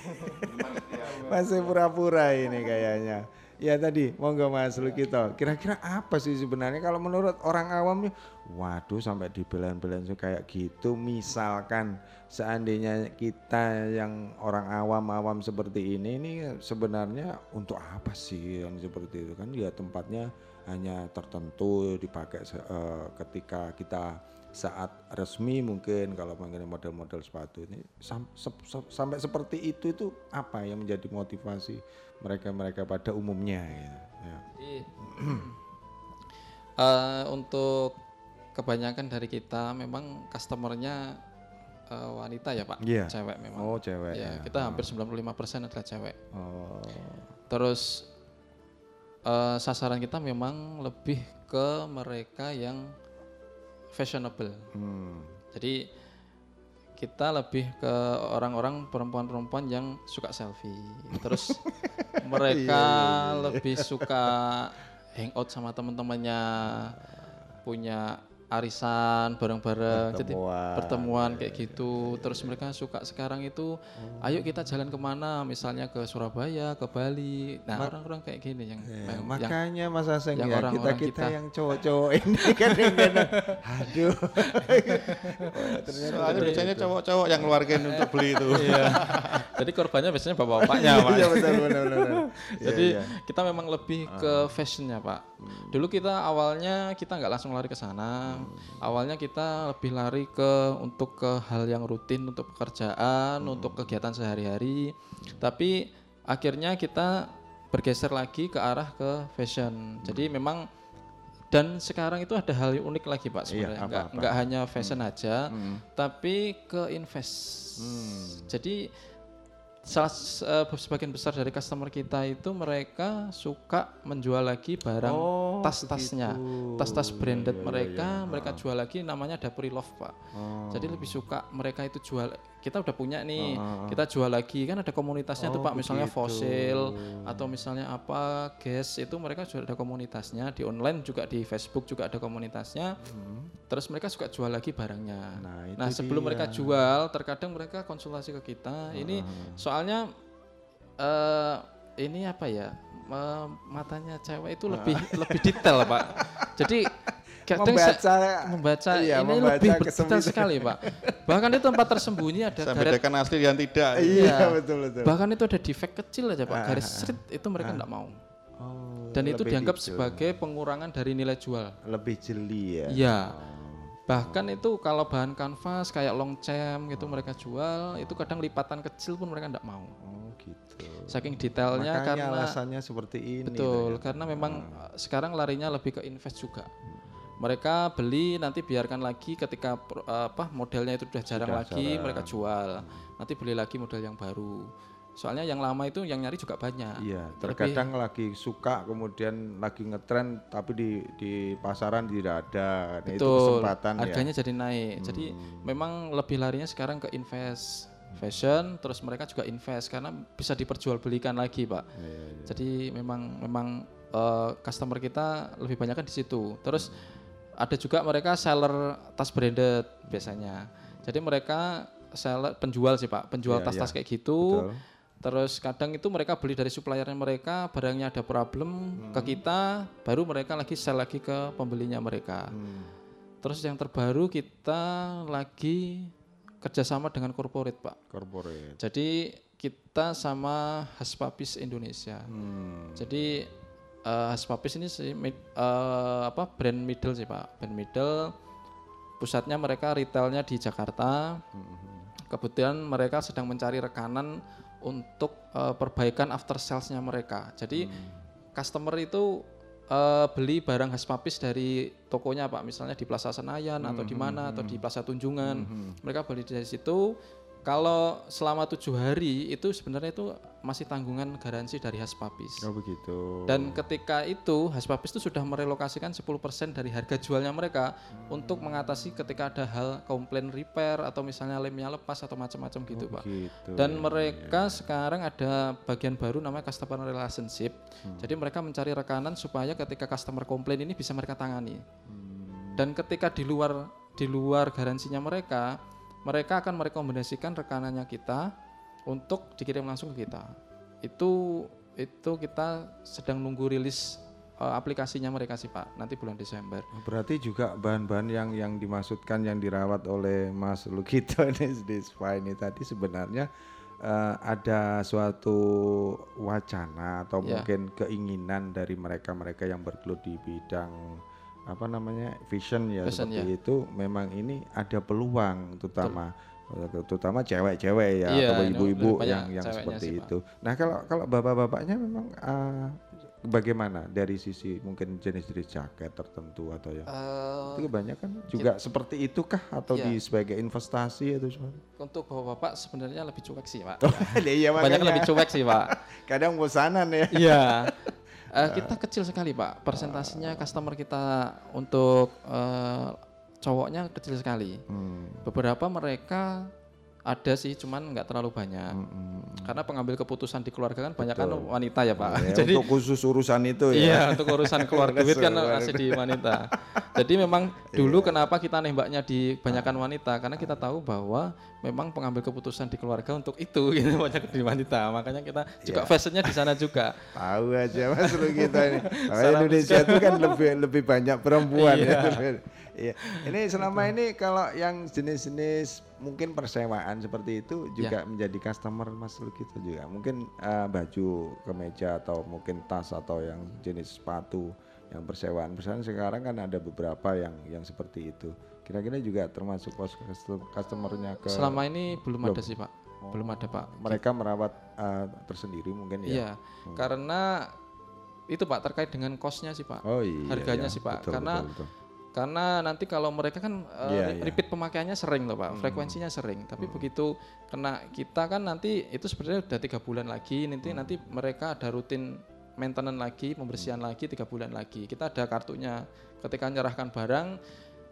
Masih pura-pura ini kayaknya. Ya tadi, monggo Mas Lukito. Kira-kira apa sih sebenarnya kalau menurut orang awam waduh sampai dibelain-belain kayak gitu. Misalkan seandainya kita yang orang awam-awam seperti ini ini sebenarnya untuk apa sih yang seperti itu kan ya tempatnya hanya tertentu dipakai eh, ketika kita saat resmi mungkin kalau mengenai model-model sepatu ini sam- sep- sep- sampai seperti itu itu apa yang menjadi motivasi mereka-mereka pada umumnya gitu. ya. Jadi, eh, untuk kebanyakan dari kita memang customernya eh, wanita ya pak, Iya. cewek memang. Oh, cewek Ya, ya. kita hampir 95% adalah cewek. Oh. Terus eh, sasaran kita memang lebih ke mereka yang fashionable. Hmm. Jadi kita lebih ke orang-orang perempuan-perempuan yang suka selfie. Terus mereka Iya, iya, iya. lebih suka hangout sama teman-temannya, punya arisan bareng-bareng jadi Pertemuan. kayak gitu terus mereka suka sekarang itu ayo kita jalan ke mana misalnya ke Surabaya ke Bali nah orang-orang kayak gini yang, Ya, yang- makanya Mas Aseng yang ya kita orang-orang kita kita. yang cowok-cowok ini kan yang aduh Oh, ternyata Soalnya biasanya cowok-cowok yang ngeluarkan untuk beli itu. Iya. Jadi korbannya biasanya bapak-bapaknya, Pak. Iya, benar, benar. Jadi Iya, iya. kita memang lebih ke fashionnya, Pak. Dulu kita awalnya kita nggak langsung lari ke sana. Awalnya kita lebih lari ke untuk ke hal yang rutin untuk pekerjaan, untuk kegiatan sehari-hari. Tapi akhirnya kita bergeser lagi ke arah ke fashion. Jadi memang dan sekarang itu ada hal yang unik lagi pak sebenarnya apa, nggak apa? nggak hanya fashion Hmm. aja Hmm. tapi ke invest Hmm. jadi salah eh, sebagian besar dari customer kita itu mereka suka menjual lagi barang Oh, tas-tasnya begitu. tas-tas branded iya, mereka iya. mereka jual lagi namanya Dapuri Love pak Oh. jadi lebih suka mereka itu jual kita udah punya nih oh. kita jual lagi kan ada komunitasnya tuh Oh, pak misalnya begitu. fosil atau misalnya apa gas itu mereka juga ada komunitasnya di online juga di Facebook juga ada komunitasnya terus mereka suka jual lagi barangnya Hmm. itu nah sebelum dia. mereka jual terkadang mereka konsultasi ke kita ini soalnya eh ini apa ya me- matanya cewek itu lebih lebih detail pak jadi kadang saya- Membaca- membaca iya, ini membaca lebih detail sekali pak bahkan itu tempat tersembunyi ada Saya garet bedakan asli dan tidak. Iya, betul, betul. bahkan itu ada defect kecil aja pak Ah, garis ah, ah. srit itu mereka Ah. tidak mau Oh, dan itu dianggap sebagai pengurangan dari nilai jual lebih jeli ya. Iya. Bahkan itu kalau bahan kanvas kayak long cam gitu mereka jual, itu kadang lipatan kecil pun mereka tidak mau. Oh gitu. Saking detailnya Makanya karena alasannya seperti ini. Betul, ternyata. karena memang uh, sekarang larinya lebih ke invest juga. Mereka beli nanti biarkan lagi ketika uh, apa modelnya itu sudah jarang Sudah lagi jarang. mereka jual. Nanti beli lagi model yang baru. Soalnya yang lama itu yang nyari juga banyak. Iya, Lebih- terkadang lagi suka kemudian lagi ngetren tapi di di pasaran tidak ada. Nah, itu kesempatan harganya ya. jadi naik. Jadi memang lebih larinya sekarang ke invest fashion, terus mereka juga invest karena bisa diperjualbelikan lagi, Pak. Iya, Jadi memang memang eh, customer kita lebih banyak kan di situ. Terus ada juga mereka seller tas branded biasanya. Jadi mereka seller penjual sih, Pak, penjual Iya, tas-tas iya. kayak gitu. Betul. Terus kadang itu mereka beli dari suppliernya mereka, barangnya ada problem Hmm. ke kita, baru mereka lagi sell lagi ke pembelinya mereka. Hmm. Terus yang terbaru kita lagi kerjasama dengan corporate pak. Corporate. Jadi kita sama Haspapis Indonesia. Hmm. Jadi eh, Haspapis ini si mid- eh, apa brand middle sih pak, brand middle. Pusatnya mereka retailnya di Jakarta. Kebetulan mereka sedang mencari rekanan untuk eh, perbaikan after salesnya mereka. Jadi customer itu eh, beli barang Haspapis dari tokonya pak, misalnya di Plaza Senayan atau di mana atau di Plaza Tunjungan, mereka beli dari situ. Kalau selama tujuh hari itu sebenarnya itu masih tanggungan garansi dari Haspapis. Oh begitu. Dan ketika itu Haspapis itu sudah merelokasikan 10% dari harga jualnya mereka untuk mengatasi ketika ada hal komplain repair atau misalnya lemnya lepas atau macam-macam gitu, Pak. begitu, Dan ya, mereka sekarang ada bagian baru namanya customer relationship. Jadi mereka mencari rekanan supaya ketika customer komplain ini bisa mereka tangani. Dan ketika di luar di luar garansinya mereka, mereka akan merekomendasikan rekanannya kita untuk dikirim langsung ke kita. Itu itu kita sedang nunggu rilis eh, aplikasinya mereka sih Pak, nanti bulan Desember. Berarti juga bahan-bahan yang yang dimaksudkan yang dirawat oleh Mas Lukito ini di ini tadi sebenarnya eh, ada suatu wacana atau Ya. mungkin keinginan dari mereka-mereka yang bergelut di bidang apa namanya vision ya Fashion, seperti ya. itu memang ini ada peluang terutama eh, terutama cewek-cewek ya Iya, atau ibu-ibu yang yang seperti sih, Pak. itu. Nah kalau kalau bapak-bapaknya memang eh, bagaimana dari sisi mungkin jenis-jenis jaket tertentu atau yang Eh, itu kebanyakan juga seperti itu kah atau Iya. di sebagai investasi atau seperti untuk bapak-bapak sebenarnya lebih cuek sih Pak. iya Banyak lebih cuek sih Pak. kadang bosanan ya Iya. Eh, kita kecil sekali Pak. Persentasenya customer kita untuk eh, cowoknya kecil sekali. Hmm. Beberapa mereka Ada sih, cuman nggak terlalu banyak. Karena pengambil keputusan di keluarga kan banyak kan wanita ya Pak. Ya, Jadi untuk khusus urusan itu ya. Iya, untuk urusan keluarga duit kan masih di wanita. Jadi memang dulu Iya. kenapa kita nembaknya di banyakan wanita? Karena kita tahu bahwa memang pengambil keputusan di keluarga untuk itu gitu banyak di wanita. Makanya kita juga Iya. fashionnya di sana juga. Tahu aja Mas lu kita ini. Indonesia itu kan lebih lebih banyak perempuan Iya. ya. Iya. Ini selama ini kalau yang jenis-jenis mungkin persewaan seperti itu juga menjadi customer Mas Lukito juga. Mungkin eh, baju, kemeja atau mungkin tas atau yang jenis sepatu yang persewaan. Persewaan sekarang kan ada beberapa yang yang seperti itu. Kira-kira juga termasuk pos custom- customernya ke Selama ini belum Belum. ada sih Pak. Belum ada Pak. mereka merawat eh, tersendiri mungkin ya. Iya, karena itu Pak terkait dengan kosnya sih Pak. Oh iya, Harganya iya. sih Pak. Betul, karena betul, betul. Karena nanti kalau mereka kan uh, Iya, re- iya. repeat pemakaiannya sering loh Pak, Hmm. frekuensinya sering. Tapi begitu kena kita kan nanti itu sebenarnya udah tiga bulan lagi. Nanti Hmm. nanti mereka ada rutin maintenance lagi, pembersihan Hmm. lagi tiga bulan lagi. Kita ada kartunya. Ketika menyerahkan barang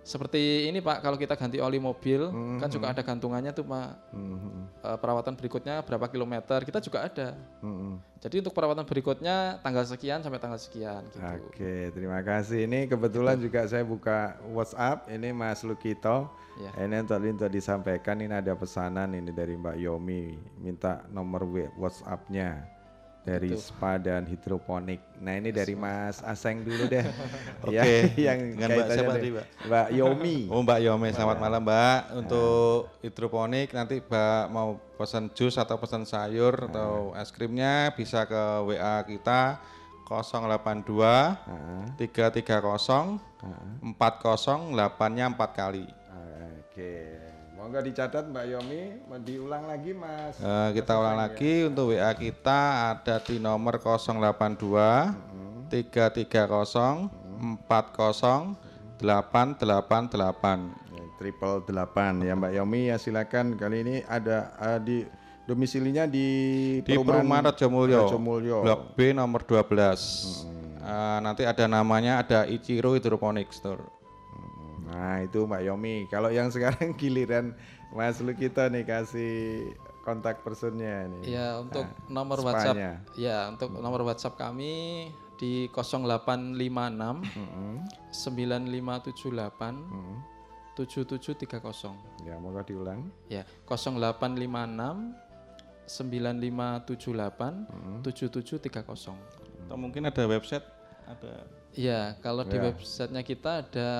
seperti ini Pak, kalau kita ganti oli mobil kan juga ada gantungannya tuh Pak. Hmm, Eh, perawatan berikutnya berapa kilometer kita juga ada. hmm. Jadi untuk perawatan berikutnya tanggal sekian sampai tanggal sekian gitu. Oke, terima kasih. Ini kebetulan juga saya buka WhatsApp. Ini Mas Lukito. Ya. Ini untuk, untuk disampaikan. Ini ada pesanan ini dari Mbak Yomi. Minta nomor WhatsApp-nya dari Itu. spa dan hidroponik. Nah ini dari Mas Aseng dulu deh. Ya, Oke, yang dengan Mbak siapa tadi, Mbak? Mbak Yomi. Oh Mbak Yomi, selamat malam Mbak. Untuk hidroponik nanti Mbak mau pesan jus atau pesan sayur atau es krimnya bisa ke WA kita 082 330 40 8-nya 4 kali. Oke, monggo dicatat Mbak Yomi. Mau diulang lagi Mas. Eh, kita ulang lagi untuk WA kita ada di nomor 082 330 40 888. triple delapan ya Mbak Yomi ya silakan kali ini ada eh, di domisilinya di Di Perumahan Rajamulyo, Rajamulyo. Blok B nomor 12. Eh, nanti ada namanya ada Ichiro Hydroponic Store. Nah itu Mbak Yomi. Kalau yang sekarang giliran Mas Lukito nih kasih kontak personnya nih. Ya untuk Nah, nomor spanya. WhatsApp ya untuk nomor WhatsApp kami di 0856 9578 7730. Ya monggo diulang. Ya 0856 9578 7730. Atau mungkin ada website ada Ya, kalau di Ya. websitenya kita ada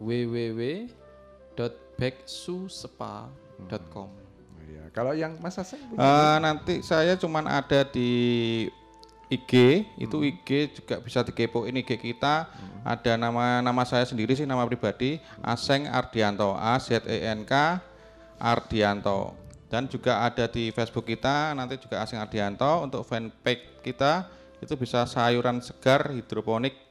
www.beksuspa.com. Iya. Kalau yang Mas Aseng punya Eh, nanti saya cuman ada di IG, itu Hmm. IG juga bisa dikepoin IG kita. Ada nama nama saya sendiri sih nama pribadi, Aseng Ardianto, A Z E N K Ardianto. Dan juga ada di Facebook kita, nanti juga Aseng Ardianto untuk fanpage kita itu bisa sayuran segar hidroponik.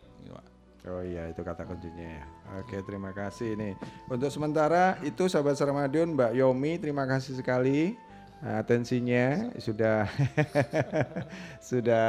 Oh iya itu kata kuncinya ya. Oke terima kasih nih. Untuk sementara itu sahabat Ramadhan Mbak Yomi terima kasih sekali atensinya sudah sudah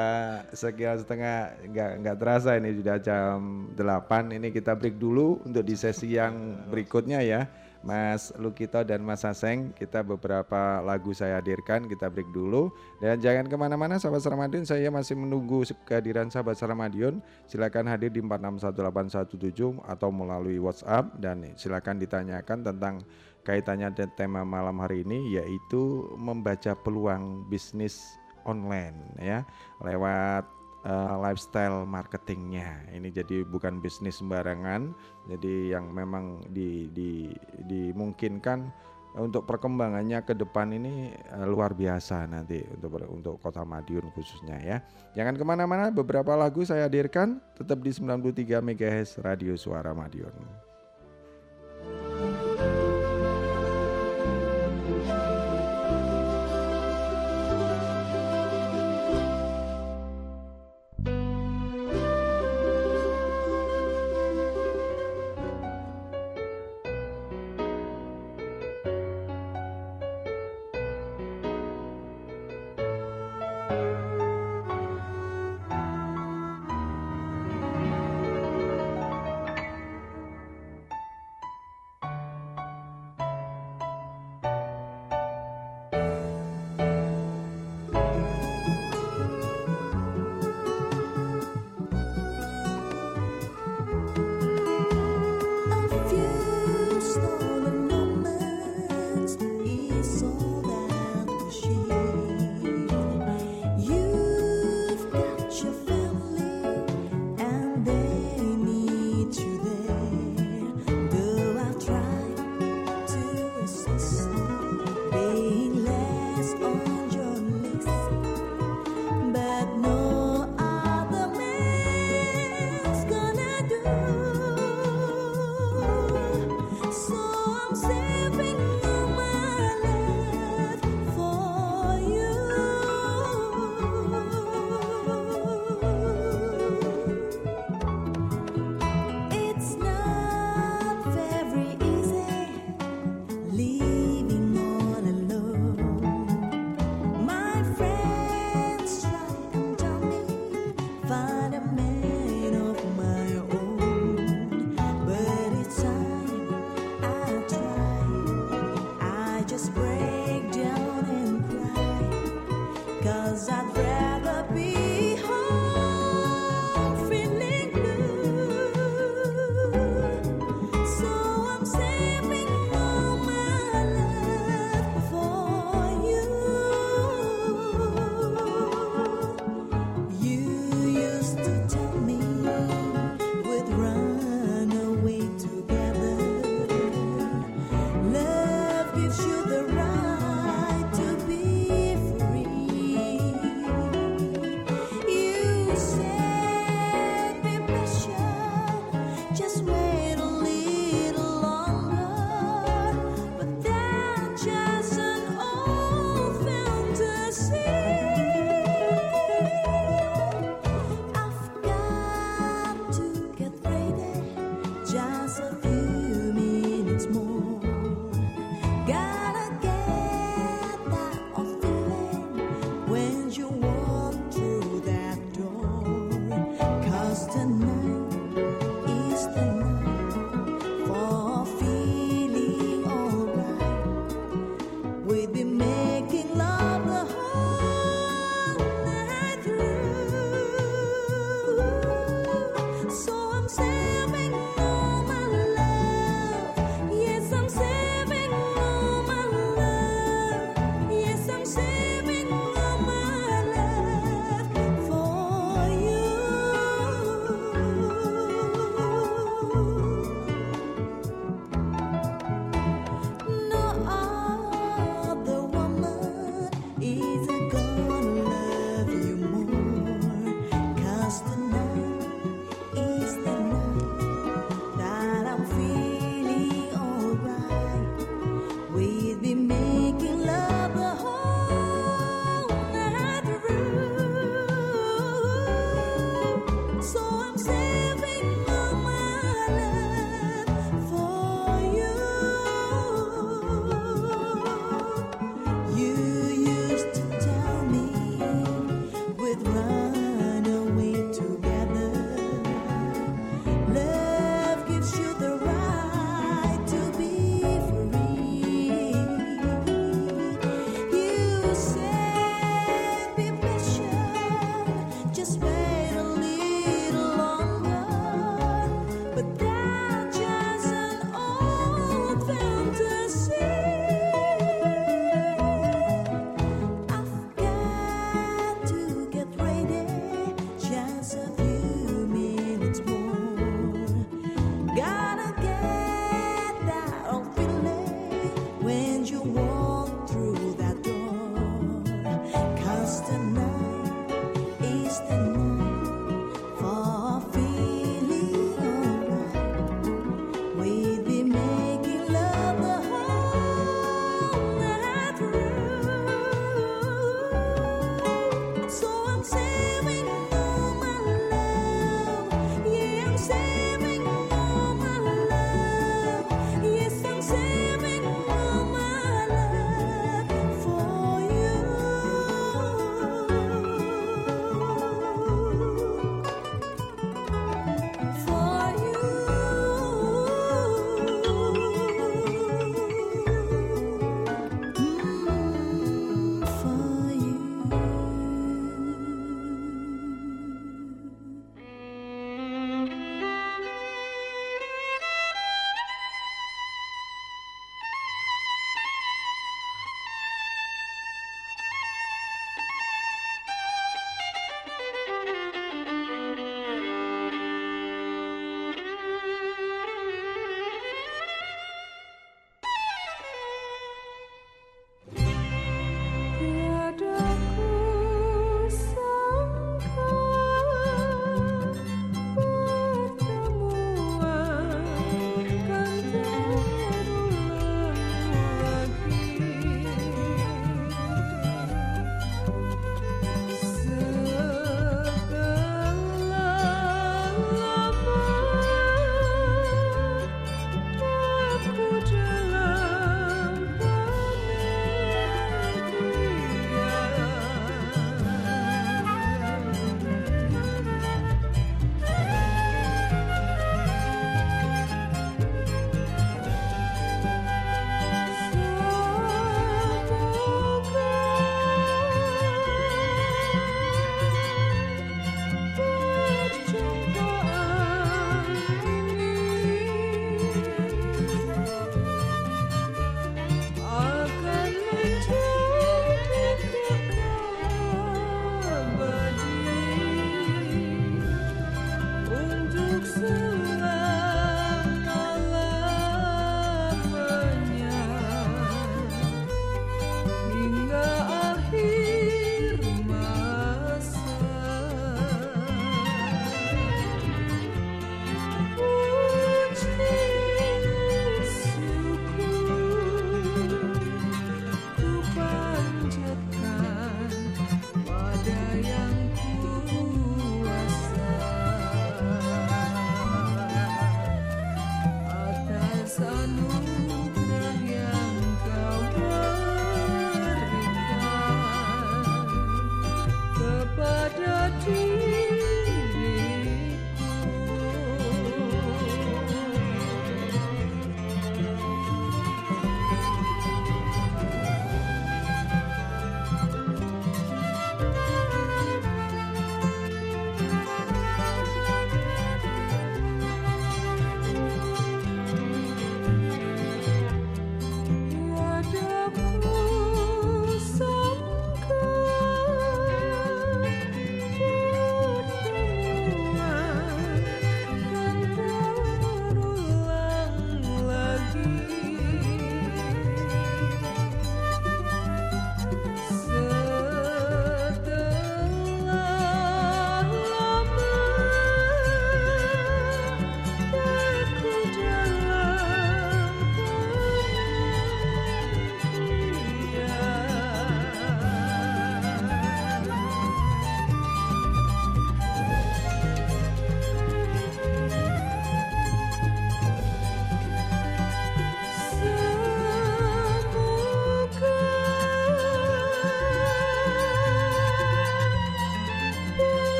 sekian setengah nggak nggak terasa ini sudah jam 8 ini kita break dulu untuk di sesi yang berikutnya ya Mas Lukito dan Mas Aseng kita beberapa lagu saya hadirkan kita break dulu. Dan jangan ke mana-mana sahabat Ramadhan saya masih menunggu kehadiran sahabat Ramadhan silakan hadir di 461817 atau melalui WhatsApp. Dan silakan ditanyakan tentang kaitannya dengan tema malam hari ini yaitu membaca peluang bisnis online ya. Lewat eh, lifestyle marketingnya. Ini jadi bukan bisnis sembarangan jadi yang memang di, di, dimungkinkan untuk perkembangannya ke depan ini eh, luar biasa nanti untuk untuk kota Madiun khususnya ya. Jangan ke mana-mana beberapa lagu saya hadirkan tetap di 93 MHz Radio Suara Madiun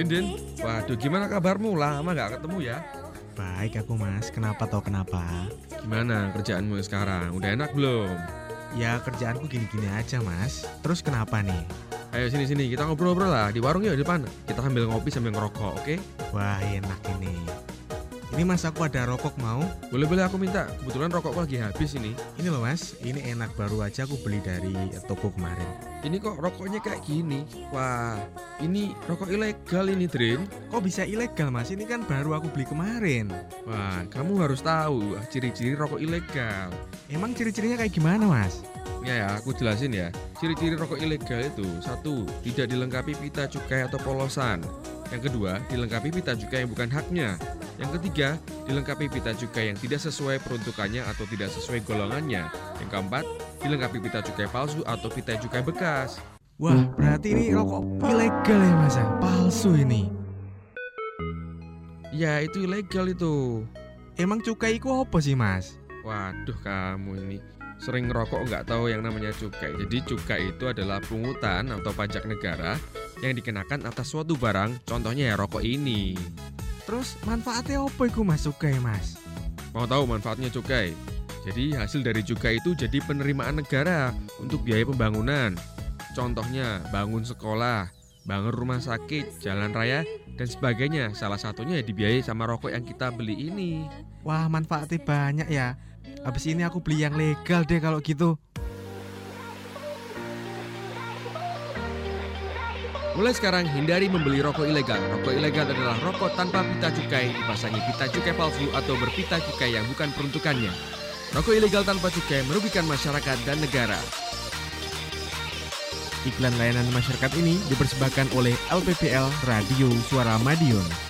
Din, Din, waduh gimana kabarmu? Lama nggak ketemu ya? Baik aku mas, kenapa tau kenapa? Gimana kerjaanmu sekarang? Udah enak belum? Ya kerjaanku gini-gini aja mas. Terus kenapa nih? Ayo sini sini kita ngobrol-ngobrol lah di warung di depan. Kita sambil ngopi sambil ngerokok, oke? Wah enak ini. Ini mas aku ada rokok mau? Boleh boleh aku minta. Kebetulan rokokku lagi habis ini. Ini loh mas, ini enak baru aja aku beli dari toko kemarin. Ini kok rokoknya kayak gini? Wah, ini rokok ilegal ini, Drin. Kok bisa ilegal mas? Ini kan baru aku beli kemarin. Wah, kamu harus tahu ciri-ciri rokok ilegal. Emang ciri-cirinya kayak gimana mas? Ya, ya, aku jelasin ya. Ciri-ciri rokok ilegal itu satu, tidak dilengkapi pita cukai atau polosan. Yang kedua, dilengkapi pita cukai yang bukan haknya. Yang ketiga, dilengkapi pita cukai yang tidak sesuai peruntukannya atau tidak sesuai golongannya. Yang keempat, dilengkapi pita cukai palsu atau pita cukai bekas. Wah berarti ini rokok ilegal ya mas ya? Palsu ini. Ya, itu ilegal itu. Emang cukai itu apa sih mas? Waduh, kamu ini sering ngerokok nggak tahu yang namanya cukai. Jadi cukai itu adalah pungutan atau pajak negara yang dikenakan atas suatu barang, contohnya ya rokok ini. Terus manfaatnya apa itu mas cukai mas? Mau tahu manfaatnya cukai? Jadi hasil dari cukai itu jadi penerimaan negara untuk biaya pembangunan. Contohnya bangun sekolah, bangun rumah sakit, jalan raya, dan sebagainya. Salah satunya ya dibiayai sama rokok yang kita beli ini. Wah manfaatnya banyak ya. Habis ini aku beli yang legal deh kalau gitu. Mulai sekarang hindari membeli rokok ilegal. Rokok ilegal adalah rokok tanpa pita cukai, dipasangi pita cukai palsu atau berpita cukai yang bukan peruntukannya. Rokok ilegal tanpa cukai merugikan masyarakat dan negara. Iklan layanan masyarakat ini dipersembahkan oleh LPPL Radio Suara Madiun.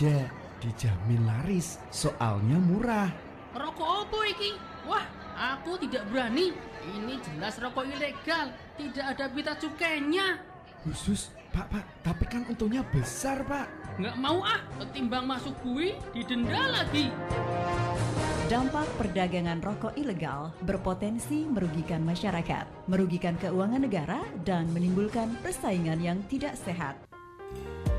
Saja dijamin laris, soalnya murah. Rokok apa iki? Wah, aku tidak berani. Ini jelas rokok ilegal. Tidak ada pita cukainya. Khusus, Pak, Pak, tapi kan untungnya besar, Pak. Nggak mau ah, ketimbang masuk bui, didenda lagi. Dampak perdagangan rokok ilegal berpotensi merugikan masyarakat, merugikan keuangan negara, dan menimbulkan persaingan yang tidak sehat.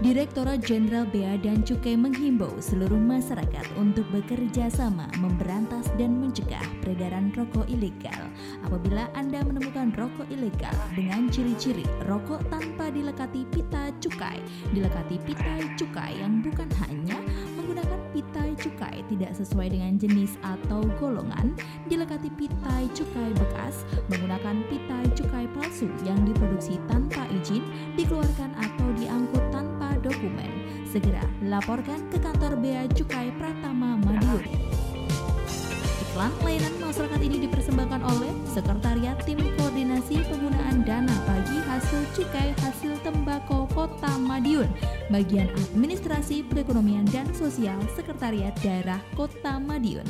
Direktorat Jenderal Bea dan Cukai menghimbau seluruh masyarakat untuk bekerja sama memberantas dan mencegah peredaran rokok ilegal. Apabila Anda menemukan rokok ilegal dengan ciri-ciri rokok tanpa dilekati pita cukai, dilekati pita cukai yang bukan hanya menggunakan pitai cukai tidak sesuai dengan jenis atau golongan, dilekati pitai cukai bekas, menggunakan pitai cukai palsu yang diproduksi tanpa izin, dikeluarkan atau diangkut tanpa dokumen, segera laporkan ke kantor Bea Cukai Pratama Madiun. Iklan layanan masyarakat ini dipersembahkan oleh Sekretariat Tim Koordinasi Penggunaan Dana Bagi Hasil Cukai Hasil Tembakau Kota Madiun, Bagian Administrasi Perekonomian dan Sosial Sekretariat Daerah Kota Madiun.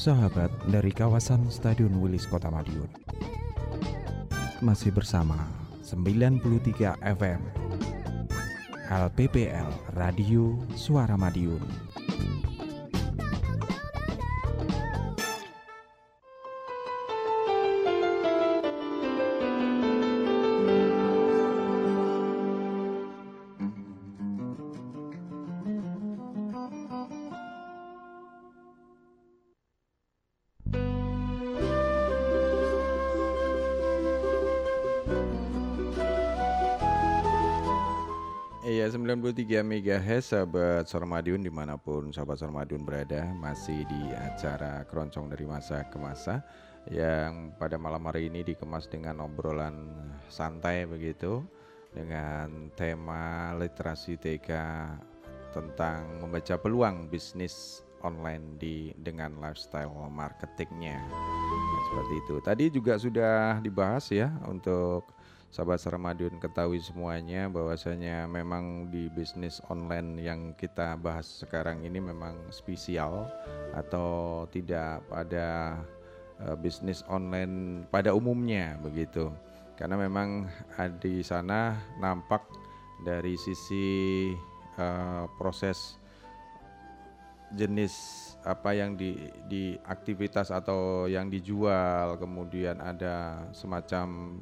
Sahabat dari kawasan Stadion Wilis Kota Madiun. Masih bersama 93 FM LPPL Radio Suara Madiun. 93 MHz sahabat Sormadiun di mana pun sahabat Sormadiun berada masih di acara keroncong dari masa ke masa yang pada malam hari ini dikemas dengan obrolan santai begitu dengan tema literasi TK tentang membaca peluang bisnis online di dengan lifestyle marketingnya. Nah, seperti itu. Tadi juga sudah dibahas ya untuk sahabat Sarmadiun ketahui semuanya bahwasanya memang di bisnis online yang kita bahas sekarang ini memang spesial atau tidak pada eh, bisnis online pada umumnya begitu. Karena memang ah, di sana nampak dari sisi eh, proses jenis apa yang di di aktivitas atau yang dijual kemudian ada semacam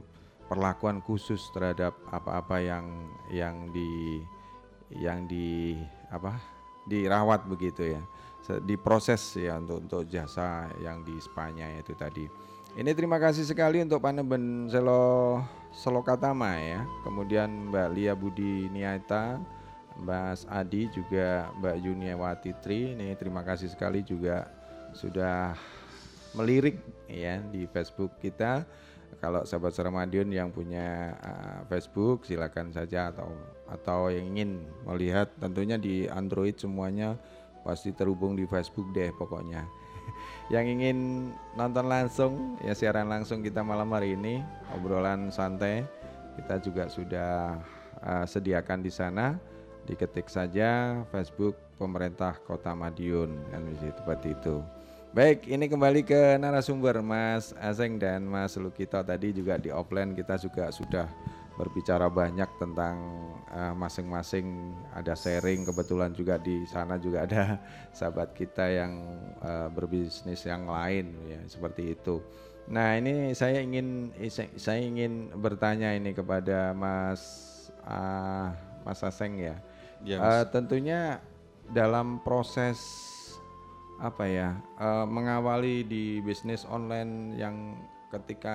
perlakuan khusus terhadap apa-apa yang yang di yang di apa dirawat begitu ya. Se- diproses ya untuk untuk jasa yang di spanya itu tadi. Ini terima kasih sekali untuk Paneben Selo Selokatama ya. Kemudian Mbak Lia Budi Niaita Mas Adi juga Mbak Yuniawati Tri ini terima kasih sekali juga sudah melirik ya di Facebook kita kalau sahabat Saramadion yang punya uh, Facebook silakan saja atau atau yang ingin melihat tentunya di Android semuanya pasti terhubung di Facebook deh pokoknya yang ingin nonton langsung ya siaran langsung kita malam hari ini obrolan santai kita juga sudah uh, sediakan di sana diketik saja Facebook pemerintah Kota Madiun kan seperti itu. Baik, ini kembali ke narasumber Mas Aseng dan Mas Lukito tadi juga di offline kita juga sudah berbicara banyak tentang eh, masing-masing ada sharing kebetulan juga di sana juga ada sahabat kita yang eh, berbisnis yang lain ya seperti itu. Nah, ini saya ingin saya ingin bertanya ini kepada Mas ah, Mas Aseng ya. Eh, Mas. tentunya dalam proses apa ya eh, mengawali di bisnis online yang ketika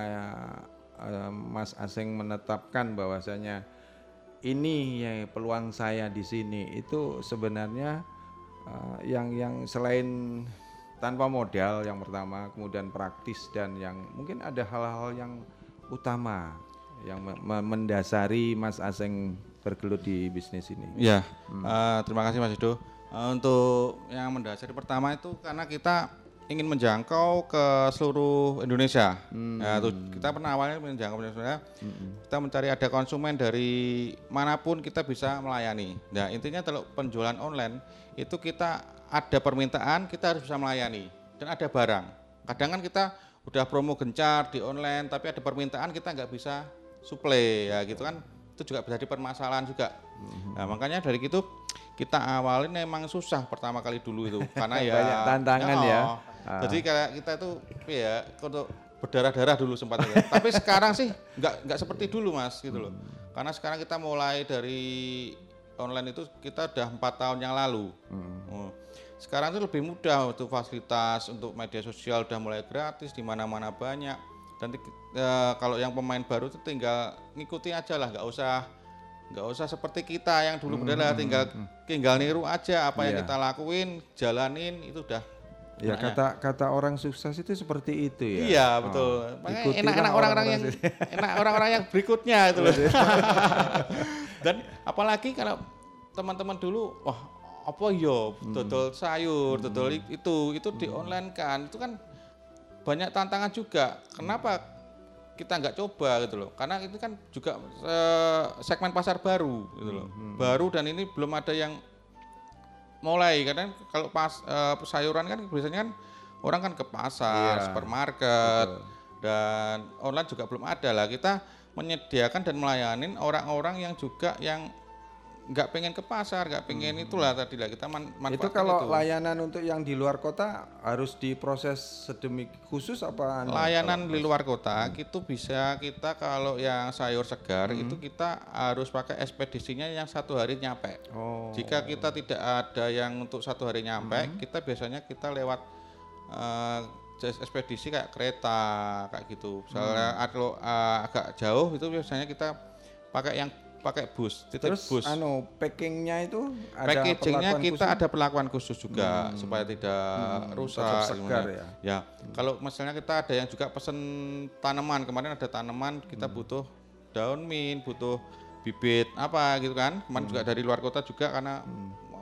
eh, Mas Aseng menetapkan bahwasanya ini ya peluang saya di sini itu sebenarnya eh, yang yang selain tanpa modal yang pertama kemudian praktis dan yang mungkin ada hal-hal yang utama yang me- me- mendasari Mas Aseng bergelut di bisnis ini. Ya, Hmm. eh, terima kasih Mas Ido. Eh, untuk yang mendasari pertama itu karena kita ingin menjangkau ke seluruh Indonesia. Ya, tuh, kita pernah awalnya menjangkau Indonesia. Kita mencari ada konsumen dari mana pun kita bisa melayani. Nah, intinya kalau penjualan online itu kita ada permintaan, kita harus bisa melayani dan ada barang. Kadang kan kita udah promo gencar di online tapi ada permintaan kita nggak bisa suplai ya gitu kan itu juga bisa permasalahan juga. Nah makanya dari gitu kita awalin memang susah pertama kali dulu itu karena ya Banyak tantangan ya. oh. Ah. Jadi kayak kita itu ya untuk berdarah-darah dulu sempat ya. Tapi sekarang sih nggak nggak seperti dulu mas gitu loh. Karena sekarang kita mulai dari online itu kita udah empat tahun yang lalu. Oh. Sekarang itu lebih mudah untuk fasilitas untuk media sosial udah mulai gratis di mana-mana banyak. Dan eh, kalau yang pemain baru itu tinggal ngikuti aja lah, nggak usah nggak usah seperti kita yang dulu Hmm, lah hmm, tinggal hmm. tinggal niru aja apa yang Iya. kita lakuin, jalanin itu udah Ya kata kata orang sukses itu seperti itu ya. Iya Oh, betul. Makanya ikutilah enak-enak orang-orang yang enak orang-orang yang berikutnya itu loh. Dan apalagi kalau teman-teman dulu, wah apa yo dodol sayur, dodol i- itu itu di online kan, itu kan banyak tantangan juga. Kenapa kita nggak coba gitu loh? Karena itu kan juga eh, segmen pasar baru gitu loh, baru dan ini belum ada yang mulai karena kalau pas eh, sayuran kan biasanya kan orang kan ke pasar, Iya, supermarket, dan online juga belum ada lah. Kita menyediakan dan melayani orang-orang yang juga yang nggak pengen ke pasar, nggak pengen itulah tadi lah kita man, Hmm. Itu manfaatkan kalau itu. layanan untuk yang di luar kota harus diproses sedemik khusus apa? anu, layanan di luar kota itu bisa kita kalau yang sayur segar Hmm. itu kita harus pakai ekspedisinya yang satu hari nyampe. Oh. Jika kita tidak ada yang untuk satu hari nyampe, Hmm. kita biasanya kita lewat eh, jas- ekspedisi kayak kereta kayak gitu. Misalnya Hmm. atau eh, agak jauh itu biasanya kita pakai yang pakai bus, titip Terus bus. anu packingnya itu ada Packagingnya kita khusus? ada perlakuan khusus juga Hmm. supaya tidak Hmm, rusak. segar gimana. ya. Ya, kalau misalnya kita ada yang juga pesen tanaman kemarin ada tanaman kita Hmm. butuh daun mint, butuh bibit apa gitu kan. Kemarin Hmm. juga dari luar kota juga karena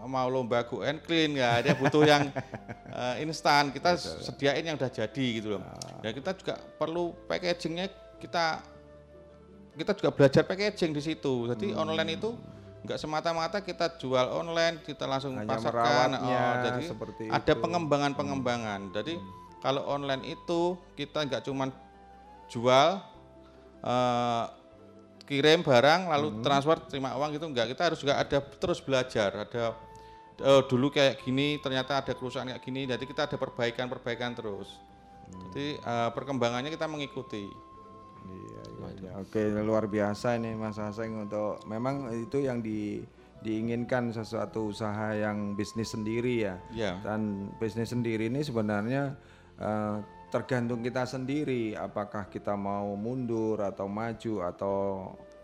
mau lomba go and clean ya, dia butuh yang eh, instan. Kita sediain yang udah jadi gitu loh. Ah. Ya kita juga perlu packagingnya kita kita juga belajar packaging di situ. Jadi Hmm. online itu nggak semata-mata kita jual online, kita langsung Hanya pasarkan. Oh, jadi seperti ada itu. Hmm. pengembangan-pengembangan. Jadi kalau online itu kita nggak cuman jual, eh, kirim barang, lalu Hmm. transfer terima uang gitu nggak. Kita harus juga ada terus belajar. Ada eh, dulu kayak gini, ternyata ada kerusakan kayak gini. Jadi kita ada perbaikan-perbaikan terus. Hmm. Jadi eh, perkembangannya kita mengikuti. Iya, iya, iya. Oke, luar biasa ini Mas Haseng untuk memang itu yang di diinginkan sesuatu usaha yang bisnis sendiri ya. Iya. Dan bisnis sendiri ini sebenarnya eh, tergantung kita sendiri apakah kita mau mundur atau maju atau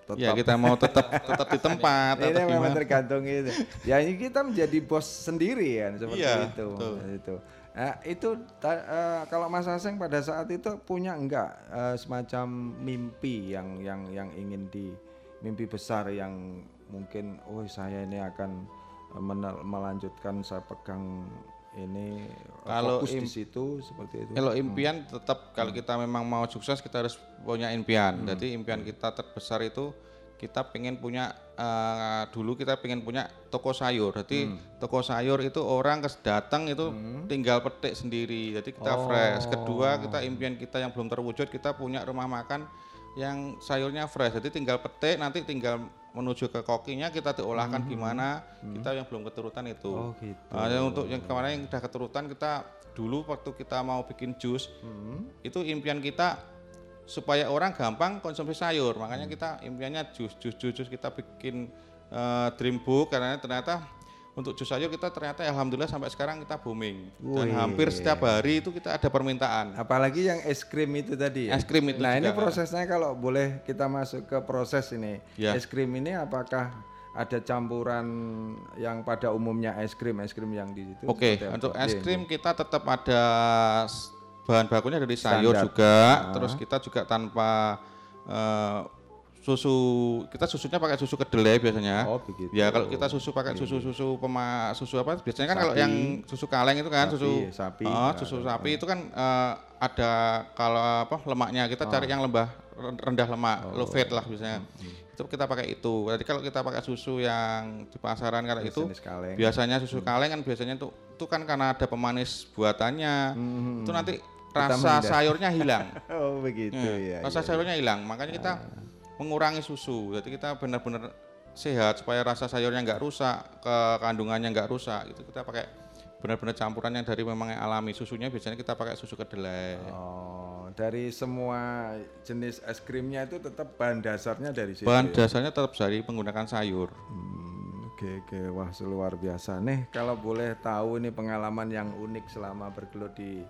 tetap Ya, kita mau tetap- tetap di tempat ini atau memang gimana. tergantung itu. Ya ini kita menjadi bos sendiri kan seperti Iya, itu. betul. Itu. Nah, itu ta- eh, kalau Mas Haseng pada saat itu punya enggak eh, semacam mimpi yang yang yang ingin di mimpi besar yang mungkin oh saya ini akan menel- melanjutkan saya pegang ini Kalau fokus di im- situ seperti itu. Kalau Hmm. impian tetap kalau kita memang mau sukses kita harus punya impian. Hmm. Jadi impian kita terbesar itu kita pengen punya eh, dulu kita pengen punya toko sayur. Jadi Hmm. toko sayur itu orang datang itu tinggal petik sendiri. Jadi kita Oh. fresh. Kedua kita impian kita yang belum terwujud kita punya rumah makan yang sayurnya fresh. Jadi tinggal petik nanti tinggal menuju ke kokinya kita diolahkan Hmm. gimana kita yang belum keturutan itu. Oh, gitu. Nah, yang untuk yang kemarin yang udah keturutan kita dulu waktu kita mau bikin jus Hmm. itu impian kita supaya orang gampang konsumsi sayur makanya Hmm. kita impiannya jus jus jus jus kita bikin eh, dream book karena ternyata untuk jus sayur kita ternyata alhamdulillah sampai sekarang kita booming dan Wih. hampir setiap hari itu kita ada permintaan Apalagi yang es krim itu tadi ya. Es krim itu Nah ini juga. prosesnya kalau boleh kita masuk ke proses ini. Ya. Es krim ini apakah ada campuran yang pada umumnya es krim es krim yang di situ? Oke, apa? untuk es Iya, krim kita tetap ada bahan bakunya dari sayur Standar. juga, Ah. terus kita juga tanpa eh, susu, kita susunya pakai susu kedelai biasanya. Oh, begitu. Ya kalau kita susu pakai Iya, susu-susu pema susu apa? Biasanya kan kalau Sapi. yang susu kaleng itu kan Sapi, susu sapi. Oh, Nah, susu sapi itu kan eh, ada kalau apa lemaknya kita cari Oh. yang lembah rendah lemak, low fat lah Hmm, biasanya. Itu kita pakai itu. Jadi kalau kita pakai susu yang di pasaran kalau itu kaleng. biasanya susu kaleng kan biasanya itu itu kan karena ada pemanis buatannya. Itu nanti Kita rasa sayurnya hilang. oh begitu Hmm, ya. rasa iya, sayurnya hilang. Makanya kita mengurangi susu. Jadi kita benar-benar sehat supaya rasa sayurnya nggak rusak, ke kandungannya nggak rusak. Itu kita pakai benar-benar campuran yang dari memang yang alami. Susunya biasanya kita pakai susu kedelai. Oh, dari semua jenis es krimnya itu tetap bahan dasarnya dari situ. Bahan ya? dasarnya tetap dari menggunakan sayur. Hmm, Oke oke wah luar biasa nih kalau boleh tahu ini pengalaman yang unik selama bergelut di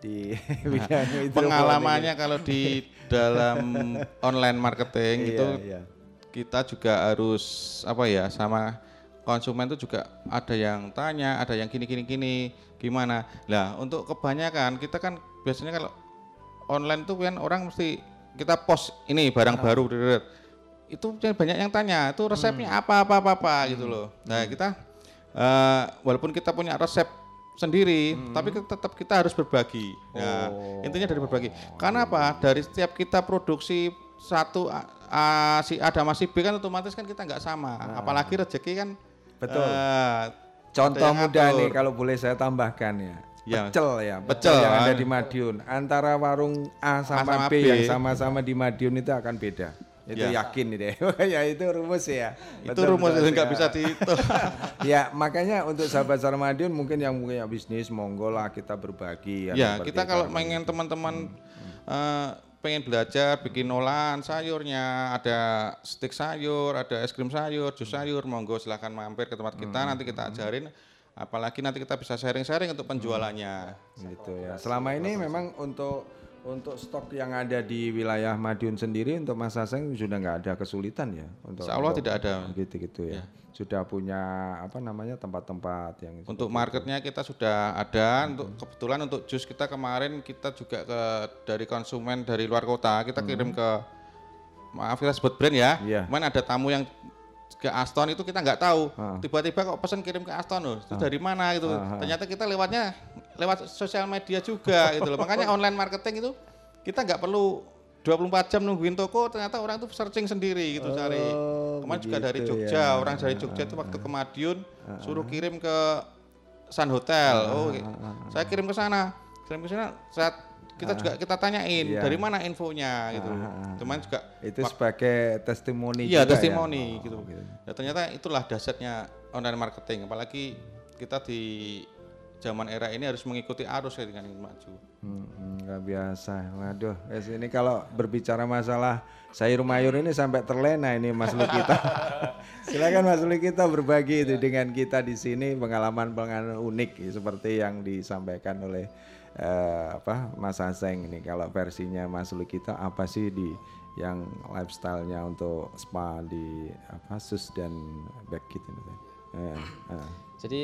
di bidang Nah, Pengalamannya kalau di dalam online marketing Iya, itu iya. kita juga harus apa ya sama konsumen itu juga ada yang tanya, ada yang gini gini gini gimana. Lah untuk kebanyakan kita kan biasanya kalau online tuh kan orang mesti kita post ini barang Ah. baru itu banyak yang tanya itu resepnya Hmm. apa apa apa apa gitu loh. Nah kita eh, walaupun kita punya resep sendiri, tapi kita- tetap kita harus berbagi. Nah, Oh. intinya dari berbagi. Karena apa? Dari setiap kita produksi satu A, A, si A sama si B kan otomatis kan kita nggak sama. Apalagi rezeki kan Betul. eh, Contoh mudah nih kalau boleh saya tambahkan ya. Ya, pecel ya, pecel, yang ada di Madiun. Antara warung A sama, sama B, B. yang sama-sama di Madiun itu akan beda. Itu Ya. yakin nih deh. ya itu rumus ya. Itu rumus, nggak bisa dihitung. ya makanya untuk sahabat Sar Madiun mungkin yang punya bisnis monggo lah kita berbagi. Ya, seperti kita kalau pengen teman-teman eh, pengen belajar bikin olahan sayurnya, ada stik sayur, ada es krim sayur, jus sayur, monggo silahkan mampir ke tempat kita, nanti kita ajarin. Apalagi nanti kita bisa sharing-sharing untuk penjualannya. gitu ya. Selama ini memang untuk untuk stok yang ada di wilayah Madiun sendiri untuk Mas Aseng sudah nggak ada kesulitan ya untuk Insya Allah untuk- tidak ada. gitu-gitu ya. Sudah punya apa namanya tempat-tempat yang Untuk marketnya kita sudah ada. Untuk kebetulan untuk jus kita kemarin kita juga ke dari konsumen dari luar kota kita kirim ke maaf kita sebut brand ya. Iya. Kemarin ada tamu yang ke Aston itu kita nggak tahu. Ah. Tiba-tiba kok pesan kirim ke Aston loh. Itu dari mana gitu. Ternyata kita lewatnya lewat sosial media juga gitu loh. Makanya online marketing itu kita nggak perlu 24 jam nungguin toko, ternyata orang tuh searching sendiri gitu cari. Kemarin juga dari begitu Jogja, ya. orang dari Jogja itu waktu ke Madiun suruh kirim ke Sun Hotel. Oh, saya kirim ke sana. Kirim ke sana saat kita juga kita tanyain Iya. dari mana infonya gitu. Cuman juga itu sebagai testimoni Iya, ya? testimoni Oh, gitu. Ya, ternyata itulah dasarnya online marketing. Apalagi kita di zaman era ini harus mengikuti arus ya dengan maju. Hmm, hmm, nggak biasa. Waduh, wes ini kalau berbicara masalah sayur mayur ini sampai terlena ini Mas Lukita. Silakan Mas Lukita berbagi itu dengan kita di sini pengalaman-pengalaman unik ya, seperti yang disampaikan oleh eh, apa Mas Aseng ini. Kalau versinya Mas Lukita apa sih di yang lifestyle-nya untuk spa di apa sus dan back gitu. Eh, eh. Jadi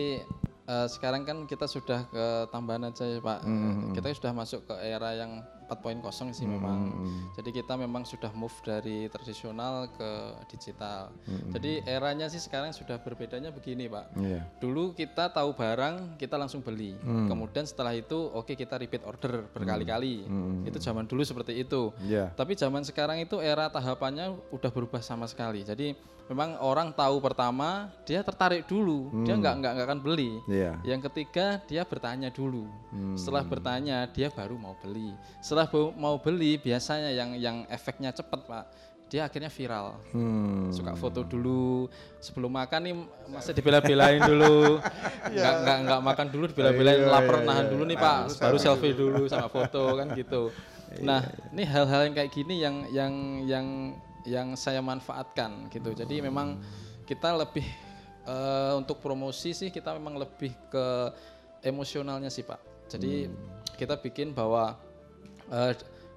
eh, sekarang kan kita sudah ke tambahan aja ya Pak. Hmm. Kita sudah masuk ke era yang 4.0 sih Hmm, memang. hmm. Jadi kita memang sudah move dari tradisional ke digital. Hmm. Jadi eranya sih sekarang sudah berbedanya begini Pak. Iya. Dulu kita tahu barang kita langsung beli. Hmm. Kemudian setelah itu oke kita repeat order berkali-kali. Hmm. Itu zaman dulu seperti itu. Iya. Tapi zaman sekarang itu era tahapannya udah berubah sama sekali. Jadi memang orang tahu pertama dia tertarik dulu, dia Hmm. nggak nggak nggak akan beli. Iya. Yang ketiga dia bertanya dulu. Hmm. Setelah bertanya dia baru mau beli. Setelah bau- mau beli biasanya yang yang efeknya cepat pak, dia akhirnya viral. Hmm. Suka foto dulu sebelum makan nih masih dibela-belain dulu. Nggak nggak nggak makan dulu dibela-belain Iya, lapar iya, nahan iya. dulu nih Nah, pak, baru selfie selfie dulu sama foto kan gitu. Nah ini hal-hal yang kayak gini yang yang yang yang saya manfaatkan gitu. Jadi memang kita lebih eh, untuk promosi sih kita memang lebih ke emosionalnya sih pak. Jadi kita bikin bahwa eh,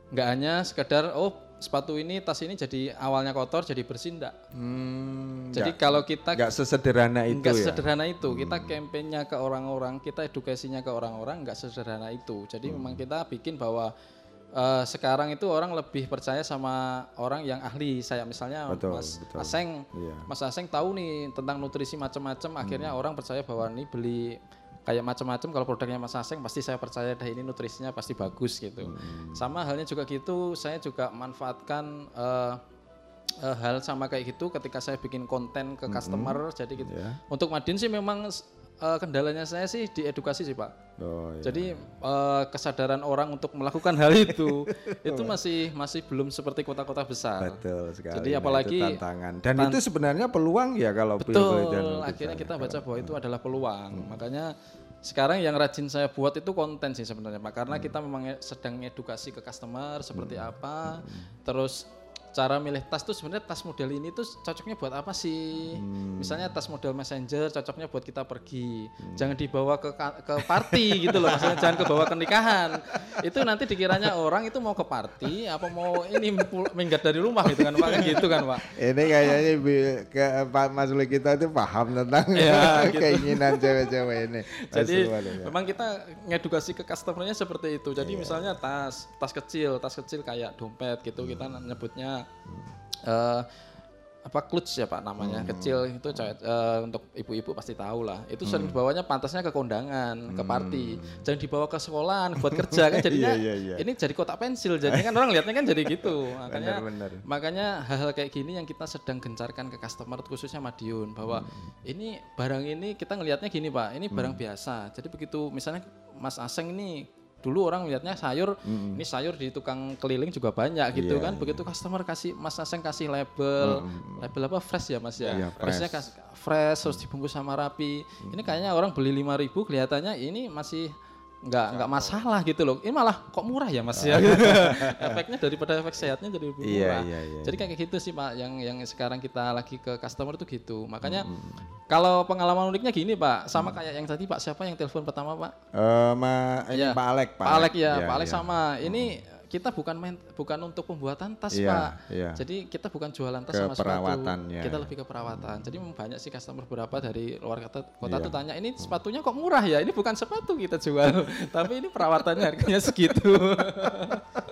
nggak hanya sekedar oh sepatu ini tas ini jadi awalnya kotor jadi bersih enggak. Hmm, Jadi nggak- kalau kita nggak sesederhana itu nggak ya. sesederhana itu. Kita kampanyenya ke orang-orang, kita edukasinya ke orang-orang nggak sesederhana itu. Jadi memang kita bikin bahwa eh, sekarang itu orang lebih percaya sama orang yang ahli. Saya misalnya Betul, Mas betul. Aseng, Iya. Mas Aseng tahu nih tentang nutrisi macam-macam. Akhirnya orang percaya bahwa ini beli kayak macam-macam kalau produknya Mas Aseng pasti saya percaya dah ini nutrisinya pasti bagus gitu. Sama halnya juga gitu, saya juga manfaatkan eh, eh, hal sama kayak gitu ketika saya bikin konten ke customer jadi gitu. Ya. Untuk Madin sih memang eh, kendalanya saya sih di edukasi sih Pak. Oh, iya. Jadi eh, kesadaran orang untuk melakukan hal itu itu masih masih belum seperti kota-kota besar. Betul sekali. Jadi Nah, apalagi itu tantangan. Dan tan- itu sebenarnya peluang ya kalau Betul. dan Akhirnya kita baca bahwa itu adalah peluang. Hmm. Makanya sekarang yang rajin saya buat itu konten sih sebenarnya Pak. Hmm. Karena kita memang sedang edukasi ke customer seperti apa. Terus cara milih tas tuh sebenarnya tas model ini tuh cocoknya buat apa sih? Hmm. Misalnya tas model messenger cocoknya buat kita pergi. Jangan dibawa ke ke party gitu loh. Maksudnya jangan kebawa ke nikahan. Itu nanti dikiranya orang itu mau ke party apa mau ini minggat dari rumah gitu kan Pak kan gitu kan Pak. Ini kayaknya ke Pak Mas Uli kita itu paham tentang Ya, gitu. keinginan cewek-cewek ini. Jadi Mas ya. memang kita ngedukasi ke customernya seperti itu. Jadi misalnya tas, tas kecil, tas kecil kayak dompet gitu kita nyebutnya eh, apa clutch ya Pak namanya Hmm. kecil itu eh, untuk ibu-ibu pasti tahu lah. Itu sering Hmm. dibawanya pantasnya ke kondangan, ke party. Jangan dibawa ke sekolahan buat kerja kan jadinya Iya, iya, iya. ini jadi kotak pensil jadinya kan orang lihatnya kan jadi gitu. Makanya Benar, benar. makanya hal-hal kayak gini yang kita sedang gencarkan ke customer khususnya Madiun bahwa Hmm. ini barang ini kita ngelihatnya gini Pak, ini barang biasa. Jadi begitu misalnya Mas Aseng ini dulu orang lihatnya sayur, ini sayur di tukang keliling juga banyak gitu. Iya, kan. Begitu customer kasih Mas Aseng kasih label, label apa fresh ya Mas ya. Iya, Freshnya fresh. fresh terus dibungkus sama rapi. Ini kayaknya orang beli 5000 kelihatannya ini masih nggak nggak masalah gitu loh. Ini malah kok murah ya Mas ya. Efeknya daripada efek sehatnya jadi lebih Iya, murah. iya, iya, Jadi kayak gitu sih Pak yang yang sekarang kita lagi ke customer itu gitu. Makanya Hmm, kalau pengalaman uniknya gini Pak, sama kayak yang tadi Pak siapa yang telepon pertama Pak? Eh, ma, ini Iya. Pak Alek, Pak Alek ya, Iya, Pak Alek iya. sama. Ini kita bukan main, bukan untuk pembuatan tas Iya, Pak. iya. Jadi kita bukan jualan tas Ke sama sepatu. perawatannya. Kita lebih ke perawatan. Jadi memang banyak sih customer beberapa dari luar kota, kota Iya. tuh tanya ini sepatunya kok murah ya? Ini bukan sepatu kita jual, tapi ini perawatannya harganya segitu.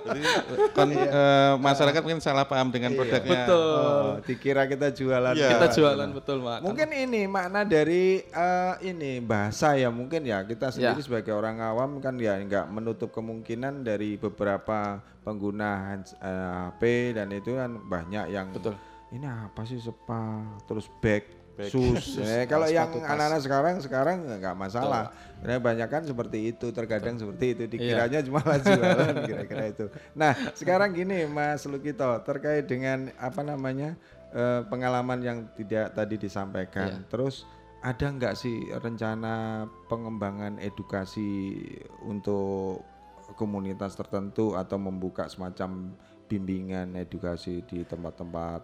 Jadi kon, eh, masyarakat mungkin salah paham dengan produknya. Betul. Oh, dikira kita jualan. Iya. Kita jualan, betul, Pak. Mungkin ini makna dari eh, ini bahasa ya mungkin ya kita sendiri Ya. sebagai orang awam kan ya nggak menutup kemungkinan dari beberapa pengguna hands- eh, HP dan itu kan banyak yang Betul. ini apa sih spa terus bag, sus. Eh, ah, kalau yang anak-anak sekarang sekarang nggak masalah. Karena banyak kan seperti itu, terkadang seperti itu Iya. dikiranya cuma jualan kira-kira itu. Nah, sekarang gini Mas Lukito terkait dengan apa namanya eh, pengalaman yang tidak tadi disampaikan. Iya. Terus ada nggak sih rencana pengembangan edukasi untuk komunitas tertentu atau membuka semacam bimbingan edukasi di tempat-tempat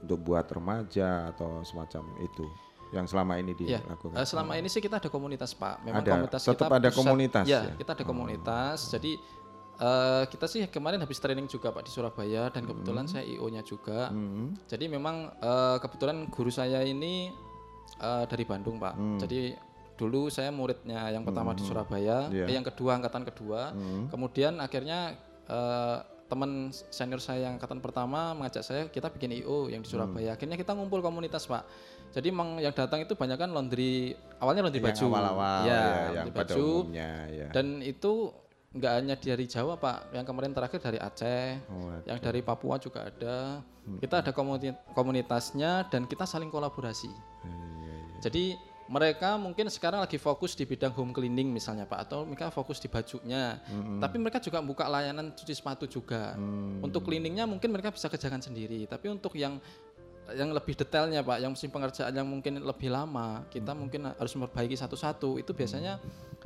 untuk buat remaja atau semacam itu yang selama ini Iya, dilakukan? eh, selama ini sih kita ada komunitas Pak. Memang Ada, komunitas tetap kita ada pusat- komunitas Ya, ya? kita ada komunitas. Jadi eh, kita sih kemarin habis training juga Pak di Surabaya dan kebetulan Hmm. saya IO-nya juga. Jadi memang eh, kebetulan guru saya ini eh, dari Bandung Pak. Hmm. Jadi dulu saya muridnya yang pertama di Surabaya, Iya. eh, yang kedua angkatan kedua. Hmm. Kemudian akhirnya eh, teman senior saya yang angkatan pertama mengajak saya kita bikin IO yang di Hmm. Surabaya. Akhirnya kita ngumpul komunitas pak. Jadi emang yang datang itu banyak kan laundry awalnya laundry Yang baju, awal-awal, ya, ya, laundry yang pada baju. umumnya, ya. Dan itu nggak hanya dari Jawa pak. Yang kemarin terakhir dari Aceh, Oh, yang dari Papua juga ada. Kita ada komuni- komunitasnya dan kita saling kolaborasi. Iya, Jadi mereka mungkin sekarang lagi fokus di bidang home cleaning misalnya Pak atau mereka fokus di bajunya. Tapi mereka juga buka layanan cuci sepatu juga. Untuk cleaningnya mungkin mereka bisa kerjakan sendiri. Tapi untuk yang yang lebih detailnya Pak, yang mesin pengerjaan yang mungkin lebih lama, kita mungkin harus memperbaiki satu-satu. Itu biasanya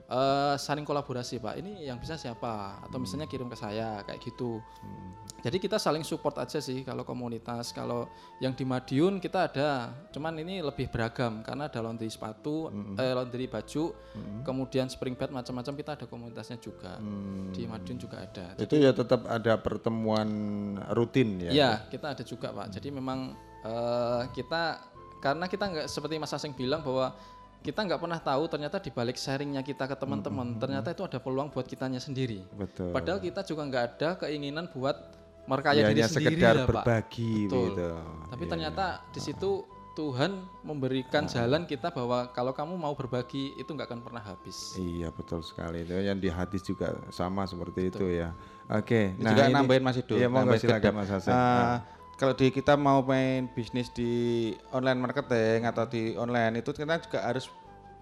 eh, saling kolaborasi Pak. Ini yang bisa siapa? Atau misalnya kirim ke saya kayak gitu. Jadi kita saling support aja sih kalau komunitas. Kalau yang di Madiun kita ada, cuman ini lebih beragam karena ada laundry sepatu, eh, laundry baju, kemudian spring bed macam-macam kita ada komunitasnya juga. Di Madiun juga ada. Itu ya tetap ada pertemuan rutin ya. Iya, kita ada juga Pak. Jadi memang eh, kita karena kita nggak seperti Mas Aseng bilang bahwa kita nggak pernah tahu ternyata di balik sharingnya kita ke teman-teman ternyata itu ada peluang buat kitanya sendiri. Betul. Padahal kita juga nggak ada keinginan buat merkaya Ya, diri hanya sendiri sekedar ya, Pak. berbagi Betul. gitu. Tapi Iya, ternyata di situ Tuhan memberikan jalan kita bahwa kalau kamu mau berbagi itu nggak akan pernah habis. Iya betul sekali itu yang di hadis juga sama seperti itu ya. Oke, Ini juga nambahin Mas Ido. Iya nambahin silakan. Mas Hasan. Ah. Nah. Eh, kalau di kita mau main bisnis di online marketing atau di online itu kita juga harus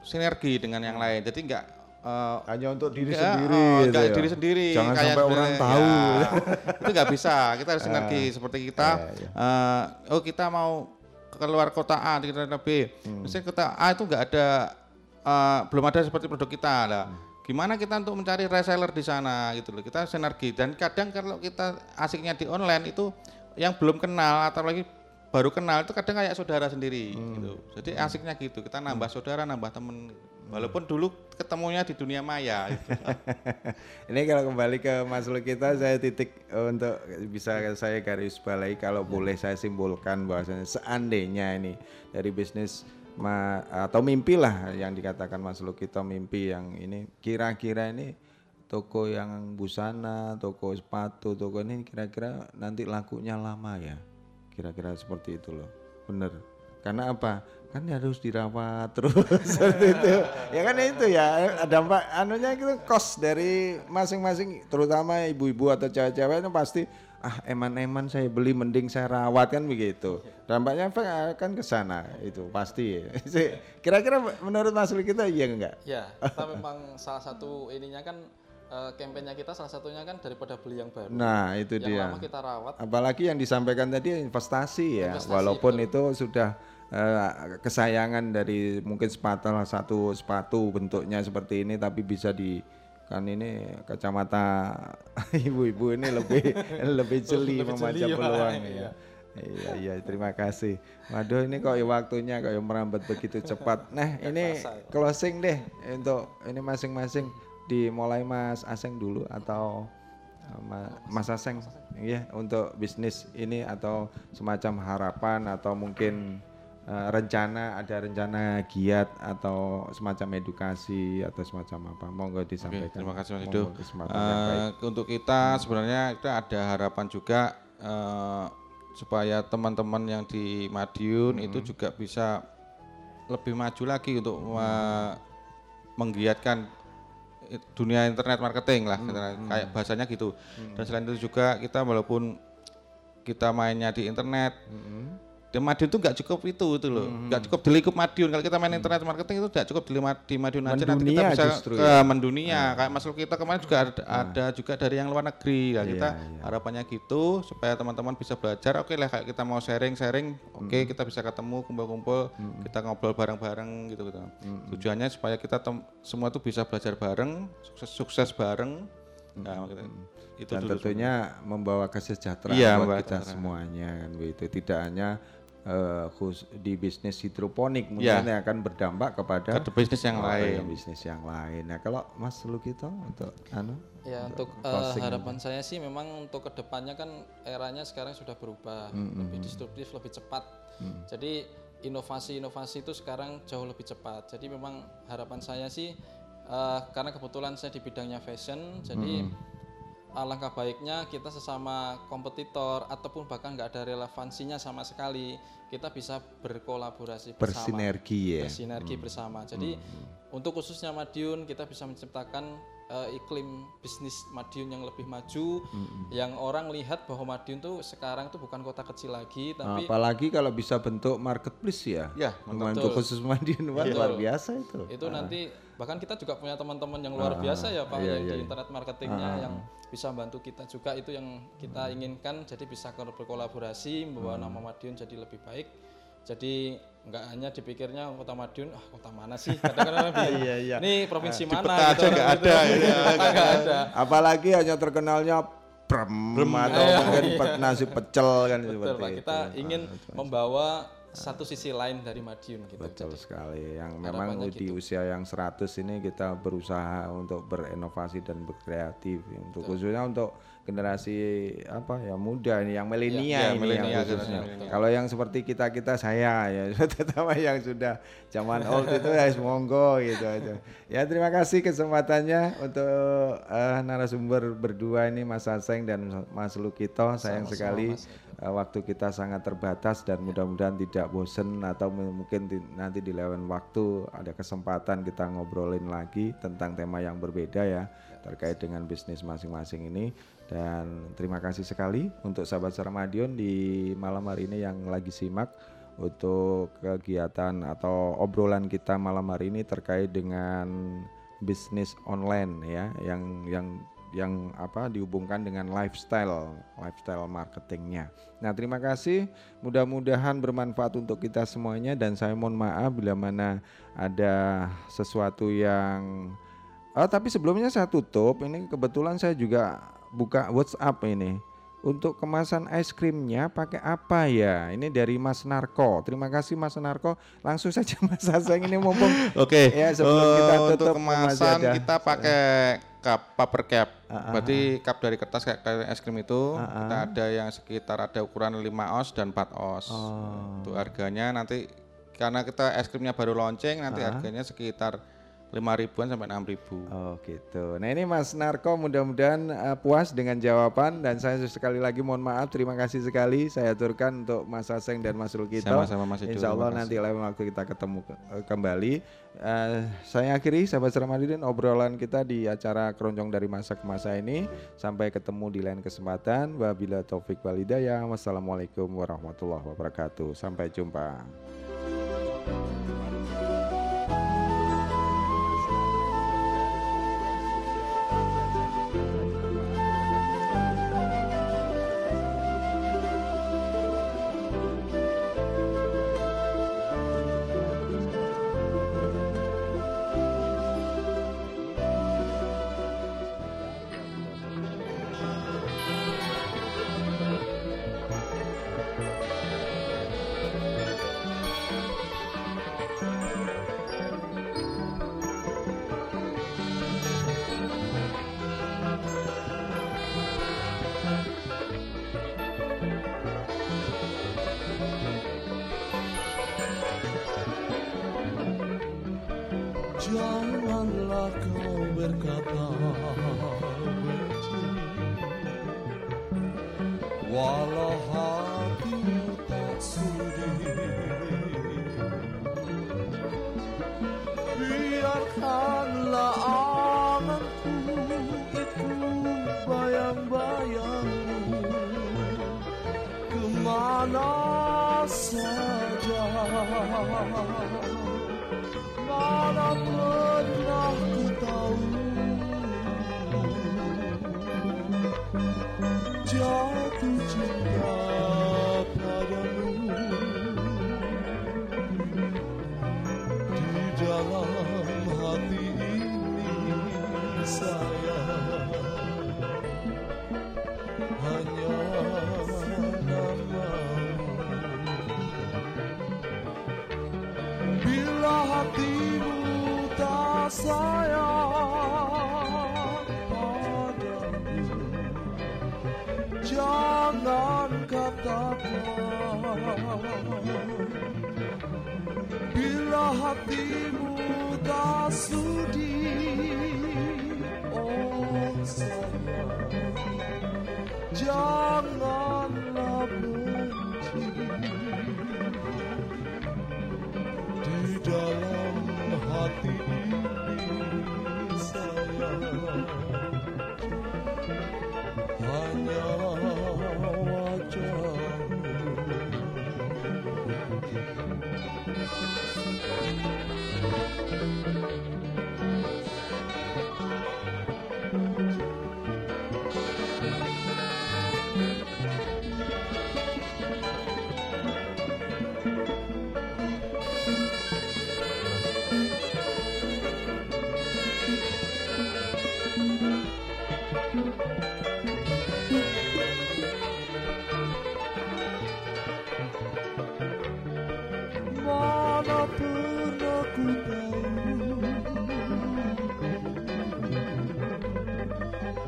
sinergi dengan yang lain. Jadi enggak eh, hanya untuk diri enggak, sendiri oh, gitu enggak ya. diri sendiri Jangan kayak sampai orang tahu. ya, itu nggak bisa kita harus Ah. sinergi seperti kita. Iya, eh, oh kita mau keluar kota A di kota B. Hmm. misalnya kota A itu nggak ada eh, belum ada seperti produk kita lah. Gimana kita untuk mencari reseller di sana gitu loh kita sinergi. Dan kadang kalau kita asiknya di online itu yang belum kenal atau lagi baru kenal itu kadang kayak saudara sendiri gitu. Jadi asiknya gitu kita nambah saudara nambah temen walaupun dulu ketemunya di dunia maya gitu. Ini kalau kembali ke Mas kita saya titik eh, untuk bisa saya garis balai kalau boleh saya simpulkan bahwasanya seandainya ini dari bisnis ma, atau mimpi lah yang dikatakan Mas kita mimpi yang ini kira-kira ini toko yang busana, toko sepatu, toko ini kira-kira nanti lakunya lama ya. Kira-kira seperti itu loh. bener. Karena apa? Kan harus dirawat terus seperti itu. Ya kan itu ya dampak anunya itu kos dari masing-masing terutama ibu-ibu atau cewek-cewek itu pasti ah eman-eman saya beli mending saya rawat kan begitu. Dampaknya akan ke sana itu pasti. Kira-kira menurut Mas kita iya enggak? Ya, kita memang salah satu ininya kan eh, kampanye kita salah satunya kan daripada beli yang baru. Nah, itu yang dia. lama kita rawat. Apalagi yang disampaikan tadi investasi ya, Investasi, walaupun itu sudah eh, kesayangan dari mungkin sepatu satu sepatu bentuknya seperti ini tapi bisa di kan ini kacamata ibu-ibu ini lebih lebih jeli Lebih membaca jeli, Pak. peluang Iya. ya. Iya iya terima kasih. Waduh ini kok ya waktunya kok ya merambat begitu cepat. Nah ini ya. closing deh untuk ini masing-masing dimulai Mas Aseng dulu atau Ma- Mas Aseng ya untuk bisnis ini atau semacam harapan atau mungkin uh, rencana ada rencana giat atau semacam edukasi atau semacam apa monggo Oke, disampaikan. terima kasih Mas yang baik. Eh, untuk kita sebenarnya kita ada harapan juga eh, supaya teman-teman yang di Madiun itu Hmm. juga bisa lebih maju lagi untuk me- menggiatkan dunia internet marketing lah Hmm, kayak bahasanya gitu. Dan selain itu juga kita walaupun kita mainnya di internet di Madiun itu nggak cukup itu itu loh, nggak cukup di lingkup Madiun. Kalau kita main internet marketing itu nggak cukup di, di Madiun aja. Nanti kita bisa justru ke ya. mendunia. Kayak Mas Luk kita kemarin juga ada, ada juga dari yang luar negeri. Nah, Iya, kita iya. harapannya gitu supaya teman-teman bisa belajar. Oke lah kayak kita mau sharing-sharing, oke kita bisa ketemu kumpul-kumpul, kita ngobrol bareng-bareng gitu gitu. Tujuannya supaya kita semua tuh bisa belajar bareng, sukses sukses bareng. Nah, gitu. itu dan tentunya membawa kesejahteraan Iya, buat kita kesejahteraan. semuanya kan begitu tidak hanya eh, khus- di bisnis hidroponik Iya. mungkin akan berdampak kepada Ke bisnis yang oh, lain. iya, bisnis yang lain nah kalau Mas Lukito untuk anu Ya untuk eh, closing harapan saya sih memang untuk ke depannya kan eranya sekarang sudah berubah, Mm, lebih mm, disruptif, lebih cepat. Mm. Jadi inovasi-inovasi itu sekarang jauh lebih cepat. Jadi memang harapan saya sih eh, karena kebetulan saya di bidangnya fashion, jadi alangkah baiknya kita sesama kompetitor ataupun bahkan nggak ada relevansinya sama sekali kita bisa berkolaborasi bersama. Bersinergi ya. bersinergi bersama. Jadi untuk khususnya Madiun kita bisa menciptakan eh, iklim bisnis Madiun yang lebih maju yang orang lihat bahwa Madiun tuh sekarang tuh bukan kota kecil lagi tapi apalagi kalau bisa bentuk marketplace ya Ya, untuk khusus Madiun wah, Betul. luar biasa itu itu Ah. nanti bahkan kita juga punya teman-teman yang luar Ah, biasa ya Pak iya, yang iya, di iya. internet marketingnya Ah, yang bisa bantu kita juga itu yang kita Hmm. inginkan jadi bisa ber- berkolaborasi membawa nama Madiun jadi lebih baik jadi nggak hanya dipikirnya kota Madiun ah kota mana sih kadang-kadang Iya, iya. ini provinsi mana gitu, aja nggak gitu. ada, iya, nggak nggak ada. ada apalagi hanya terkenalnya brem, atau Iya. mungkin pe- nasi pecel kan Betul seperti Pak, itu kita ingin Ah, membawa satu sisi lain dari Madiun gitu. Betul Jadi, sekali. Yang memang di gitu. usia yang 100 ini kita berusaha untuk berinovasi dan berkreatif. Untuk khususnya untuk generasi apa ya muda ini yang milenial Ya, ini yang khususnya. Kalau yang seperti kita kita saya ya terutama yang sudah zaman old itu ya monggo gitu aja. Ya terima kasih kesempatannya untuk eh, narasumber berdua ini Mas Aseng dan Mas Lukito. Sayang Sama-sama, sekali Mas. uh, waktu kita sangat terbatas dan mudah-mudahan tidak bosen atau mungkin di- nanti di lain waktu ada kesempatan kita ngobrolin lagi tentang tema yang berbeda ya terkait dengan bisnis masing-masing ini dan terima kasih sekali untuk sahabat Sarmadion di malam hari ini yang lagi simak untuk kegiatan atau obrolan kita malam hari ini terkait dengan bisnis online ya yang yang yang apa dihubungkan dengan lifestyle lifestyle marketingnya. Nah terima kasih. Mudah-mudahan bermanfaat untuk kita semuanya. Dan saya mohon maaf bila mana ada sesuatu yang Oh, tapi sebelumnya saya tutup. Ini kebetulan saya juga buka WhatsApp ini untuk kemasan es krimnya pakai apa ya? Ini dari Mas Narko. Terima kasih Mas Narko. Langsung saja Mas Aseng ini mumpung Oke, ya sebelum eh, kita untuk tutup masih kemasan kita pakai cup paper cap. ah, Berarti cup dari kertas kayak, kayak es krim itu Ah, ah. kita ada yang sekitar ada ukuran 5 oz dan 4 oz. Oh. Untuk harganya nanti karena kita es krimnya baru launching nanti Ah. harganya sekitar lima ribuan sampai enam ribu. Oh gitu. Nah ini Mas Narko mudah-mudahan eh, puas dengan jawaban dan saya sekali lagi mohon maaf terima kasih sekali saya aturkan untuk Mas Aseng dan Mas Rukito. Sama-sama, Mas Insya Allah nanti lain waktu kita ketemu ke- eh, kembali. Eh, saya akhiri sahabat Ramadhan obrolan kita di acara keroncong dari masa ke masa ini. Sampai ketemu di lain kesempatan. Wabila taufik walidayah. Wassalamualaikum warahmatullahi wabarakatuh. Sampai jumpa.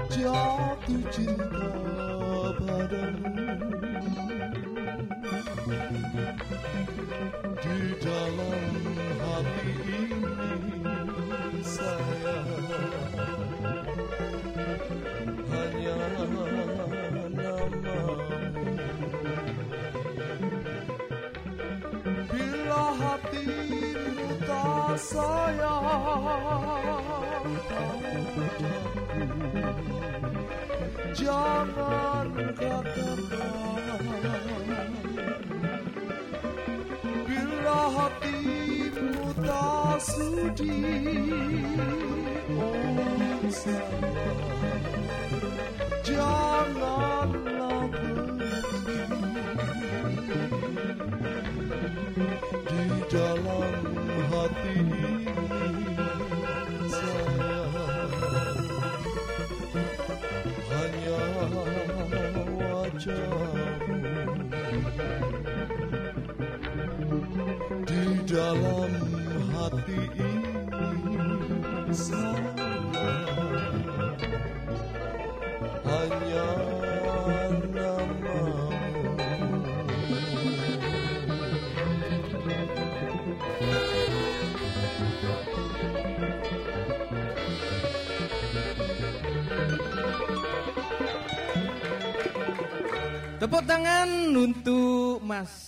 Jatuh cinta padamu. Di dalam hati ini saya Hanya namamu. Bila hatimu tak sayang padaku Jangan katakan Bila hatimu Tepuk tangan untuk Mas